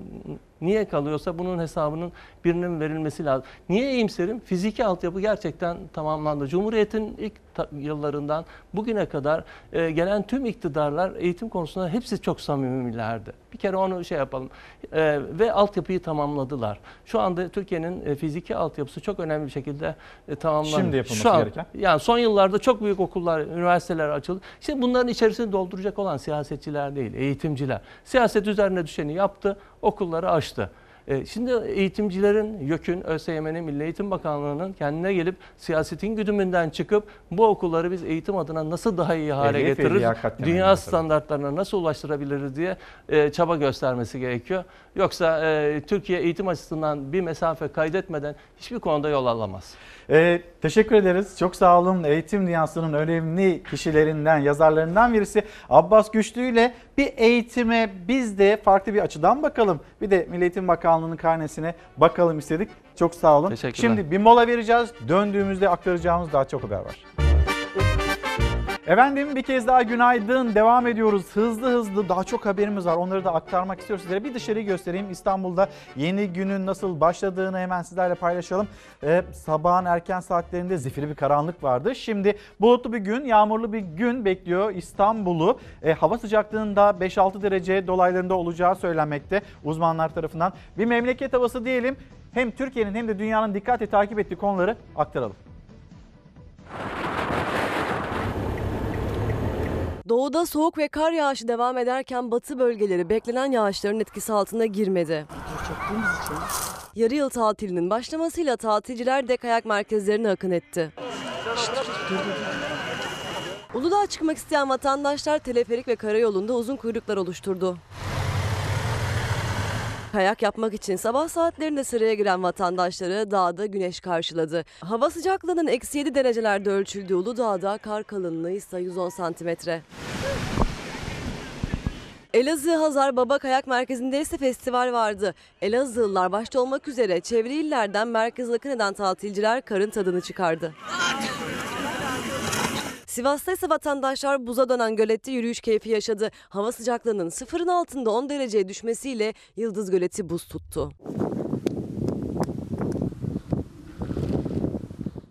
S37: niye kalıyorsa bunun hesabının birinin verilmesi lazım. Niye iyimserim? Fiziki altyapı gerçekten tamamlandı. Cumhuriyet'in ilk yıllarından bugüne kadar e, gelen tüm iktidarlar eğitim konusunda hepsi çok samimilerdi. Bir kere onu şey yapalım. E, ve altyapıyı tamamladılar. Şu anda Türkiye'nin e, fiziki altyapısı çok önemli bir şekilde e, tamamlandı.
S1: Şimdi yapılması
S37: Şu an-
S1: gereken?
S37: yani son yıllarda çok büyük okullar, üniversiteler açıldı. İşte bunların içerisini dolduracak olan siyasetçiler değil, eğitimciler. Siyaset üzerine düşeni yaptı, okulları açtı. E, Şimdi eğitimcilerin, YÖK'ün, ÖSYM'nin, Milli Eğitim Bakanlığı'nın kendine gelip siyasetin güdümünden çıkıp bu okulları biz eğitim adına nasıl daha iyi hale getiririz, dünya standartlarına nasıl ulaştırabiliriz diye e, çaba göstermesi gerekiyor. Yoksa e, Türkiye eğitim açısından bir mesafe kaydetmeden hiçbir konuda yol alamaz.
S1: Ee, teşekkür ederiz. Çok sağ olun. Eğitim dünyasının önemli kişilerinden, yazarlarından birisi Abbas Güçlü ile bir eğitime biz de farklı bir açıdan bakalım. Bir de Milli Eğitim Bakanlığı'nın karnesine bakalım istedik. Çok sağ olun.
S37: Teşekkürler.
S1: Şimdi bir mola vereceğiz. Döndüğümüzde aktaracağımız daha çok haber var. Efendim bir kez daha günaydın. Devam ediyoruz. Hızlı hızlı daha çok haberimiz var. Onları da aktarmak istiyoruz sizlere. Bir dışarıyı göstereyim. İstanbul'da yeni günün nasıl başladığını hemen sizlerle paylaşalım. Ee, sabahın erken saatlerinde zifiri bir karanlık vardı. Şimdi bulutlu bir gün, yağmurlu bir gün bekliyor İstanbul'u. Ee, hava sıcaklığında 5-6 derece dolaylarında olacağı söylenmekte uzmanlar tarafından. Bir memleket havası diyelim. Hem Türkiye'nin hem de dünyanın dikkatle takip ettiği konuları aktaralım.
S2: Doğuda soğuk ve kar yağışı devam ederken batı bölgeleri beklenen yağışların etkisi altına girmedi. Yarı yıl tatilinin başlamasıyla tatilciler de kayak merkezlerine akın etti. Uludağ'a çıkmak isteyen vatandaşlar teleferik ve karayolunda uzun kuyruklar oluşturdu. Kayak yapmak için sabah saatlerinde sıraya giren vatandaşları dağda güneş karşıladı. Hava sıcaklığının eksi 7 derecelerde ölçüldüğü Uludağ'da kar kalınlığı ise 110 santimetre. Elazığ Hazar Baba Kayak Merkezi'nde ise festival vardı. Elazığlılar başta olmak üzere çevre illerden merkez akın eden tatilciler karın tadını çıkardı. Sivas'ta ise vatandaşlar buza dönen gölette yürüyüş keyfi yaşadı. Hava sıcaklığının sıfırın altında 10 dereceye düşmesiyle Yıldız Göleti buz tuttu.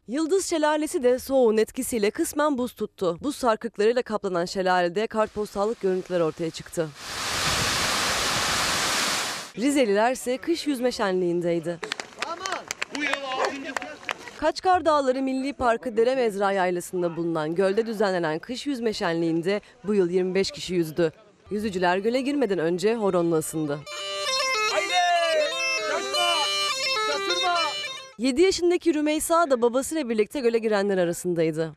S2: Yıldız Şelalesi de soğuğun etkisiyle kısmen buz tuttu. Buz sarkıklarıyla kaplanan şelalede kartpostallık görüntüler ortaya çıktı. Rizeliler ise kış yüzme şenliğindeydi. Kaçkar Dağları Milli Parkı Dere Mezra Yaylası'nda bulunan gölde düzenlenen kış yüzme şenliğinde bu yıl 25 kişi yüzdü. Yüzücüler göle girmeden önce horonla ısındı. 7 yaşındaki Rümeysa da babasıyla birlikte göle girenler arasındaydı.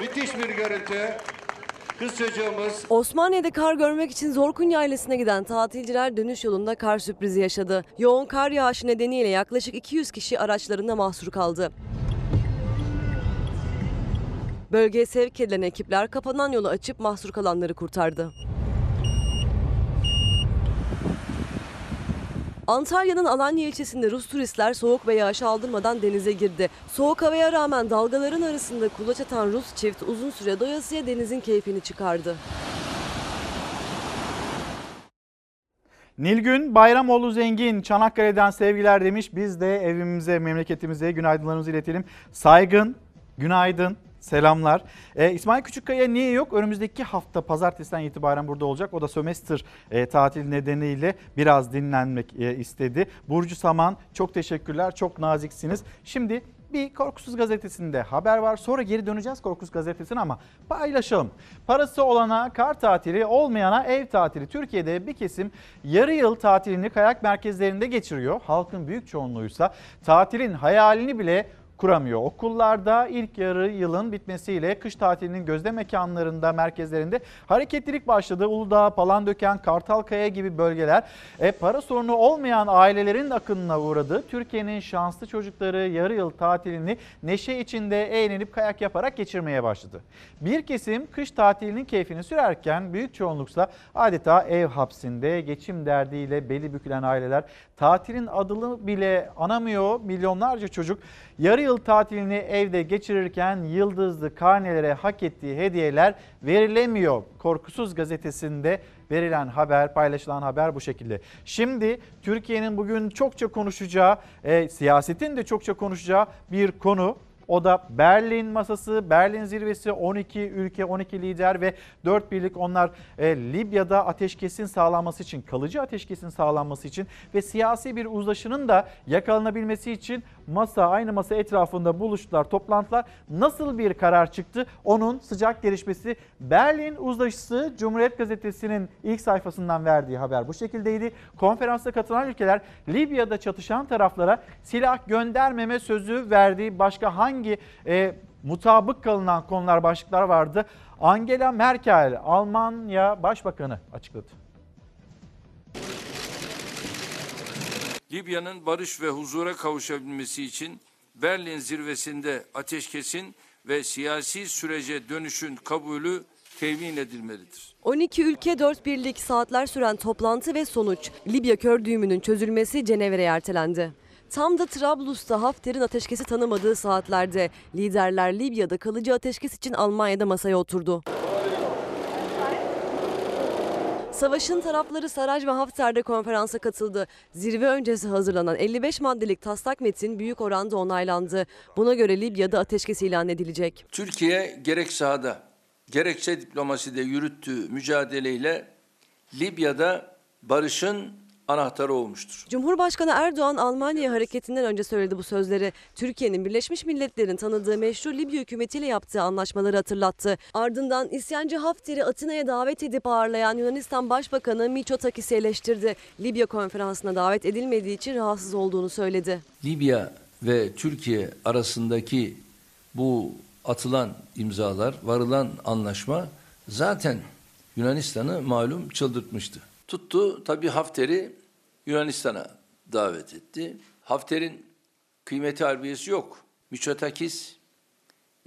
S46: Müthiş bir görüntü. Kız çocuğumuz
S2: Osmaniye'de kar görmek için Zorkun Yaylası'na giden tatilciler dönüş yolunda kar sürprizi yaşadı. Yoğun kar yağışı nedeniyle yaklaşık 200 kişi araçlarında mahsur kaldı. Bölgeye sevk edilen ekipler kapanan yolu açıp mahsur kalanları kurtardı. Antalya'nın Alanya ilçesinde Rus turistler soğuk ve yağış aldırmadan denize girdi. Soğuk havaya rağmen dalgaların arasında kulaç atan Rus çift uzun süre doyasıya denizin keyfini çıkardı.
S1: Nilgün Bayramoğlu Zengin Çanakkale'den sevgiler demiş. Biz de evimize, memleketimize günaydınlarımızı iletelim. Saygın, günaydın, selamlar. Ee, İsmail Küçükkaya niye yok? Önümüzdeki hafta pazartesiden itibaren burada olacak. O da sömestr e, tatil nedeniyle biraz dinlenmek e, istedi. Burcu Saman çok teşekkürler, çok naziksiniz. Şimdi bir Korkusuz Gazetesi'nde haber var. Sonra geri döneceğiz Korkusuz Gazetesi'ne ama paylaşalım. Parası olana kar tatili, olmayana ev tatili. Türkiye'de bir kesim yarı yıl tatilini kayak merkezlerinde geçiriyor. Halkın büyük çoğunluğuysa tatilin hayalini bile kuramıyor. Okullarda ilk yarı yılın bitmesiyle kış tatilinin gözde mekanlarında, merkezlerinde hareketlilik başladı. Uludağ, Palandöken, Kartalkaya gibi bölgeler e, para sorunu olmayan ailelerin akınına uğradı. Türkiye'nin şanslı çocukları yarı yıl tatilini neşe içinde eğlenip kayak yaparak geçirmeye başladı. Bir kesim kış tatilinin keyfini sürerken büyük çoğunluksa adeta ev hapsinde geçim derdiyle beli bükülen aileler tatilin adını bile anamıyor. Milyonlarca çocuk yarı yıl tatilini evde geçirirken yıldızlı karnelere hak ettiği hediyeler verilemiyor. Korkusuz gazetesinde verilen haber, paylaşılan haber bu şekilde. Şimdi Türkiye'nin bugün çokça konuşacağı, e, siyasetin de çokça konuşacağı bir konu. O da Berlin masası, Berlin zirvesi 12 ülke, 12 lider ve 4 birlik onlar e, Libya'da ateşkesin sağlanması için, kalıcı ateşkesin sağlanması için ve siyasi bir uzlaşının da yakalanabilmesi için masa, aynı masa etrafında buluştular, toplantılar. Nasıl bir karar çıktı? Onun sıcak gelişmesi Berlin uzlaşısı Cumhuriyet Gazetesi'nin ilk sayfasından verdiği haber bu şekildeydi. Konferansta katılan ülkeler Libya'da çatışan taraflara silah göndermeme sözü verdiği başka hangi e, mutabık kalınan konular başlıklar vardı? Angela Merkel, Almanya Başbakanı açıkladı.
S14: Libya'nın barış ve huzura kavuşabilmesi için Berlin zirvesinde ateşkesin ve siyasi sürece dönüşün kabulü temin edilmelidir.
S2: 12 ülke 4 birlik saatler süren toplantı ve sonuç Libya kör düğümünün çözülmesi Cenevre'ye ertelendi. Tam da Trablus'ta Hafter'in ateşkesi tanımadığı saatlerde liderler Libya'da kalıcı ateşkes için Almanya'da masaya oturdu. Savaşın tarafları Saraj ve Hafter'de konferansa katıldı. Zirve öncesi hazırlanan 55 maddelik taslak metin büyük oranda onaylandı. Buna göre Libya'da ateşkes ilan edilecek.
S14: Türkiye gerek sahada gerekse diplomaside yürüttüğü mücadeleyle Libya'da barışın anahtarı olmuştur.
S2: Cumhurbaşkanı Erdoğan Almanya hareketinden önce söyledi bu sözleri. Türkiye'nin Birleşmiş Milletler'in tanıdığı meşru Libya hükümetiyle yaptığı anlaşmaları hatırlattı. Ardından isyancı Hafter'i Atina'ya davet edip ağırlayan Yunanistan Başbakanı Mitsotakis'i eleştirdi. Libya konferansına davet edilmediği için rahatsız olduğunu söyledi.
S14: Libya ve Türkiye arasındaki bu atılan imzalar, varılan anlaşma zaten Yunanistan'ı malum çıldırtmıştı. Tuttu tabii Hafter'i Yunanistan'a davet etti. Hafter'in kıymeti harbiyesi yok. Miçotakis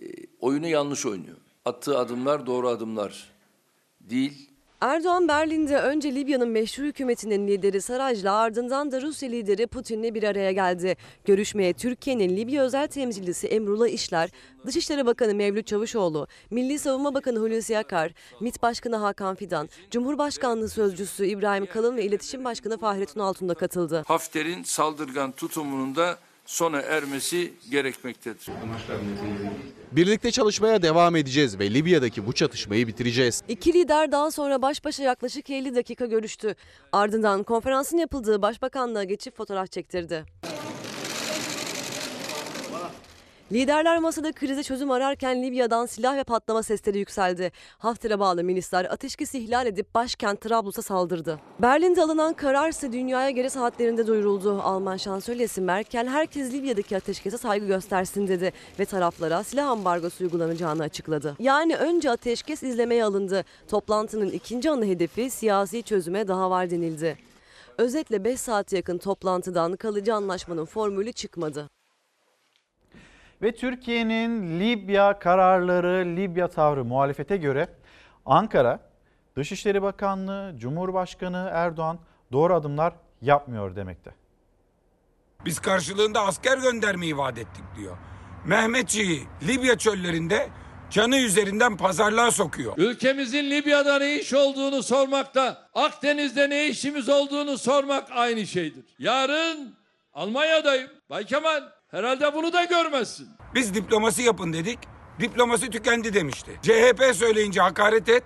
S14: e, oyunu yanlış oynuyor. Attığı adımlar doğru adımlar değil.
S2: Erdoğan Berlin'de önce Libya'nın meşru hükümetinin lideri Saraj'la ardından da Rusya lideri Putin'le bir araya geldi. Görüşmeye Türkiye'nin Libya özel temsilcisi Emrullah İşler, Dışişleri Bakanı Mevlüt Çavuşoğlu, Milli Savunma Bakanı Hulusi Akar, MİT Başkanı Hakan Fidan, Cumhurbaşkanlığı Sözcüsü İbrahim Kalın ve İletişim Başkanı Fahrettin Altun da katıldı.
S14: Hafter'in saldırgan tutumunun da sona ermesi gerekmektedir.
S47: Birlikte çalışmaya devam edeceğiz ve Libya'daki bu çatışmayı bitireceğiz.
S2: İki lider daha sonra baş başa yaklaşık 50 dakika görüştü. Ardından konferansın yapıldığı başbakanlığa geçip fotoğraf çektirdi. Liderler masada krize çözüm ararken Libya'dan silah ve patlama sesleri yükseldi. Hafter'e bağlı milisler ateşkesi ihlal edip başkent Trablus'a saldırdı. Berlin'de alınan karar ise dünyaya geri saatlerinde duyuruldu. Alman şansölyesi Merkel herkes Libya'daki ateşkese saygı göstersin dedi ve taraflara silah ambargosu uygulanacağını açıkladı. Yani önce ateşkes izlemeye alındı. Toplantının ikinci ana hedefi siyasi çözüme daha var denildi. Özetle 5 saat yakın toplantıdan kalıcı anlaşmanın formülü çıkmadı.
S1: Ve Türkiye'nin Libya kararları, Libya tavrı muhalefete göre Ankara, Dışişleri Bakanlığı, Cumhurbaşkanı Erdoğan doğru adımlar yapmıyor demekte.
S48: Biz karşılığında asker göndermeyi vaat ettik diyor. Mehmetçiği Libya çöllerinde canı üzerinden pazarlığa sokuyor.
S49: Ülkemizin Libya'da ne iş olduğunu sormakta, Akdeniz'de ne işimiz olduğunu sormak aynı şeydir. Yarın Almanya'dayım. Bay Kemal herhalde bunu da görmezsin.
S48: Biz diplomasi yapın dedik. Diplomasi tükendi demişti. CHP söyleyince hakaret et.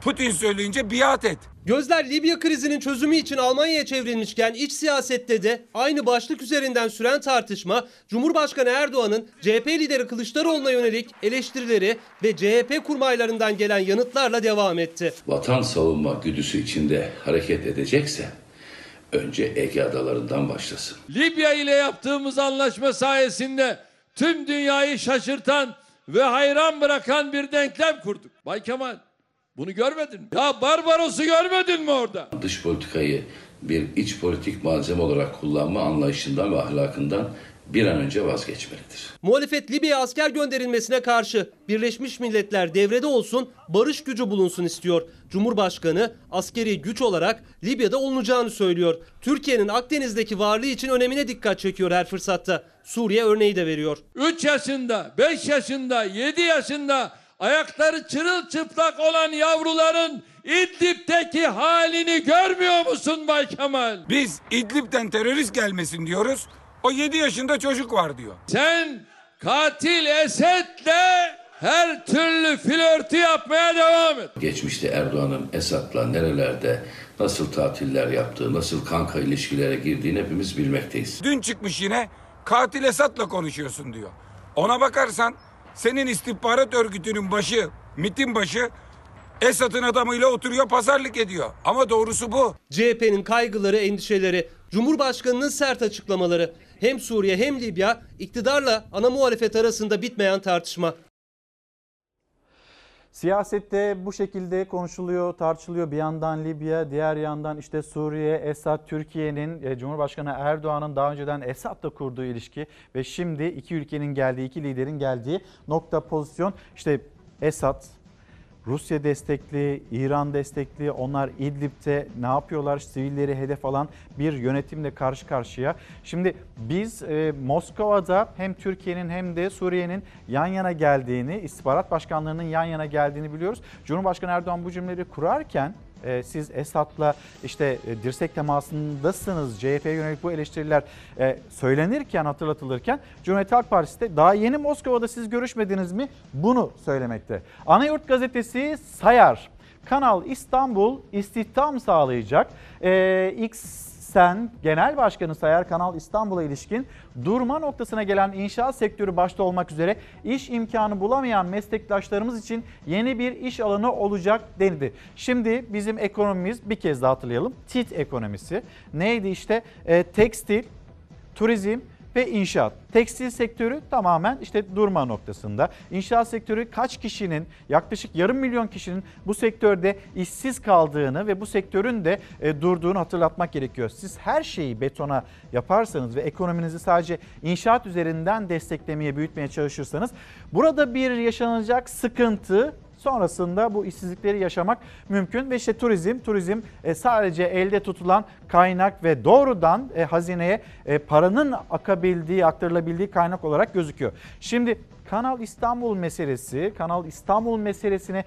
S48: Putin söyleyince biat et.
S50: Gözler Libya krizinin çözümü için Almanya'ya çevrilmişken iç siyasette de aynı başlık üzerinden süren tartışma Cumhurbaşkanı Erdoğan'ın CHP lideri Kılıçdaroğlu'na yönelik eleştirileri ve CHP kurmaylarından gelen yanıtlarla devam etti.
S36: Vatan savunma güdüsü içinde hareket edecekse önce Ege adalarından başlasın.
S49: Libya ile yaptığımız anlaşma sayesinde tüm dünyayı şaşırtan ve hayran bırakan bir denklem kurduk. Bay Kemal bunu görmedin mi? Ya Barbaros'u görmedin mi orada?
S36: Dış politikayı bir iç politik malzeme olarak kullanma anlayışından ve ahlakından bir an önce vazgeçmelidir.
S50: Muhalefet Libya'ya asker gönderilmesine karşı Birleşmiş Milletler devrede olsun, barış gücü bulunsun istiyor. Cumhurbaşkanı askeri güç olarak Libya'da olunacağını söylüyor. Türkiye'nin Akdeniz'deki varlığı için önemine dikkat çekiyor her fırsatta. Suriye örneği de veriyor.
S49: 3 yaşında, 5 yaşında, 7 yaşında ayakları çırılçıplak olan yavruların İdlib'deki halini görmüyor musun Bay Kemal?
S48: Biz İdlib'den terörist gelmesin diyoruz. O 7 yaşında çocuk var diyor.
S49: Sen katil Esed'le her türlü flörtü yapmaya devam et.
S36: Geçmişte Erdoğan'ın Esad'la nerelerde nasıl tatiller yaptığı, nasıl kanka ilişkilere girdiğini hepimiz bilmekteyiz.
S48: Dün çıkmış yine katil Esad'la konuşuyorsun diyor. Ona bakarsan senin istihbarat örgütünün başı, MIT'in başı Esad'ın adamıyla oturuyor pazarlık ediyor. Ama doğrusu bu.
S50: CHP'nin kaygıları, endişeleri, Cumhurbaşkanı'nın sert açıklamaları. Hem Suriye hem Libya iktidarla ana muhalefet arasında bitmeyen tartışma.
S1: Siyasette bu şekilde konuşuluyor, tartışılıyor. Bir yandan Libya, diğer yandan işte Suriye, Esad, Türkiye'nin, e, Cumhurbaşkanı Erdoğan'ın daha önceden Esad'la kurduğu ilişki ve şimdi iki ülkenin geldiği, iki liderin geldiği nokta pozisyon. İşte Esad, Rusya destekli, İran destekli onlar İdlib'te ne yapıyorlar? Sivilleri hedef alan bir yönetimle karşı karşıya. Şimdi biz e, Moskova'da hem Türkiye'nin hem de Suriye'nin yan yana geldiğini, istihbarat başkanlarının yan yana geldiğini biliyoruz. Cumhurbaşkanı Erdoğan bu cümleleri kurarken e, siz Esad'la işte e, dirsek temasındasınız. CHP'ye yönelik bu eleştiriler e, söylenirken, hatırlatılırken Cumhuriyet Halk Partisi de daha yeni Moskova'da siz görüşmediniz mi? Bunu söylemekte. Anayurt gazetesi Sayar. Kanal İstanbul istihdam sağlayacak. E, X sen Genel Başkanı Sayar Kanal İstanbul'a ilişkin durma noktasına gelen inşaat sektörü başta olmak üzere iş imkanı bulamayan meslektaşlarımız için yeni bir iş alanı olacak denildi. Şimdi bizim ekonomimiz bir kez daha hatırlayalım. TİT ekonomisi neydi işte e, tekstil, turizm, ve inşaat. Tekstil sektörü tamamen işte durma noktasında. İnşaat sektörü kaç kişinin yaklaşık yarım milyon kişinin bu sektörde işsiz kaldığını ve bu sektörün de e, durduğunu hatırlatmak gerekiyor. Siz her şeyi betona yaparsanız ve ekonominizi sadece inşaat üzerinden desteklemeye, büyütmeye çalışırsanız burada bir yaşanacak sıkıntı Sonrasında bu işsizlikleri yaşamak mümkün ve işte turizm, turizm e, sadece elde tutulan kaynak ve doğrudan e, hazineye e, paranın akabildiği, aktarılabildiği kaynak olarak gözüküyor. Şimdi Kanal İstanbul meselesi, Kanal İstanbul meselesine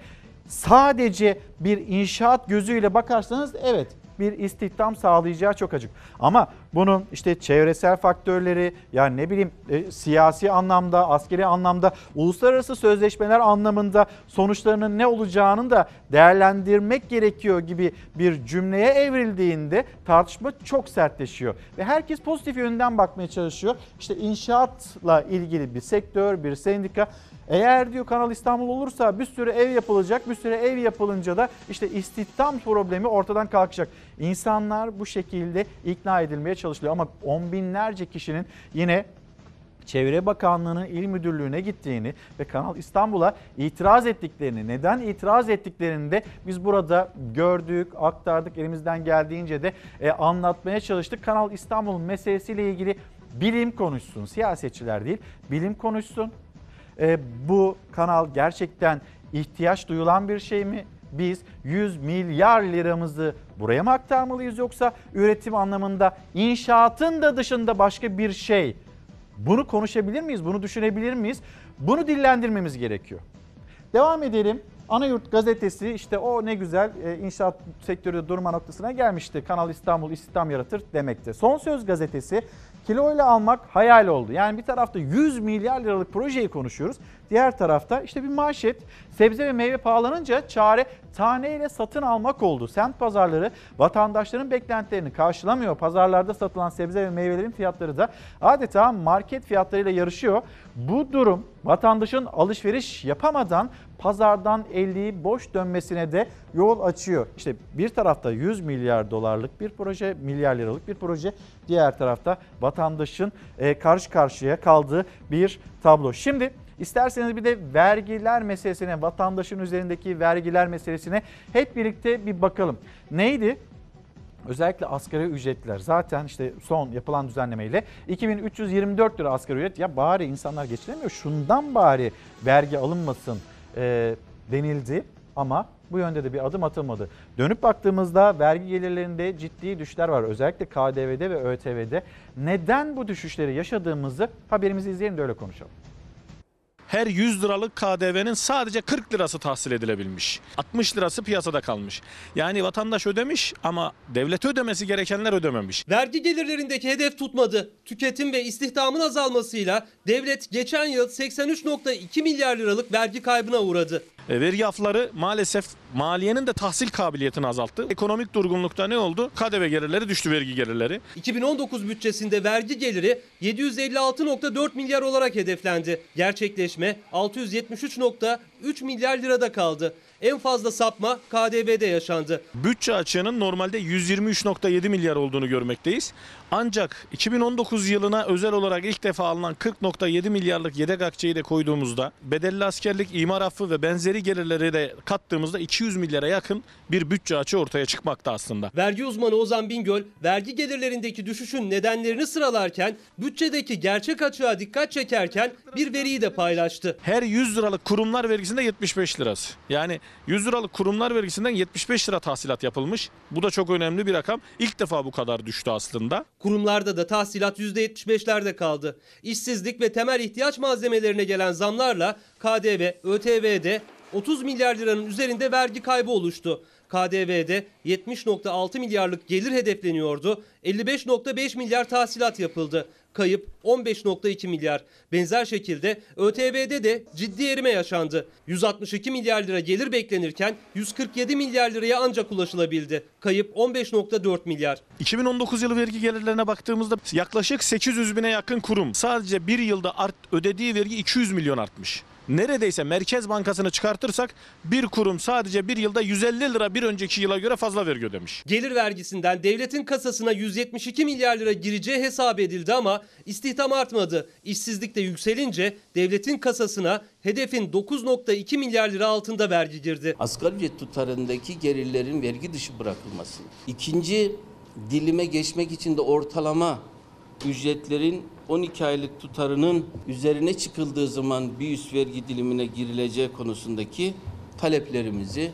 S1: sadece bir inşaat gözüyle bakarsanız evet bir istihdam sağlayacağı çok açık. Ama bunun işte çevresel faktörleri yani ne bileyim e, siyasi anlamda, askeri anlamda, uluslararası sözleşmeler anlamında sonuçlarının ne olacağını da değerlendirmek gerekiyor gibi bir cümleye evrildiğinde tartışma çok sertleşiyor. Ve herkes pozitif yönden bakmaya çalışıyor. İşte inşaatla ilgili bir sektör, bir sendika eğer diyor Kanal İstanbul olursa bir sürü ev yapılacak. Bir sürü ev yapılınca da işte istihdam problemi ortadan kalkacak. İnsanlar bu şekilde ikna edilmeye çalışılıyor ama on binlerce kişinin yine Çevre Bakanlığı'nın il müdürlüğüne gittiğini ve Kanal İstanbul'a itiraz ettiklerini, neden itiraz ettiklerini de biz burada gördük, aktardık, elimizden geldiğince de e, anlatmaya çalıştık. Kanal İstanbul meselesiyle ilgili bilim konuşsun, siyasetçiler değil, bilim konuşsun. E, bu kanal gerçekten ihtiyaç duyulan bir şey mi? Biz 100 milyar liramızı buraya mı aktarmalıyız yoksa üretim anlamında inşaatın da dışında başka bir şey bunu konuşabilir miyiz? Bunu düşünebilir miyiz? Bunu dillendirmemiz gerekiyor. Devam edelim. Anayurt gazetesi işte o ne güzel e, inşaat sektörü durma noktasına gelmişti. Kanal İstanbul istihdam yaratır demekti. Son Söz gazetesi kiloyla almak hayal oldu. Yani bir tarafta 100 milyar liralık projeyi konuşuyoruz. Diğer tarafta işte bir manşet sebze ve meyve pahalanınca çare taneyle satın almak oldu. Semt pazarları vatandaşların beklentilerini karşılamıyor. Pazarlarda satılan sebze ve meyvelerin fiyatları da adeta market fiyatlarıyla yarışıyor. Bu durum vatandaşın alışveriş yapamadan pazardan elliği boş dönmesine de yol açıyor. İşte bir tarafta 100 milyar dolarlık bir proje, milyar liralık bir proje. Diğer tarafta vatandaşın e, karşı karşıya kaldığı bir tablo. Şimdi İsterseniz bir de vergiler meselesine, vatandaşın üzerindeki vergiler meselesine hep birlikte bir bakalım. Neydi? Özellikle asgari ücretler zaten işte son yapılan düzenlemeyle 2324 lira asgari ücret ya bari insanlar geçinemiyor şundan bari vergi alınmasın e, denildi ama bu yönde de bir adım atılmadı. Dönüp baktığımızda vergi gelirlerinde ciddi düşler var. Özellikle KDV'de ve ÖTV'de. Neden bu düşüşleri yaşadığımızı haberimizi izleyelim de öyle konuşalım
S51: her 100 liralık KDV'nin sadece 40 lirası tahsil edilebilmiş. 60 lirası piyasada kalmış. Yani vatandaş ödemiş ama devlet ödemesi gerekenler ödememiş.
S50: Vergi gelirlerindeki hedef tutmadı. Tüketim ve istihdamın azalmasıyla devlet geçen yıl 83.2 milyar liralık vergi kaybına uğradı.
S51: E, vergi afları maalesef maliyenin de tahsil kabiliyetini azalttı. Ekonomik durgunlukta ne oldu? KDV gelirleri düştü vergi gelirleri.
S50: 2019 bütçesinde vergi geliri 756.4 milyar olarak hedeflendi. Gerçekleşme 673.3 milyar lirada kaldı. En fazla sapma KDV'de yaşandı.
S51: Bütçe açığının normalde 123.7 milyar olduğunu görmekteyiz. Ancak 2019 yılına özel olarak ilk defa alınan 40.7 milyarlık yedek akçeyi de koyduğumuzda bedelli askerlik, imar affı ve benzeri gelirleri de kattığımızda 200 milyara yakın bir bütçe açığı ortaya çıkmakta aslında.
S50: Vergi uzmanı Ozan Bingöl vergi gelirlerindeki düşüşün nedenlerini sıralarken bütçedeki gerçek açığa dikkat çekerken bir veriyi de paylaştı.
S51: Her 100 liralık kurumlar vergisinde 75 lirası. Yani 100 liralık kurumlar vergisinden 75 lira tahsilat yapılmış. Bu da çok önemli bir rakam. İlk defa bu kadar düştü aslında.
S50: Kurumlarda da tahsilat %75'lerde kaldı. İşsizlik ve temel ihtiyaç malzemelerine gelen zamlarla KDV, ÖTV'de 30 milyar liranın üzerinde vergi kaybı oluştu. KDV'de 70.6 milyarlık gelir hedefleniyordu. 55.5 milyar tahsilat yapıldı. Kayıp 15.2 milyar. Benzer şekilde ÖTV'de de ciddi erime yaşandı. 162 milyar lira gelir beklenirken 147 milyar liraya ancak ulaşılabildi. Kayıp 15.4 milyar.
S51: 2019 yılı vergi gelirlerine baktığımızda yaklaşık 800 bine yakın kurum sadece bir yılda art, ödediği vergi 200 milyon artmış. Neredeyse Merkez Bankası'nı çıkartırsak bir kurum sadece bir yılda 150 lira bir önceki yıla göre fazla vergi ödemiş.
S50: Gelir vergisinden devletin kasasına 172 milyar lira gireceği hesap edildi ama istihdam artmadı. İşsizlik de yükselince devletin kasasına hedefin 9.2 milyar lira altında vergi girdi.
S52: Asgari ücret tutarındaki gelirlerin vergi dışı bırakılması. İkinci dilime geçmek için de ortalama ücretlerin 12 aylık tutarının üzerine çıkıldığı zaman bir üst vergi dilimine girileceği konusundaki taleplerimizi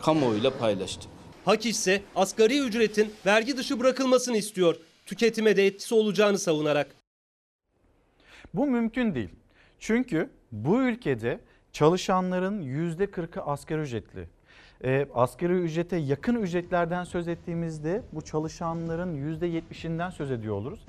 S52: kamuoyuyla paylaştık.
S50: Hak ise asgari ücretin vergi dışı bırakılmasını istiyor. Tüketime de etkisi olacağını savunarak.
S1: Bu mümkün değil. Çünkü bu ülkede çalışanların %40'ı asgari ücretli. E, asgari ücrete yakın ücretlerden söz ettiğimizde bu çalışanların %70'inden söz ediyor oluruz.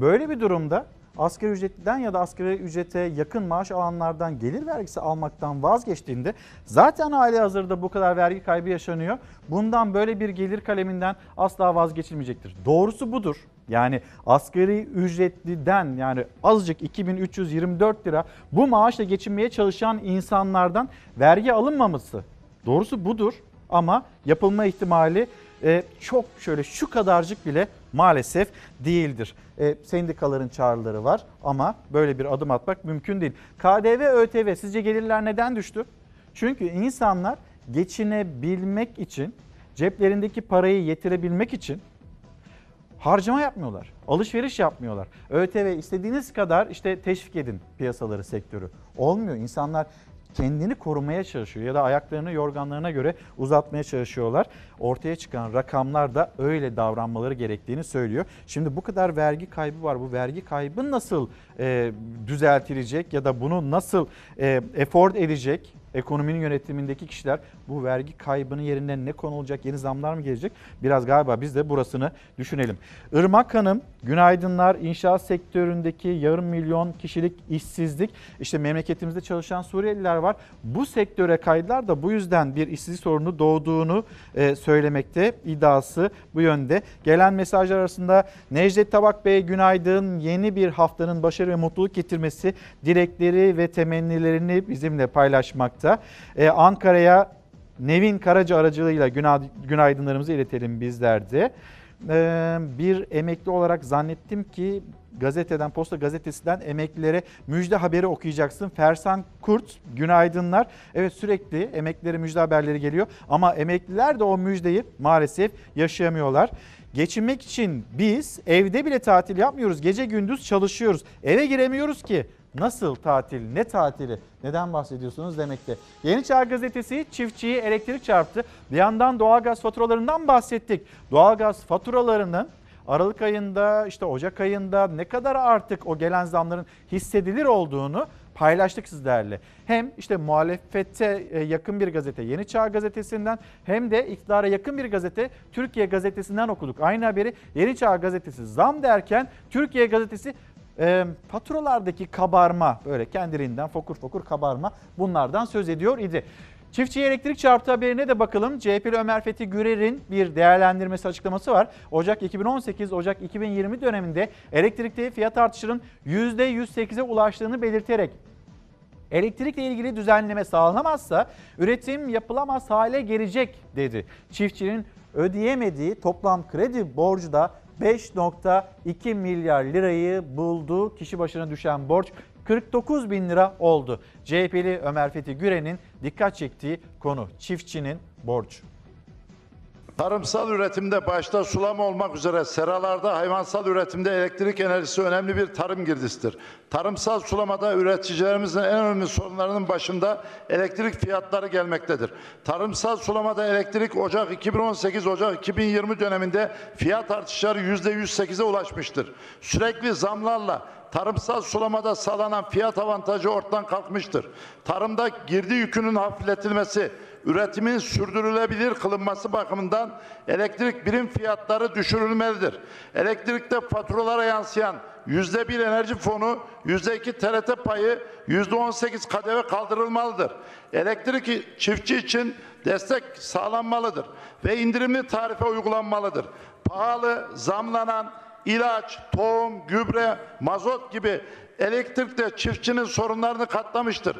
S1: Böyle bir durumda asgari ücretten ya da asgari ücrete yakın maaş alanlardan gelir vergisi almaktan vazgeçtiğinde zaten hali hazırda bu kadar vergi kaybı yaşanıyor. Bundan böyle bir gelir kaleminden asla vazgeçilmeyecektir. Doğrusu budur. Yani asgari ücretliden yani azıcık 2324 lira bu maaşla geçinmeye çalışan insanlardan vergi alınmaması. Doğrusu budur ama yapılma ihtimali e, çok şöyle şu kadarcık bile maalesef değildir. E, sendikaların çağrıları var ama böyle bir adım atmak mümkün değil. KDV, ÖTV sizce gelirler neden düştü? Çünkü insanlar geçinebilmek için, ceplerindeki parayı yetirebilmek için harcama yapmıyorlar. Alışveriş yapmıyorlar. ÖTV istediğiniz kadar işte teşvik edin piyasaları, sektörü. Olmuyor. İnsanlar kendini korumaya çalışıyor ya da ayaklarını yorganlarına göre uzatmaya çalışıyorlar. Ortaya çıkan rakamlar da öyle davranmaları gerektiğini söylüyor. Şimdi bu kadar vergi kaybı var. Bu vergi kaybı nasıl e, düzeltilecek ya da bunu nasıl e, efor edecek? Ekonominin yönetimindeki kişiler bu vergi kaybının yerine ne konulacak, yeni zamlar mı gelecek? Biraz galiba biz de burasını düşünelim. Irmak Hanım, günaydınlar. İnşaat sektöründeki yarım milyon kişilik işsizlik. İşte memleketimizde çalışan Suriyeliler var. Bu sektöre kaydılar da bu yüzden bir işsizlik sorunu doğduğunu e, söylemekte. iddiası bu yönde. Gelen mesajlar arasında Necdet Tabak Bey günaydın. Yeni bir haftanın başarı ve mutluluk getirmesi dilekleri ve temennilerini bizimle paylaşmakta. Ee, Ankara'ya Nevin Karaca aracılığıyla günaydınlarımızı iletelim bizler de. Ee, bir emekli olarak zannettim ki gazeteden, Posta Gazetesi'nden emeklilere müjde haberi okuyacaksın. Fersan Kurt, günaydınlar. Evet sürekli emeklilere müjde haberleri geliyor ama emekliler de o müjdeyi maalesef yaşayamıyorlar. Geçinmek için biz evde bile tatil yapmıyoruz. Gece gündüz çalışıyoruz. Eve giremiyoruz ki. Nasıl tatil, ne tatili, neden bahsediyorsunuz demekte. Yeni Çağ Gazetesi çiftçiyi elektrik çarptı. Bir yandan doğalgaz faturalarından bahsettik. Doğalgaz faturalarının Aralık ayında işte Ocak ayında ne kadar artık o gelen zamların hissedilir olduğunu paylaştık sizlerle. Hem işte muhalefete e, yakın bir gazete Yeni Çağ Gazetesi'nden hem de iktidara yakın bir gazete Türkiye Gazetesi'nden okuduk. Aynı haberi Yeni Çağ Gazetesi zam derken Türkiye Gazetesi e, faturalardaki kabarma böyle kendiliğinden fokur fokur kabarma bunlardan söz ediyor idi. Çiftçiye elektrik çarptı haberine de bakalım. CHP'li Ömer Fethi Gürer'in bir değerlendirmesi açıklaması var. Ocak 2018, Ocak 2020 döneminde elektrikte fiyat artışının %108'e ulaştığını belirterek Elektrikle ilgili düzenleme sağlanamazsa üretim yapılamaz hale gelecek dedi. Çiftçinin ödeyemediği toplam kredi borcu da 5.2 milyar lirayı buldu. Kişi başına düşen borç 49 bin lira oldu. CHP'li Ömer Fethi Güren'in dikkat çektiği konu çiftçinin borcu.
S53: Tarımsal üretimde başta sulama olmak üzere seralarda hayvansal üretimde elektrik enerjisi önemli bir tarım girdisidir. Tarımsal sulamada üreticilerimizin en önemli sorunlarının başında elektrik fiyatları gelmektedir. Tarımsal sulamada elektrik Ocak 2018 Ocak 2020 döneminde fiyat artışları %108'e ulaşmıştır. Sürekli zamlarla tarımsal sulamada sağlanan fiyat avantajı ortadan kalkmıştır. Tarımda girdi yükünün hafifletilmesi, üretimin sürdürülebilir kılınması bakımından elektrik birim fiyatları düşürülmelidir. Elektrikte faturalara yansıyan yüzde bir enerji fonu, yüzde iki TRT payı, yüzde on sekiz KDV kaldırılmalıdır. Elektrik çiftçi için destek sağlanmalıdır ve indirimli tarife uygulanmalıdır. Pahalı, zamlanan, ilaç, tohum, gübre, mazot gibi elektrikte çiftçinin sorunlarını katlamıştır.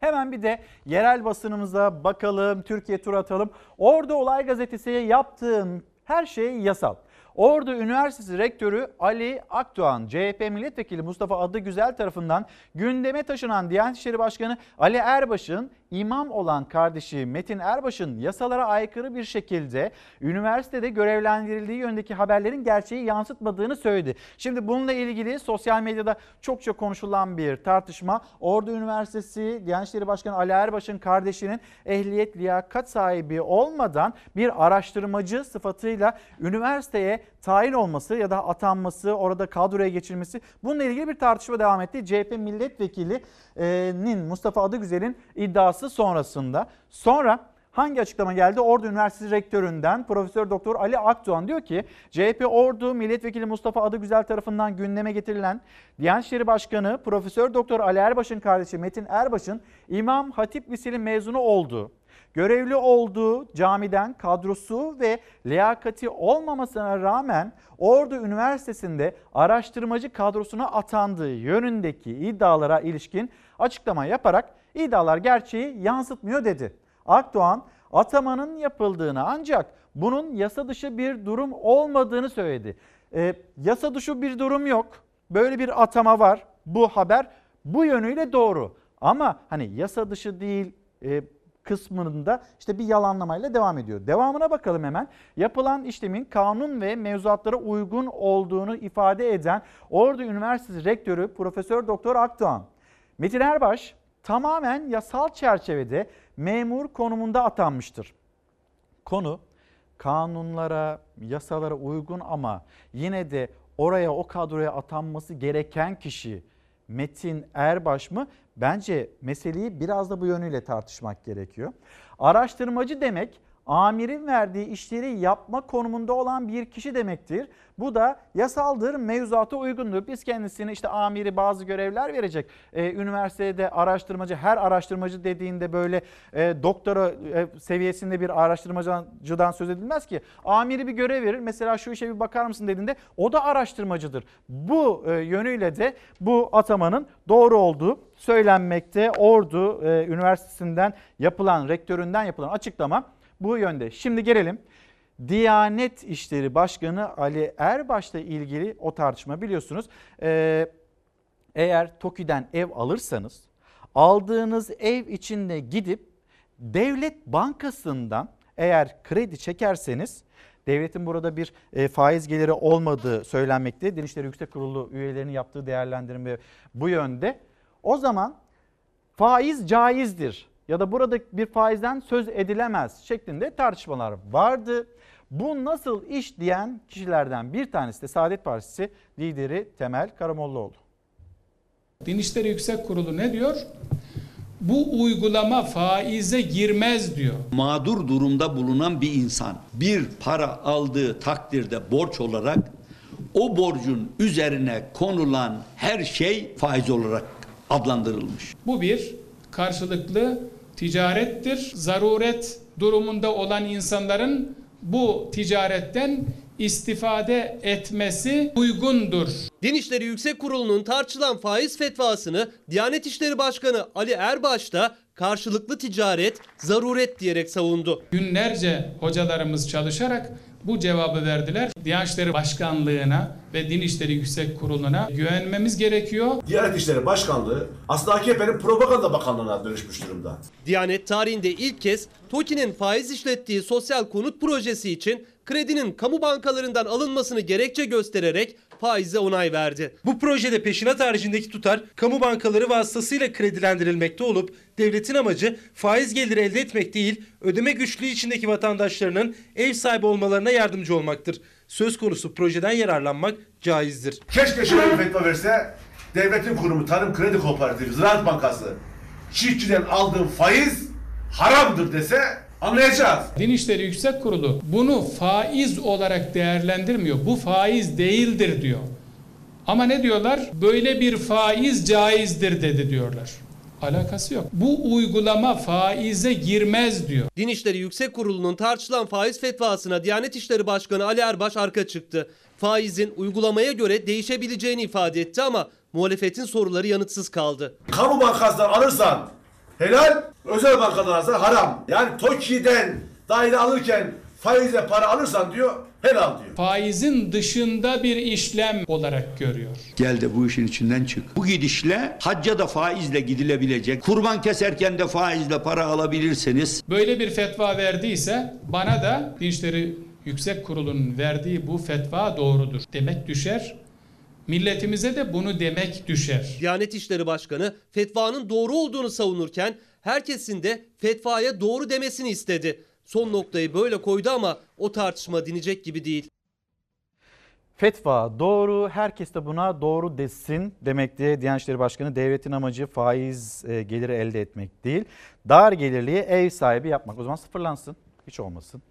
S1: Hemen bir de yerel basınımıza bakalım, Türkiye tur atalım. Ordu Olay Gazetesi'ye yaptığım her şey yasal. Ordu Üniversitesi Rektörü Ali Akdoğan, CHP Milletvekili Mustafa Adıgüzel tarafından gündeme taşınan Diyanet İşleri Başkanı Ali Erbaş'ın imam olan kardeşi Metin Erbaş'ın yasalara aykırı bir şekilde üniversitede görevlendirildiği yönündeki haberlerin gerçeği yansıtmadığını söyledi. Şimdi bununla ilgili sosyal medyada çokça konuşulan bir tartışma. Ordu Üniversitesi Diyanet İşleri Başkanı Ali Erbaş'ın kardeşinin ehliyet liyakat sahibi olmadan bir araştırmacı sıfatıyla üniversiteye tayin olması ya da atanması, orada kadroya geçilmesi bununla ilgili bir tartışma devam etti. CHP milletvekilinin Mustafa Adıgüzel'in iddiası sonrasında. Sonra hangi açıklama geldi? Ordu Üniversitesi Rektöründen Profesör Doktor Ali Akdoğan diyor ki CHP Ordu Milletvekili Mustafa Adıgüzel tarafından gündeme getirilen Diyanet İşleri Başkanı Profesör Doktor Ali Erbaş'ın kardeşi Metin Erbaş'ın İmam Hatip Liseli mezunu olduğu görevli olduğu camiden kadrosu ve liyakati olmamasına rağmen Ordu Üniversitesi'nde araştırmacı kadrosuna atandığı yönündeki iddialara ilişkin açıklama yaparak iddialar gerçeği yansıtmıyor dedi. Akdoğan atamanın yapıldığını ancak bunun yasa dışı bir durum olmadığını söyledi. E, yasa dışı bir durum yok. Böyle bir atama var. Bu haber bu yönüyle doğru. Ama hani yasa dışı değil e, kısmında işte bir yalanlamayla devam ediyor. Devamına bakalım hemen. Yapılan işlemin kanun ve mevzuatlara uygun olduğunu ifade eden Ordu Üniversitesi Rektörü Profesör Doktor Akdoğan. Metin Erbaş tamamen yasal çerçevede memur konumunda atanmıştır. Konu kanunlara, yasalara uygun ama yine de oraya o kadroya atanması gereken kişi Metin Erbaş mı? Bence meseleyi biraz da bu yönüyle tartışmak gerekiyor. Araştırmacı demek amirin verdiği işleri yapma konumunda olan bir kişi demektir. Bu da yasaldır, mevzuata uygundur. Biz kendisine işte amiri bazı görevler verecek. Ee, üniversitede araştırmacı, her araştırmacı dediğinde böyle e, doktora e, seviyesinde bir araştırmacıdan söz edilmez ki. Amiri bir görev verir. Mesela şu işe bir bakar mısın dediğinde o da araştırmacıdır. Bu e, yönüyle de bu atamanın doğru olduğu söylenmekte. Ordu e, Üniversitesi'nden yapılan, rektöründen yapılan açıklama bu yönde. Şimdi gelelim Diyanet İşleri Başkanı Ali Erbaş'la ilgili o tartışma biliyorsunuz. Ee, eğer TOKİ'den ev alırsanız aldığınız ev içinde gidip devlet bankasından eğer kredi çekerseniz devletin burada bir e, faiz geliri olmadığı söylenmekte. Din Yüksek Kurulu üyelerinin yaptığı değerlendirme bu yönde. O zaman faiz caizdir ya da burada bir faizden söz edilemez şeklinde tartışmalar vardı. Bu nasıl iş diyen kişilerden bir tanesi de Saadet Partisi lideri Temel Karamollaoğlu.
S54: Din İşleri Yüksek Kurulu ne diyor? Bu uygulama faize girmez diyor.
S32: Mağdur durumda bulunan bir insan bir para aldığı takdirde borç olarak o borcun üzerine konulan her şey faiz olarak adlandırılmış.
S54: Bu bir karşılıklı ticarettir. Zaruret durumunda olan insanların bu ticaretten istifade etmesi uygundur.
S50: Din İşleri Yüksek Kurulu'nun tartışılan faiz fetvasını Diyanet İşleri Başkanı Ali Erbaş da karşılıklı ticaret, zaruret diyerek savundu.
S54: Günlerce hocalarımız çalışarak bu cevabı verdiler. Diyanet İşleri Başkanlığı'na ve Din İşleri Yüksek Kurulu'na güvenmemiz gerekiyor.
S55: Diyanet İşleri Başkanlığı aslında AKP'nin propaganda bakanlığına dönüşmüş durumda.
S50: Diyanet tarihinde ilk kez TOKİ'nin faiz işlettiği sosyal konut projesi için kredinin kamu bankalarından alınmasını gerekçe göstererek faize onay verdi.
S56: Bu projede peşinat haricindeki tutar kamu bankaları vasıtasıyla kredilendirilmekte olup devletin amacı faiz geliri elde etmek değil, ödeme güçlüğü içindeki vatandaşlarının ev sahibi olmalarına yardımcı olmaktır. Söz konusu projeden yararlanmak caizdir.
S55: Keşke şöyle bir fetva verse devletin kurumu Tarım Kredi Kooperatifi, Ziraat Bankası çiftçiden aldığım faiz haramdır dese anlayacağız.
S54: Din İşleri Yüksek Kurulu bunu faiz olarak değerlendirmiyor. Bu faiz değildir diyor. Ama ne diyorlar? Böyle bir faiz caizdir dedi diyorlar. Alakası yok. Bu uygulama faize girmez diyor.
S50: Din İşleri Yüksek Kurulu'nun tartışılan faiz fetvasına Diyanet İşleri Başkanı Ali Erbaş arka çıktı. Faizin uygulamaya göre değişebileceğini ifade etti ama muhalefetin soruları yanıtsız kaldı.
S55: Kamu bankasından alırsan helal, özel bankadan alırsan haram. Yani TOKİ'den daire alırken faize para alırsan diyor helal diyor.
S54: Faizin dışında bir işlem olarak görüyor.
S32: Gel de bu işin içinden çık. Bu gidişle hacca da faizle gidilebilecek. Kurban keserken de faizle para alabilirseniz.
S54: Böyle bir fetva verdiyse bana da Dinçleri Yüksek Kurulu'nun verdiği bu fetva doğrudur demek düşer. Milletimize de bunu demek düşer.
S50: Diyanet İşleri Başkanı fetvanın doğru olduğunu savunurken herkesin de fetvaya doğru demesini istedi. Son noktayı böyle koydu ama o tartışma dinecek gibi değil.
S1: Fetva doğru, herkes de buna doğru desin demekti. Diyanet İşleri Başkanı devletin amacı faiz e, geliri elde etmek değil. Dar gelirliği ev sahibi yapmak. O zaman sıfırlansın, hiç olmasın.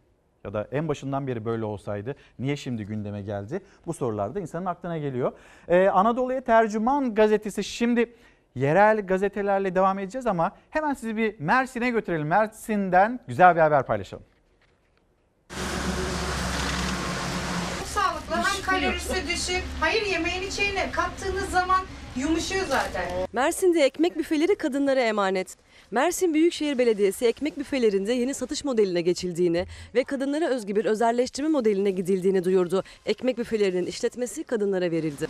S1: Ya da en başından beri böyle olsaydı niye şimdi gündeme geldi? Bu sorular da insanın aklına geliyor. Ee, Anadolu'ya Tercüman gazetesi şimdi yerel gazetelerle devam edeceğiz ama hemen sizi bir Mersin'e götürelim. Mersin'den güzel bir haber paylaşalım.
S57: sağlıklı hem kalorisi düşük. Hayır yemeğin içine kattığınız zaman yumuşuyor zaten.
S2: Mersin'de ekmek büfeleri kadınlara emanet. Mersin Büyükşehir Belediyesi ekmek büfelerinde yeni satış modeline geçildiğini ve kadınlara özgü bir özelleştirme modeline gidildiğini duyurdu. Ekmek büfelerinin işletmesi kadınlara verildi.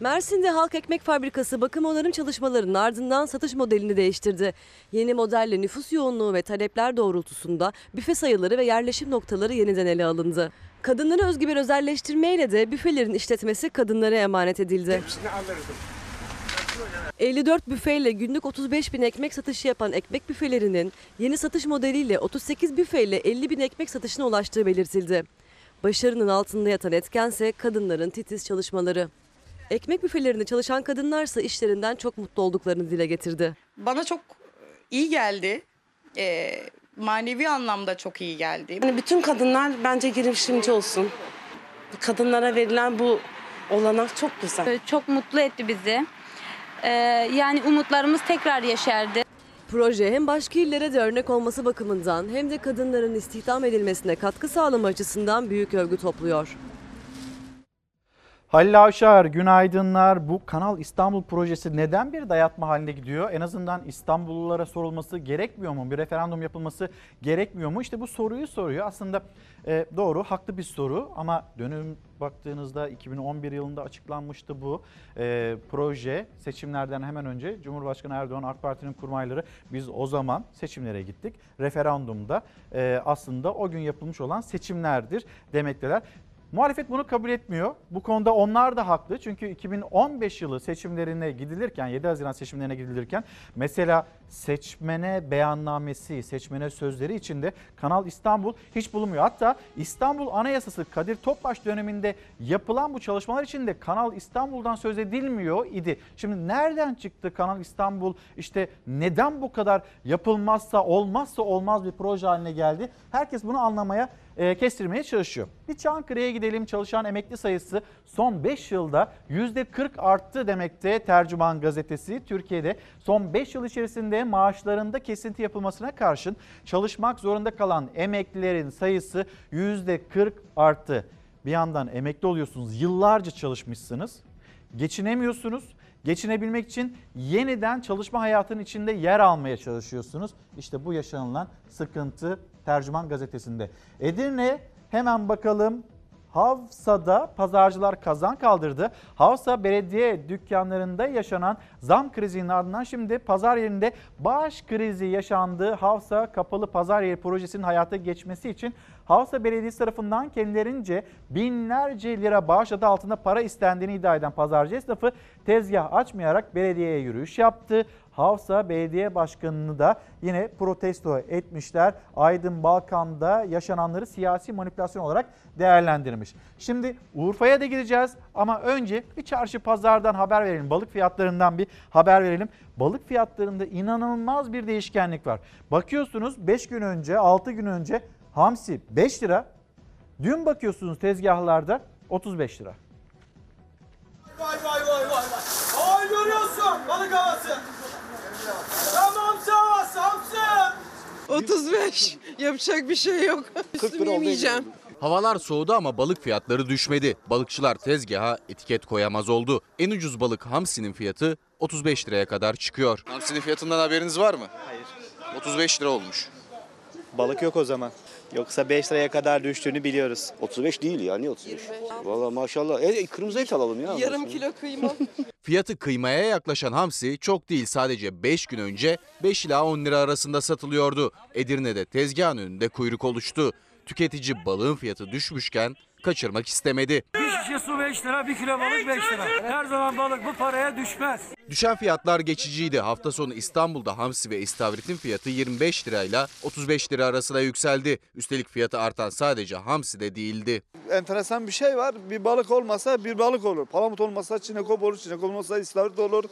S2: Mersin'de Halk Ekmek Fabrikası bakım onarım çalışmalarının ardından satış modelini değiştirdi. Yeni modelle nüfus yoğunluğu ve talepler doğrultusunda büfe sayıları ve yerleşim noktaları yeniden ele alındı. Kadınlara özgü bir özelleştirmeyle de büfelerin işletmesi kadınlara emanet edildi. 54 büfeyle günlük 35 bin ekmek satışı yapan ekmek büfelerinin yeni satış modeliyle 38 büfeyle 50 bin ekmek satışına ulaştığı belirtildi. Başarının altında yatan etkense kadınların titiz çalışmaları. Ekmek büfelerinde çalışan kadınlarsa işlerinden çok mutlu olduklarını dile getirdi.
S57: Bana çok iyi geldi. Ee, manevi anlamda çok iyi geldi.
S58: Yani bütün kadınlar bence girişimci olsun. Kadınlara verilen bu olanak çok güzel.
S59: Çok mutlu etti bizi. Ee, yani umutlarımız tekrar yeşerdi.
S2: Proje hem başka illere de örnek olması bakımından hem de kadınların istihdam edilmesine katkı sağlama açısından büyük övgü topluyor.
S1: Halil Avşar, günaydınlar. Bu Kanal İstanbul projesi neden bir dayatma haline gidiyor? En azından İstanbullulara sorulması gerekmiyor mu? Bir referandum yapılması gerekmiyor mu? İşte bu soruyu soruyor. Aslında e, doğru, haklı bir soru ama dönüm baktığınızda 2011 yılında açıklanmıştı bu e, proje. Seçimlerden hemen önce Cumhurbaşkanı Erdoğan, AK Parti'nin kurmayları biz o zaman seçimlere gittik. Referandumda e, aslında o gün yapılmış olan seçimlerdir demekteler. Muhalefet bunu kabul etmiyor. Bu konuda onlar da haklı. Çünkü 2015 yılı seçimlerine gidilirken, 7 Haziran seçimlerine gidilirken mesela seçmene beyannamesi, seçmene sözleri içinde Kanal İstanbul hiç bulunmuyor. Hatta İstanbul Anayasası Kadir Topbaş döneminde yapılan bu çalışmalar içinde Kanal İstanbul'dan söz edilmiyor idi. Şimdi nereden çıktı Kanal İstanbul? İşte neden bu kadar yapılmazsa olmazsa olmaz bir proje haline geldi? Herkes bunu anlamaya e, kestirmeye çalışıyor. Bir Çankırı'ya gidelim. Çalışan emekli sayısı son 5 yılda %40 arttı demekte Tercüman gazetesi. Türkiye'de son 5 yıl içerisinde maaşlarında kesinti yapılmasına karşın çalışmak zorunda kalan emeklilerin sayısı %40 arttı. Bir yandan emekli oluyorsunuz, yıllarca çalışmışsınız, geçinemiyorsunuz. Geçinebilmek için yeniden çalışma hayatının içinde yer almaya çalışıyorsunuz. İşte bu yaşanılan sıkıntı Tercüman gazetesinde. Edirne hemen bakalım Havsa'da pazarcılar kazan kaldırdı. Havsa belediye dükkanlarında yaşanan zam krizinin ardından şimdi pazar yerinde bağış krizi yaşandı. Havsa kapalı pazar yeri projesinin hayata geçmesi için Havsa Belediyesi tarafından kendilerince binlerce lira bağış adı altında para istendiğini iddia eden pazarcı esnafı tezgah açmayarak belediyeye yürüyüş yaptı. Havsa Belediye Başkanı'nı da yine protesto etmişler. Aydın Balkan'da yaşananları siyasi manipülasyon olarak değerlendirmiş. Şimdi Urfa'ya da gideceğiz ama önce bir çarşı pazardan haber verelim. Balık fiyatlarından bir haber verelim. Balık fiyatlarında inanılmaz bir değişkenlik var. Bakıyorsunuz 5 gün önce 6 gün önce hamsi 5 lira. Dün bakıyorsunuz tezgahlarda 35 lira.
S60: Vay vay vay vay vay. Ay görüyorsun balık havası. Tamam havası hamsi.
S61: 35. Yapacak bir şey yok. Üstümü yemeyeceğim.
S47: Havalar soğudu ama balık fiyatları düşmedi. Balıkçılar tezgaha etiket koyamaz oldu. En ucuz balık hamsinin fiyatı 35 liraya kadar çıkıyor. Hamsinin fiyatından haberiniz var mı?
S62: Hayır.
S47: 35 lira olmuş.
S62: Balık yok o zaman. Yoksa 5 liraya kadar düştüğünü biliyoruz.
S63: 35 değil ya niye 35? Valla maşallah. E, kırmızı et alalım ya.
S61: Yarım kilo kıyma.
S47: Fiyatı kıymaya yaklaşan hamsi çok değil sadece 5 gün önce 5 ila 10 lira arasında satılıyordu. Edirne'de tezgahın önünde kuyruk oluştu. Tüketici balığın fiyatı düşmüşken kaçırmak istemedi.
S64: Bir şişe su 5 lira, bir kilo balık 5 lira. Her zaman balık bu paraya düşmez.
S47: Düşen fiyatlar geçiciydi. Hafta sonu İstanbul'da hamsi ve istavritin fiyatı 25 lirayla 35 lira arasında yükseldi. Üstelik fiyatı artan sadece hamsi de değildi.
S65: enteresan bir şey var. Bir balık olmasa bir balık olur. Palamut olmasa çinekop olur. Çinekop olmasa istavrit olur.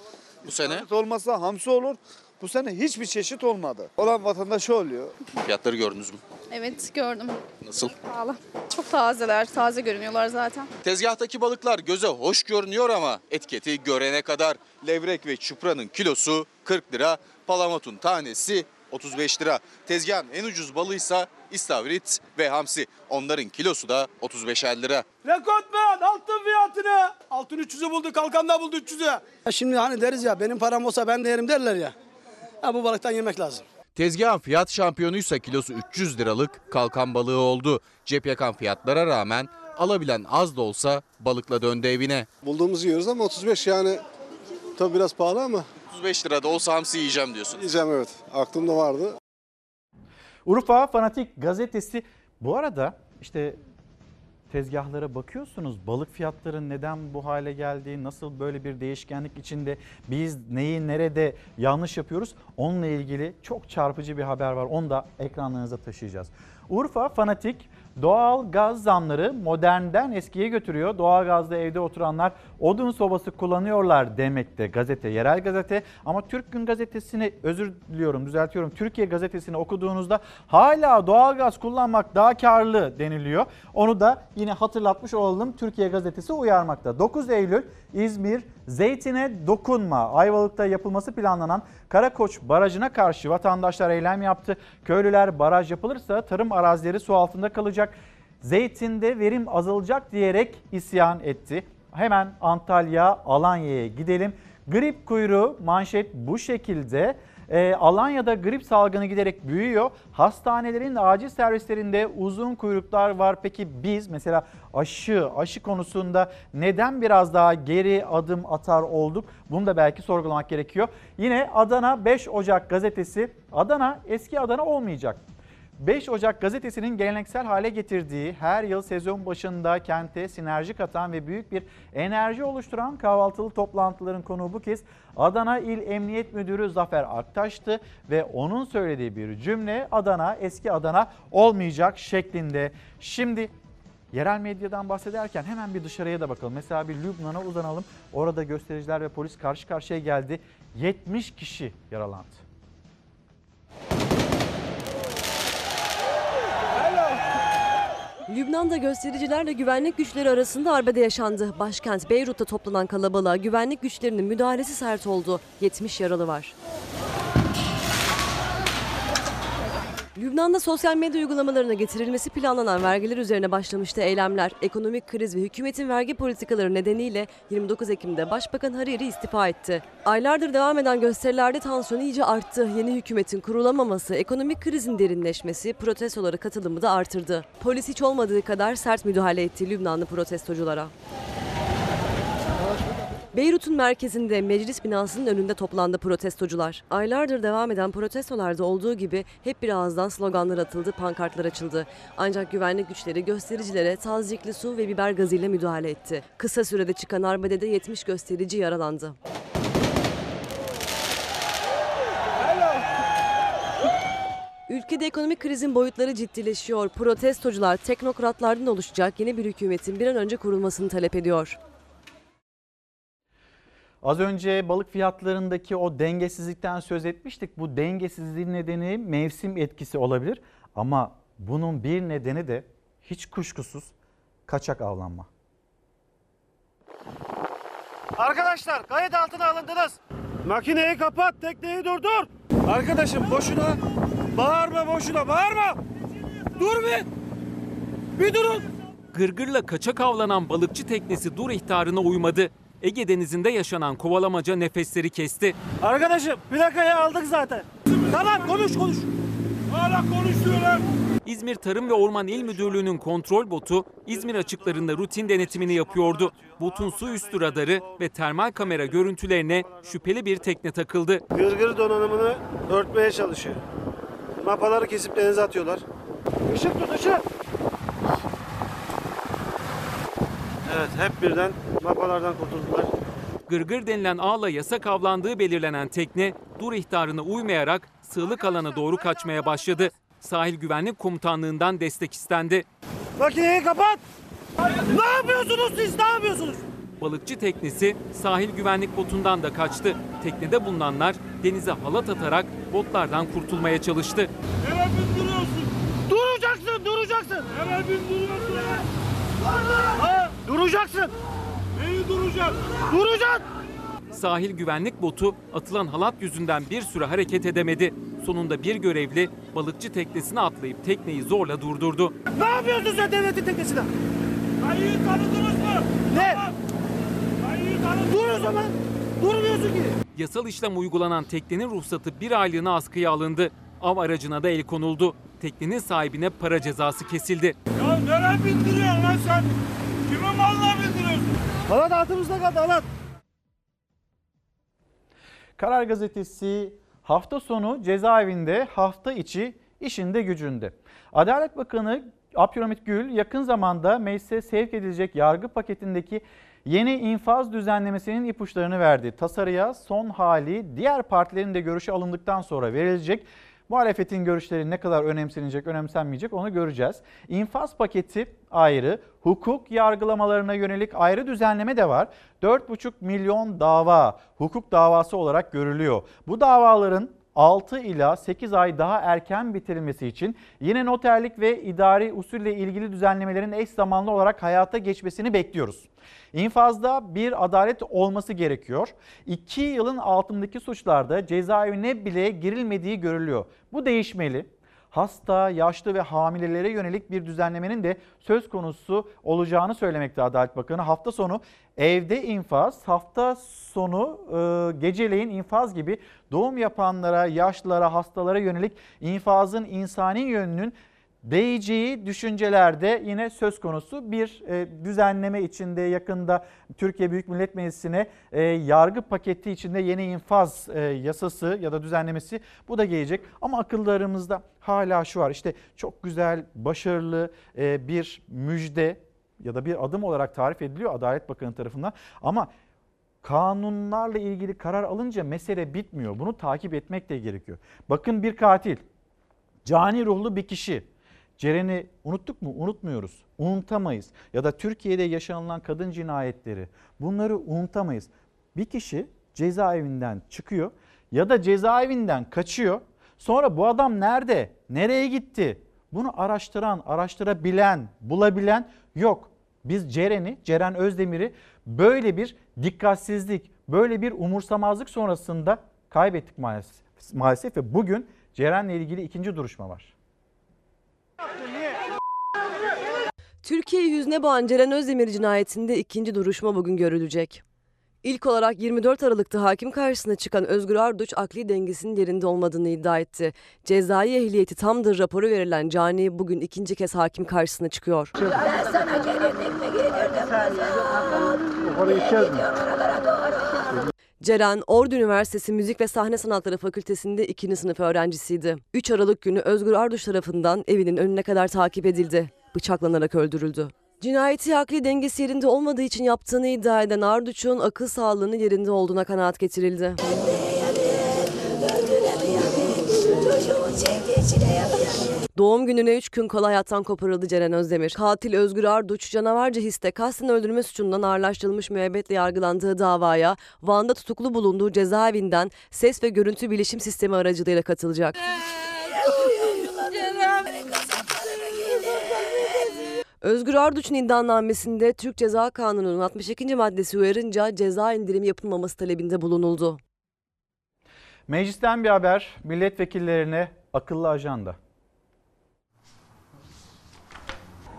S47: Bu sene?
S65: İstavrit olmasa hamsi olur. Bu sene hiçbir çeşit olmadı. Olan vatandaş oluyor.
S47: Fiyatları gördünüz mü?
S66: Evet gördüm.
S47: Nasıl?
S66: Pahalı. Çok tazeler. Taze görünüyorlar zaten.
S47: Tezgahtaki balıklar göze hoş görünüyor ama etiketi görene kadar levrek ve çupranın kilosu 40 lira, palamutun tanesi 35 lira. Tezgahın en ucuz balıysa istavrit ve hamsi. Onların kilosu da 35 lira.
S60: Rekortmen altın fiyatını. Altın 300'ü buldu kalkanda buldu 300'ü.
S67: Şimdi hani deriz ya benim param olsa ben de yerim derler ya. Ha, bu balıktan yemek lazım.
S47: Tezgahın fiyat şampiyonuysa kilosu 300 liralık kalkan balığı oldu. Cep yakan fiyatlara rağmen alabilen az da olsa balıkla döndü evine.
S68: Bulduğumuzu yiyoruz ama 35 yani tabii biraz pahalı ama
S47: 35 lirada olsa hamsi yiyeceğim diyorsun.
S68: yiyeceğim evet. Aklımda vardı.
S1: Urfa Fanatik gazetesi bu arada işte tezgahlara bakıyorsunuz balık fiyatları neden bu hale geldi nasıl böyle bir değişkenlik içinde biz neyi nerede yanlış yapıyoruz onunla ilgili çok çarpıcı bir haber var onu da ekranlarınıza taşıyacağız. Urfa Fanatik doğal gaz zamları modernden eskiye götürüyor. Doğal gazda evde oturanlar odun sobası kullanıyorlar demekte gazete, yerel gazete. Ama Türk Gün gazetesini özür diliyorum düzeltiyorum. Türkiye gazetesini okuduğunuzda hala doğal gaz kullanmak daha karlı deniliyor. Onu da yine hatırlatmış olalım. Türkiye gazetesi uyarmakta. 9 Eylül İzmir Zeytine dokunma. Ayvalık'ta yapılması planlanan Karakoç Barajı'na karşı vatandaşlar eylem yaptı. Köylüler baraj yapılırsa tarım arazileri su altında kalacak. Zeytinde verim azalacak diyerek isyan etti. Hemen Antalya, Alanya'ya gidelim. Grip kuyruğu manşet bu şekilde. Ee, Alanya'da grip salgını giderek büyüyor. Hastanelerin acil servislerinde uzun kuyruklar var. Peki biz mesela aşı, aşı konusunda neden biraz daha geri adım atar olduk? Bunu da belki sorgulamak gerekiyor. Yine Adana 5 Ocak gazetesi. Adana eski Adana olmayacak. 5 Ocak gazetesinin geleneksel hale getirdiği her yıl sezon başında kente sinerji katan ve büyük bir enerji oluşturan kahvaltılı toplantıların konuğu bu kez Adana İl Emniyet Müdürü Zafer Aktaş'tı ve onun söylediği bir cümle Adana eski Adana olmayacak şeklinde. Şimdi Yerel medyadan bahsederken hemen bir dışarıya da bakalım. Mesela bir Lübnan'a uzanalım. Orada göstericiler ve polis karşı karşıya geldi. 70 kişi yaralandı.
S2: Lübnan'da göstericilerle güvenlik güçleri arasında arbede yaşandı. Başkent Beyrut'ta toplanan kalabalığa güvenlik güçlerinin müdahalesi sert oldu. 70 yaralı var. Lübnan'da sosyal medya uygulamalarına getirilmesi planlanan vergiler üzerine başlamıştı eylemler. Ekonomik kriz ve hükümetin vergi politikaları nedeniyle 29 Ekim'de Başbakan Hariri istifa etti. Aylardır devam eden gösterilerde tansiyon iyice arttı. Yeni hükümetin kurulamaması, ekonomik krizin derinleşmesi protestolara katılımı da artırdı. Polis hiç olmadığı kadar sert müdahale etti Lübnanlı protestoculara. Beyrut'un merkezinde meclis binasının önünde toplandı protestocular. Aylardır devam eden protestolarda olduğu gibi hep bir ağızdan sloganlar atıldı, pankartlar açıldı. Ancak güvenlik güçleri göstericilere tazikli su ve biber gazıyla müdahale etti. Kısa sürede çıkan arbedede 70 gösterici yaralandı. Ülkede ekonomik krizin boyutları ciddileşiyor. Protestocular teknokratlardan oluşacak yeni bir hükümetin bir an önce kurulmasını talep ediyor.
S1: Az önce balık fiyatlarındaki o dengesizlikten söz etmiştik. Bu dengesizliğin nedeni mevsim etkisi olabilir ama bunun bir nedeni de hiç kuşkusuz kaçak avlanma.
S60: Arkadaşlar kayıt altına alındınız. Makineyi kapat, tekneyi durdur. Arkadaşım boşuna bağırma boşuna bağırma. Dur bir. Bir durun.
S69: Gırgırla kaçak avlanan balıkçı teknesi dur ihtarına uymadı.
S18: Ege Denizi'nde yaşanan kovalamaca nefesleri kesti.
S60: Arkadaşım plakayı aldık zaten. Tamam konuş konuş. Hala konuş diyorlar.
S18: İzmir Tarım ve Orman İl Müdürlüğü'nün kontrol botu İzmir açıklarında rutin denetimini yapıyordu. Botun su üstü radarı ve termal kamera görüntülerine şüpheli bir tekne takıldı.
S60: Gırgır donanımını örtmeye çalışıyor. Mapaları kesip denize atıyorlar. Işık tut ışık. Evet hep birden mapalardan kurtuldular.
S18: Gırgır denilen ağla yasak avlandığı belirlenen tekne dur ihtarına uymayarak sığlık alana doğru kaçmaya başladı. Sahil Güvenlik Komutanlığı'ndan destek istendi.
S60: Makineyi kapat. Ne yapıyorsunuz siz ne yapıyorsunuz?
S18: Balıkçı teknesi sahil güvenlik botundan da kaçtı. Teknede bulunanlar denize halat atarak botlardan kurtulmaya çalıştı.
S60: Hemen bindiriyorsun. Duracaksın duracaksın. Hemen bindiriyorsun. Ha, duracaksın. Neyi duracak? Duracaksın.
S18: Sahil güvenlik botu atılan halat yüzünden bir süre hareket edemedi. Sonunda bir görevli balıkçı teknesine atlayıp tekneyi zorla durdurdu.
S60: Ne yapıyorsun sen devletin teknesine? Kayıyı tanıdınız mı? Ne? Kayıyı tanıdınız Dur o zaman. Durmuyorsun ki.
S18: Yasal işlem uygulanan teknenin ruhsatı bir aylığına askıya alındı. Av aracına da el konuldu. Teknenin sahibine para cezası kesildi.
S60: Ya nereye bindiriyorsun lan sen? Kime malına bindiriyorsun? Halat altımızda kaldı halat.
S1: Karar Gazetesi hafta sonu cezaevinde, hafta içi işinde gücünde. Adalet Bakanı Abdülhamit Gül yakın zamanda meclise sevk edilecek yargı paketindeki yeni infaz düzenlemesinin ipuçlarını verdi. Tasarıya son hali diğer partilerin de görüşü alındıktan sonra verilecek. Muhalefetin görüşleri ne kadar önemsenecek, önemsenmeyecek onu göreceğiz. İnfaz paketi ayrı, hukuk yargılamalarına yönelik ayrı düzenleme de var. 4,5 milyon dava hukuk davası olarak görülüyor. Bu davaların 6 ila 8 ay daha erken bitirilmesi için yine noterlik ve idari usulle ilgili düzenlemelerin eş zamanlı olarak hayata geçmesini bekliyoruz. İnfazda bir adalet olması gerekiyor. 2 yılın altındaki suçlarda cezaevine bile girilmediği görülüyor. Bu değişmeli hasta, yaşlı ve hamilelere yönelik bir düzenlemenin de söz konusu olacağını söylemekte Adalet Bakanı. Hafta sonu evde infaz, hafta sonu e, geceleyin infaz gibi doğum yapanlara, yaşlılara, hastalara yönelik infazın insani yönünün değeceği düşüncelerde yine söz konusu bir e, düzenleme içinde yakında Türkiye Büyük Millet Meclisi'ne e, yargı paketi içinde yeni infaz e, yasası ya da düzenlemesi bu da gelecek. Ama akıllarımızda hala şu var işte çok güzel, başarılı bir müjde ya da bir adım olarak tarif ediliyor Adalet Bakanı tarafından ama kanunlarla ilgili karar alınca mesele bitmiyor. Bunu takip etmek de gerekiyor. Bakın bir katil, cani ruhlu bir kişi Ceren'i unuttuk mu? Unutmuyoruz. Unutamayız. Ya da Türkiye'de yaşanılan kadın cinayetleri bunları unutamayız. Bir kişi cezaevinden çıkıyor ya da cezaevinden kaçıyor. Sonra bu adam nerede? Nereye gitti? Bunu araştıran, araştırabilen, bulabilen yok. Biz Ceren'i, Ceren Özdemir'i böyle bir dikkatsizlik, böyle bir umursamazlık sonrasında kaybettik maalesef. Maalesef ve bugün Ceren'le ilgili ikinci duruşma var.
S2: Türkiye'yi yüzüne boğan Ceren Özdemir cinayetinde ikinci duruşma bugün görülecek. İlk olarak 24 Aralık'ta hakim karşısına çıkan Özgür Arduç akli dengesinin yerinde olmadığını iddia etti. Cezai ehliyeti tamdır raporu verilen Cani bugün ikinci kez hakim karşısına çıkıyor.
S70: Ben sana gelirdim mi gelirdim
S2: Ceren, Ordu Üniversitesi Müzik ve Sahne Sanatları Fakültesi'nde ikinci sınıf öğrencisiydi. 3 Aralık günü Özgür Arduç tarafından evinin önüne kadar takip edildi. Bıçaklanarak öldürüldü. Cinayeti akli dengesi yerinde olmadığı için yaptığını iddia eden Arduç'un akıl sağlığının yerinde olduğuna kanaat getirildi. Doğum gününe 3 gün kala hayattan koparıldı Ceren Özdemir. Katil Özgür Arduç, canavarca histe kasten öldürme suçundan ağırlaştırılmış müebbetle yargılandığı davaya Van'da tutuklu bulunduğu cezaevinden ses ve görüntü bilişim sistemi aracılığıyla katılacak. Özgür Arduç'un iddianamesinde Türk Ceza Kanunu'nun 62. maddesi uyarınca ceza indirimi yapılmaması talebinde bulunuldu.
S1: Meclisten bir haber, milletvekillerine akıllı ajanda.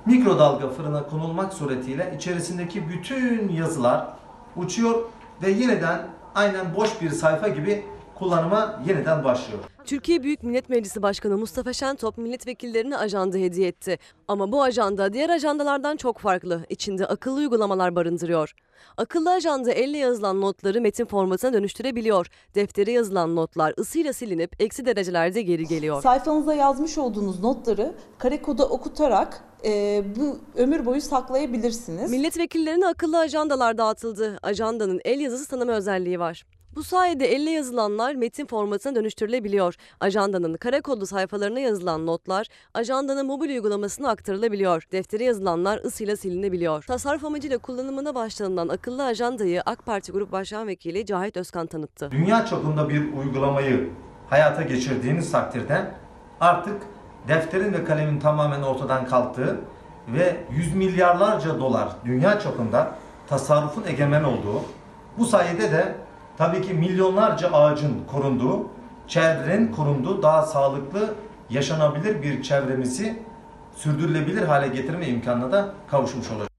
S71: Mikrodalga fırına konulmak suretiyle içerisindeki bütün yazılar uçuyor ve yeniden aynen boş bir sayfa gibi kullanıma yeniden başlıyor.
S2: Türkiye Büyük Millet Meclisi Başkanı Mustafa Şentop milletvekillerine ajanda hediye etti. Ama bu ajanda diğer ajandalardan çok farklı. İçinde akıllı uygulamalar barındırıyor. Akıllı ajanda elle yazılan notları metin formatına dönüştürebiliyor. Deftere yazılan notlar ısıyla silinip eksi derecelerde geri geliyor.
S72: Sayfanıza yazmış olduğunuz notları kare koda okutarak e, bu ömür boyu saklayabilirsiniz.
S2: Milletvekillerine akıllı ajandalar dağıtıldı. Ajandanın el yazısı tanıma özelliği var. Bu sayede elle yazılanlar metin formatına dönüştürülebiliyor. Ajandanın kare kodlu sayfalarına yazılan notlar ajandanın mobil uygulamasına aktarılabiliyor. Deftere yazılanlar ısıyla silinebiliyor. Tasarruf amacıyla kullanımına başlanılan akıllı ajandayı AK Parti Grup Başkan Vekili Cahit Özkan tanıttı.
S71: Dünya çapında bir uygulamayı hayata geçirdiğiniz takdirde artık defterin ve kalemin tamamen ortadan kalktığı ve yüz milyarlarca dolar dünya çapında tasarrufun egemen olduğu, bu sayede de tabii ki milyonlarca ağacın korunduğu, çevrenin korunduğu daha sağlıklı, yaşanabilir bir çevremizi sürdürülebilir hale getirme imkanına da kavuşmuş olacak.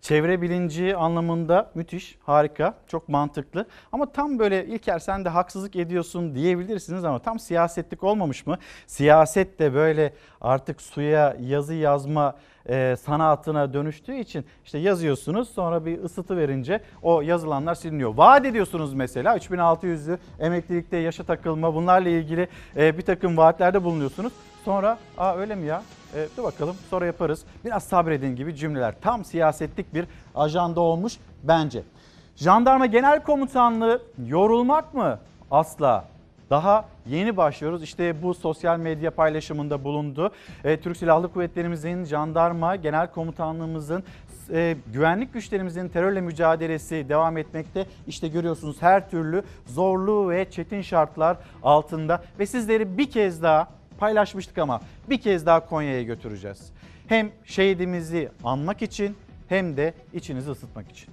S1: Çevre bilinci anlamında müthiş, harika, çok mantıklı. Ama tam böyle İlker sen de haksızlık ediyorsun diyebilirsiniz ama tam siyasetlik olmamış mı? Siyaset de böyle artık suya yazı yazma e, sanatına dönüştüğü için işte yazıyorsunuz sonra bir ısıtı verince o yazılanlar siliniyor. Vaat ediyorsunuz mesela 3600'lü emeklilikte yaşa takılma bunlarla ilgili e, bir takım vaatlerde bulunuyorsunuz. Sonra aa öyle mi ya? E, dur bakalım sonra yaparız. Biraz sabredin gibi cümleler. Tam siyasetlik bir ajanda olmuş bence. Jandarma Genel Komutanlığı yorulmak mı? Asla. Daha yeni başlıyoruz. İşte bu sosyal medya paylaşımında bulundu. E, Türk Silahlı Kuvvetlerimizin, Jandarma Genel Komutanlığımızın e, güvenlik güçlerimizin terörle mücadelesi devam etmekte. İşte görüyorsunuz her türlü zorlu ve çetin şartlar altında ve sizleri bir kez daha paylaşmıştık ama bir kez daha Konya'ya götüreceğiz. Hem şehidimizi anmak için hem de içinizi ısıtmak için.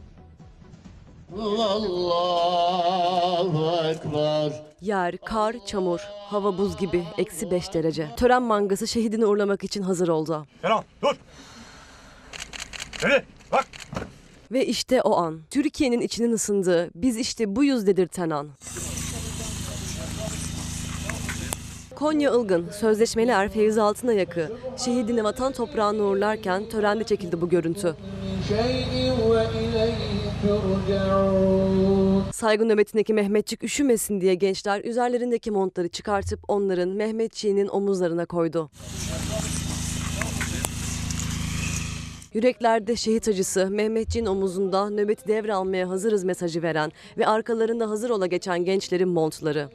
S2: Allahu Ekber. Yer, kar, çamur, hava buz gibi eksi 5 derece. Tören mangası şehidini uğurlamak için hazır oldu.
S60: Kenan dur. Seni bak.
S2: Ve işte o an. Türkiye'nin içinin ısındığı, biz işte buyuz dedirten an. Konya Ilgın, sözleşmeli er Feyzi Altınayak'ı şehidini vatan toprağına uğurlarken törende çekildi bu görüntü. Saygı nöbetindeki Mehmetçik üşümesin diye gençler üzerlerindeki montları çıkartıp onların Mehmetçiğinin omuzlarına koydu. Yüreklerde şehit acısı, Mehmetçiğin omuzunda nöbeti devralmaya hazırız mesajı veren ve arkalarında hazır ola geçen gençlerin montları.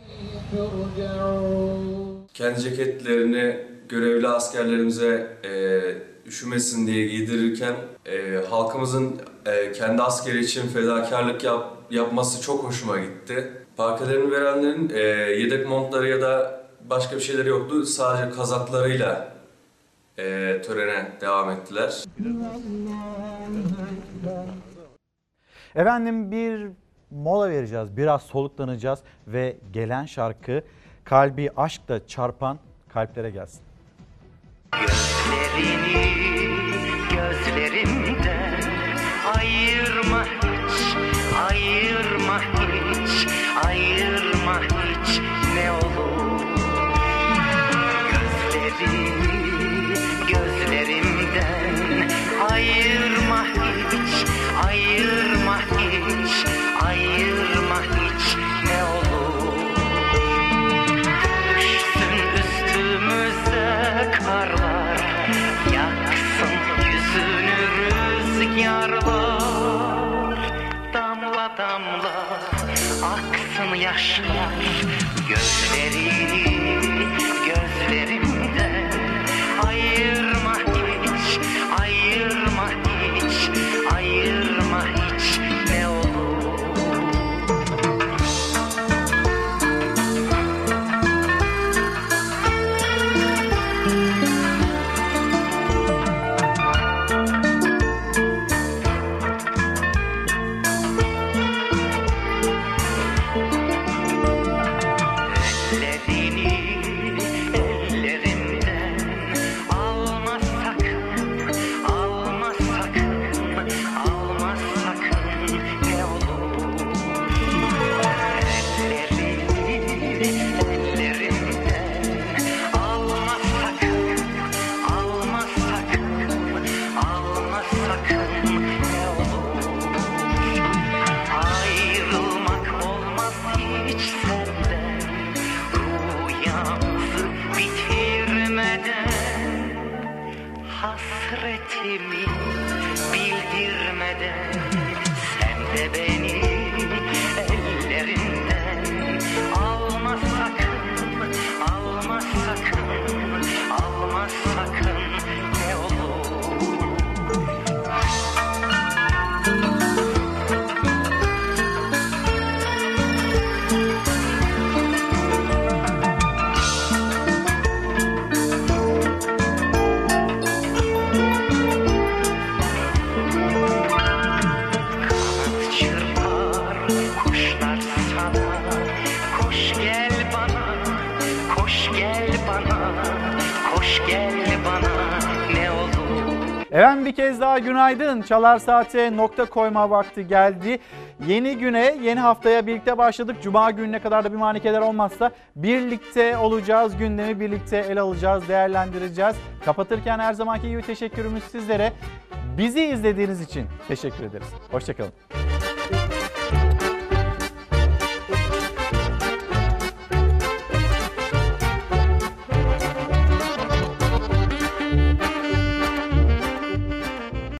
S73: Kendi ceketlerini görevli askerlerimize e, üşümesin diye giydirirken e, halkımızın e, kendi askeri için fedakarlık yap, yapması çok hoşuma gitti. Parkelerini verenlerin e, yedek montları ya da başka bir şeyleri yoktu. Sadece kazaklarıyla e, törene devam ettiler.
S1: Efendim bir mola vereceğiz. Biraz soluklanacağız ve gelen şarkı kalbi aşkla çarpan kalplere gelsin.
S74: Gözlerini gözlerimden ayırma hiç, ayırma hiç, ayırma hiç ne olur. Gözlerini ayırma hiç, ayırma hiç, ayırma hiç ne olur. Düşsün üstümüze karlar Yaksın yüzünü rüzgarlar Damla damla aksın yaşlar Gözlerini
S1: Efendim bir kez daha günaydın. Çalar Saat'e nokta koyma vakti geldi. Yeni güne, yeni haftaya birlikte başladık. Cuma gününe kadar da bir manikeler olmazsa birlikte olacağız. Gündemi birlikte ele alacağız, değerlendireceğiz. Kapatırken her zamanki gibi teşekkürümüz sizlere. Bizi izlediğiniz için teşekkür ederiz. Hoşçakalın.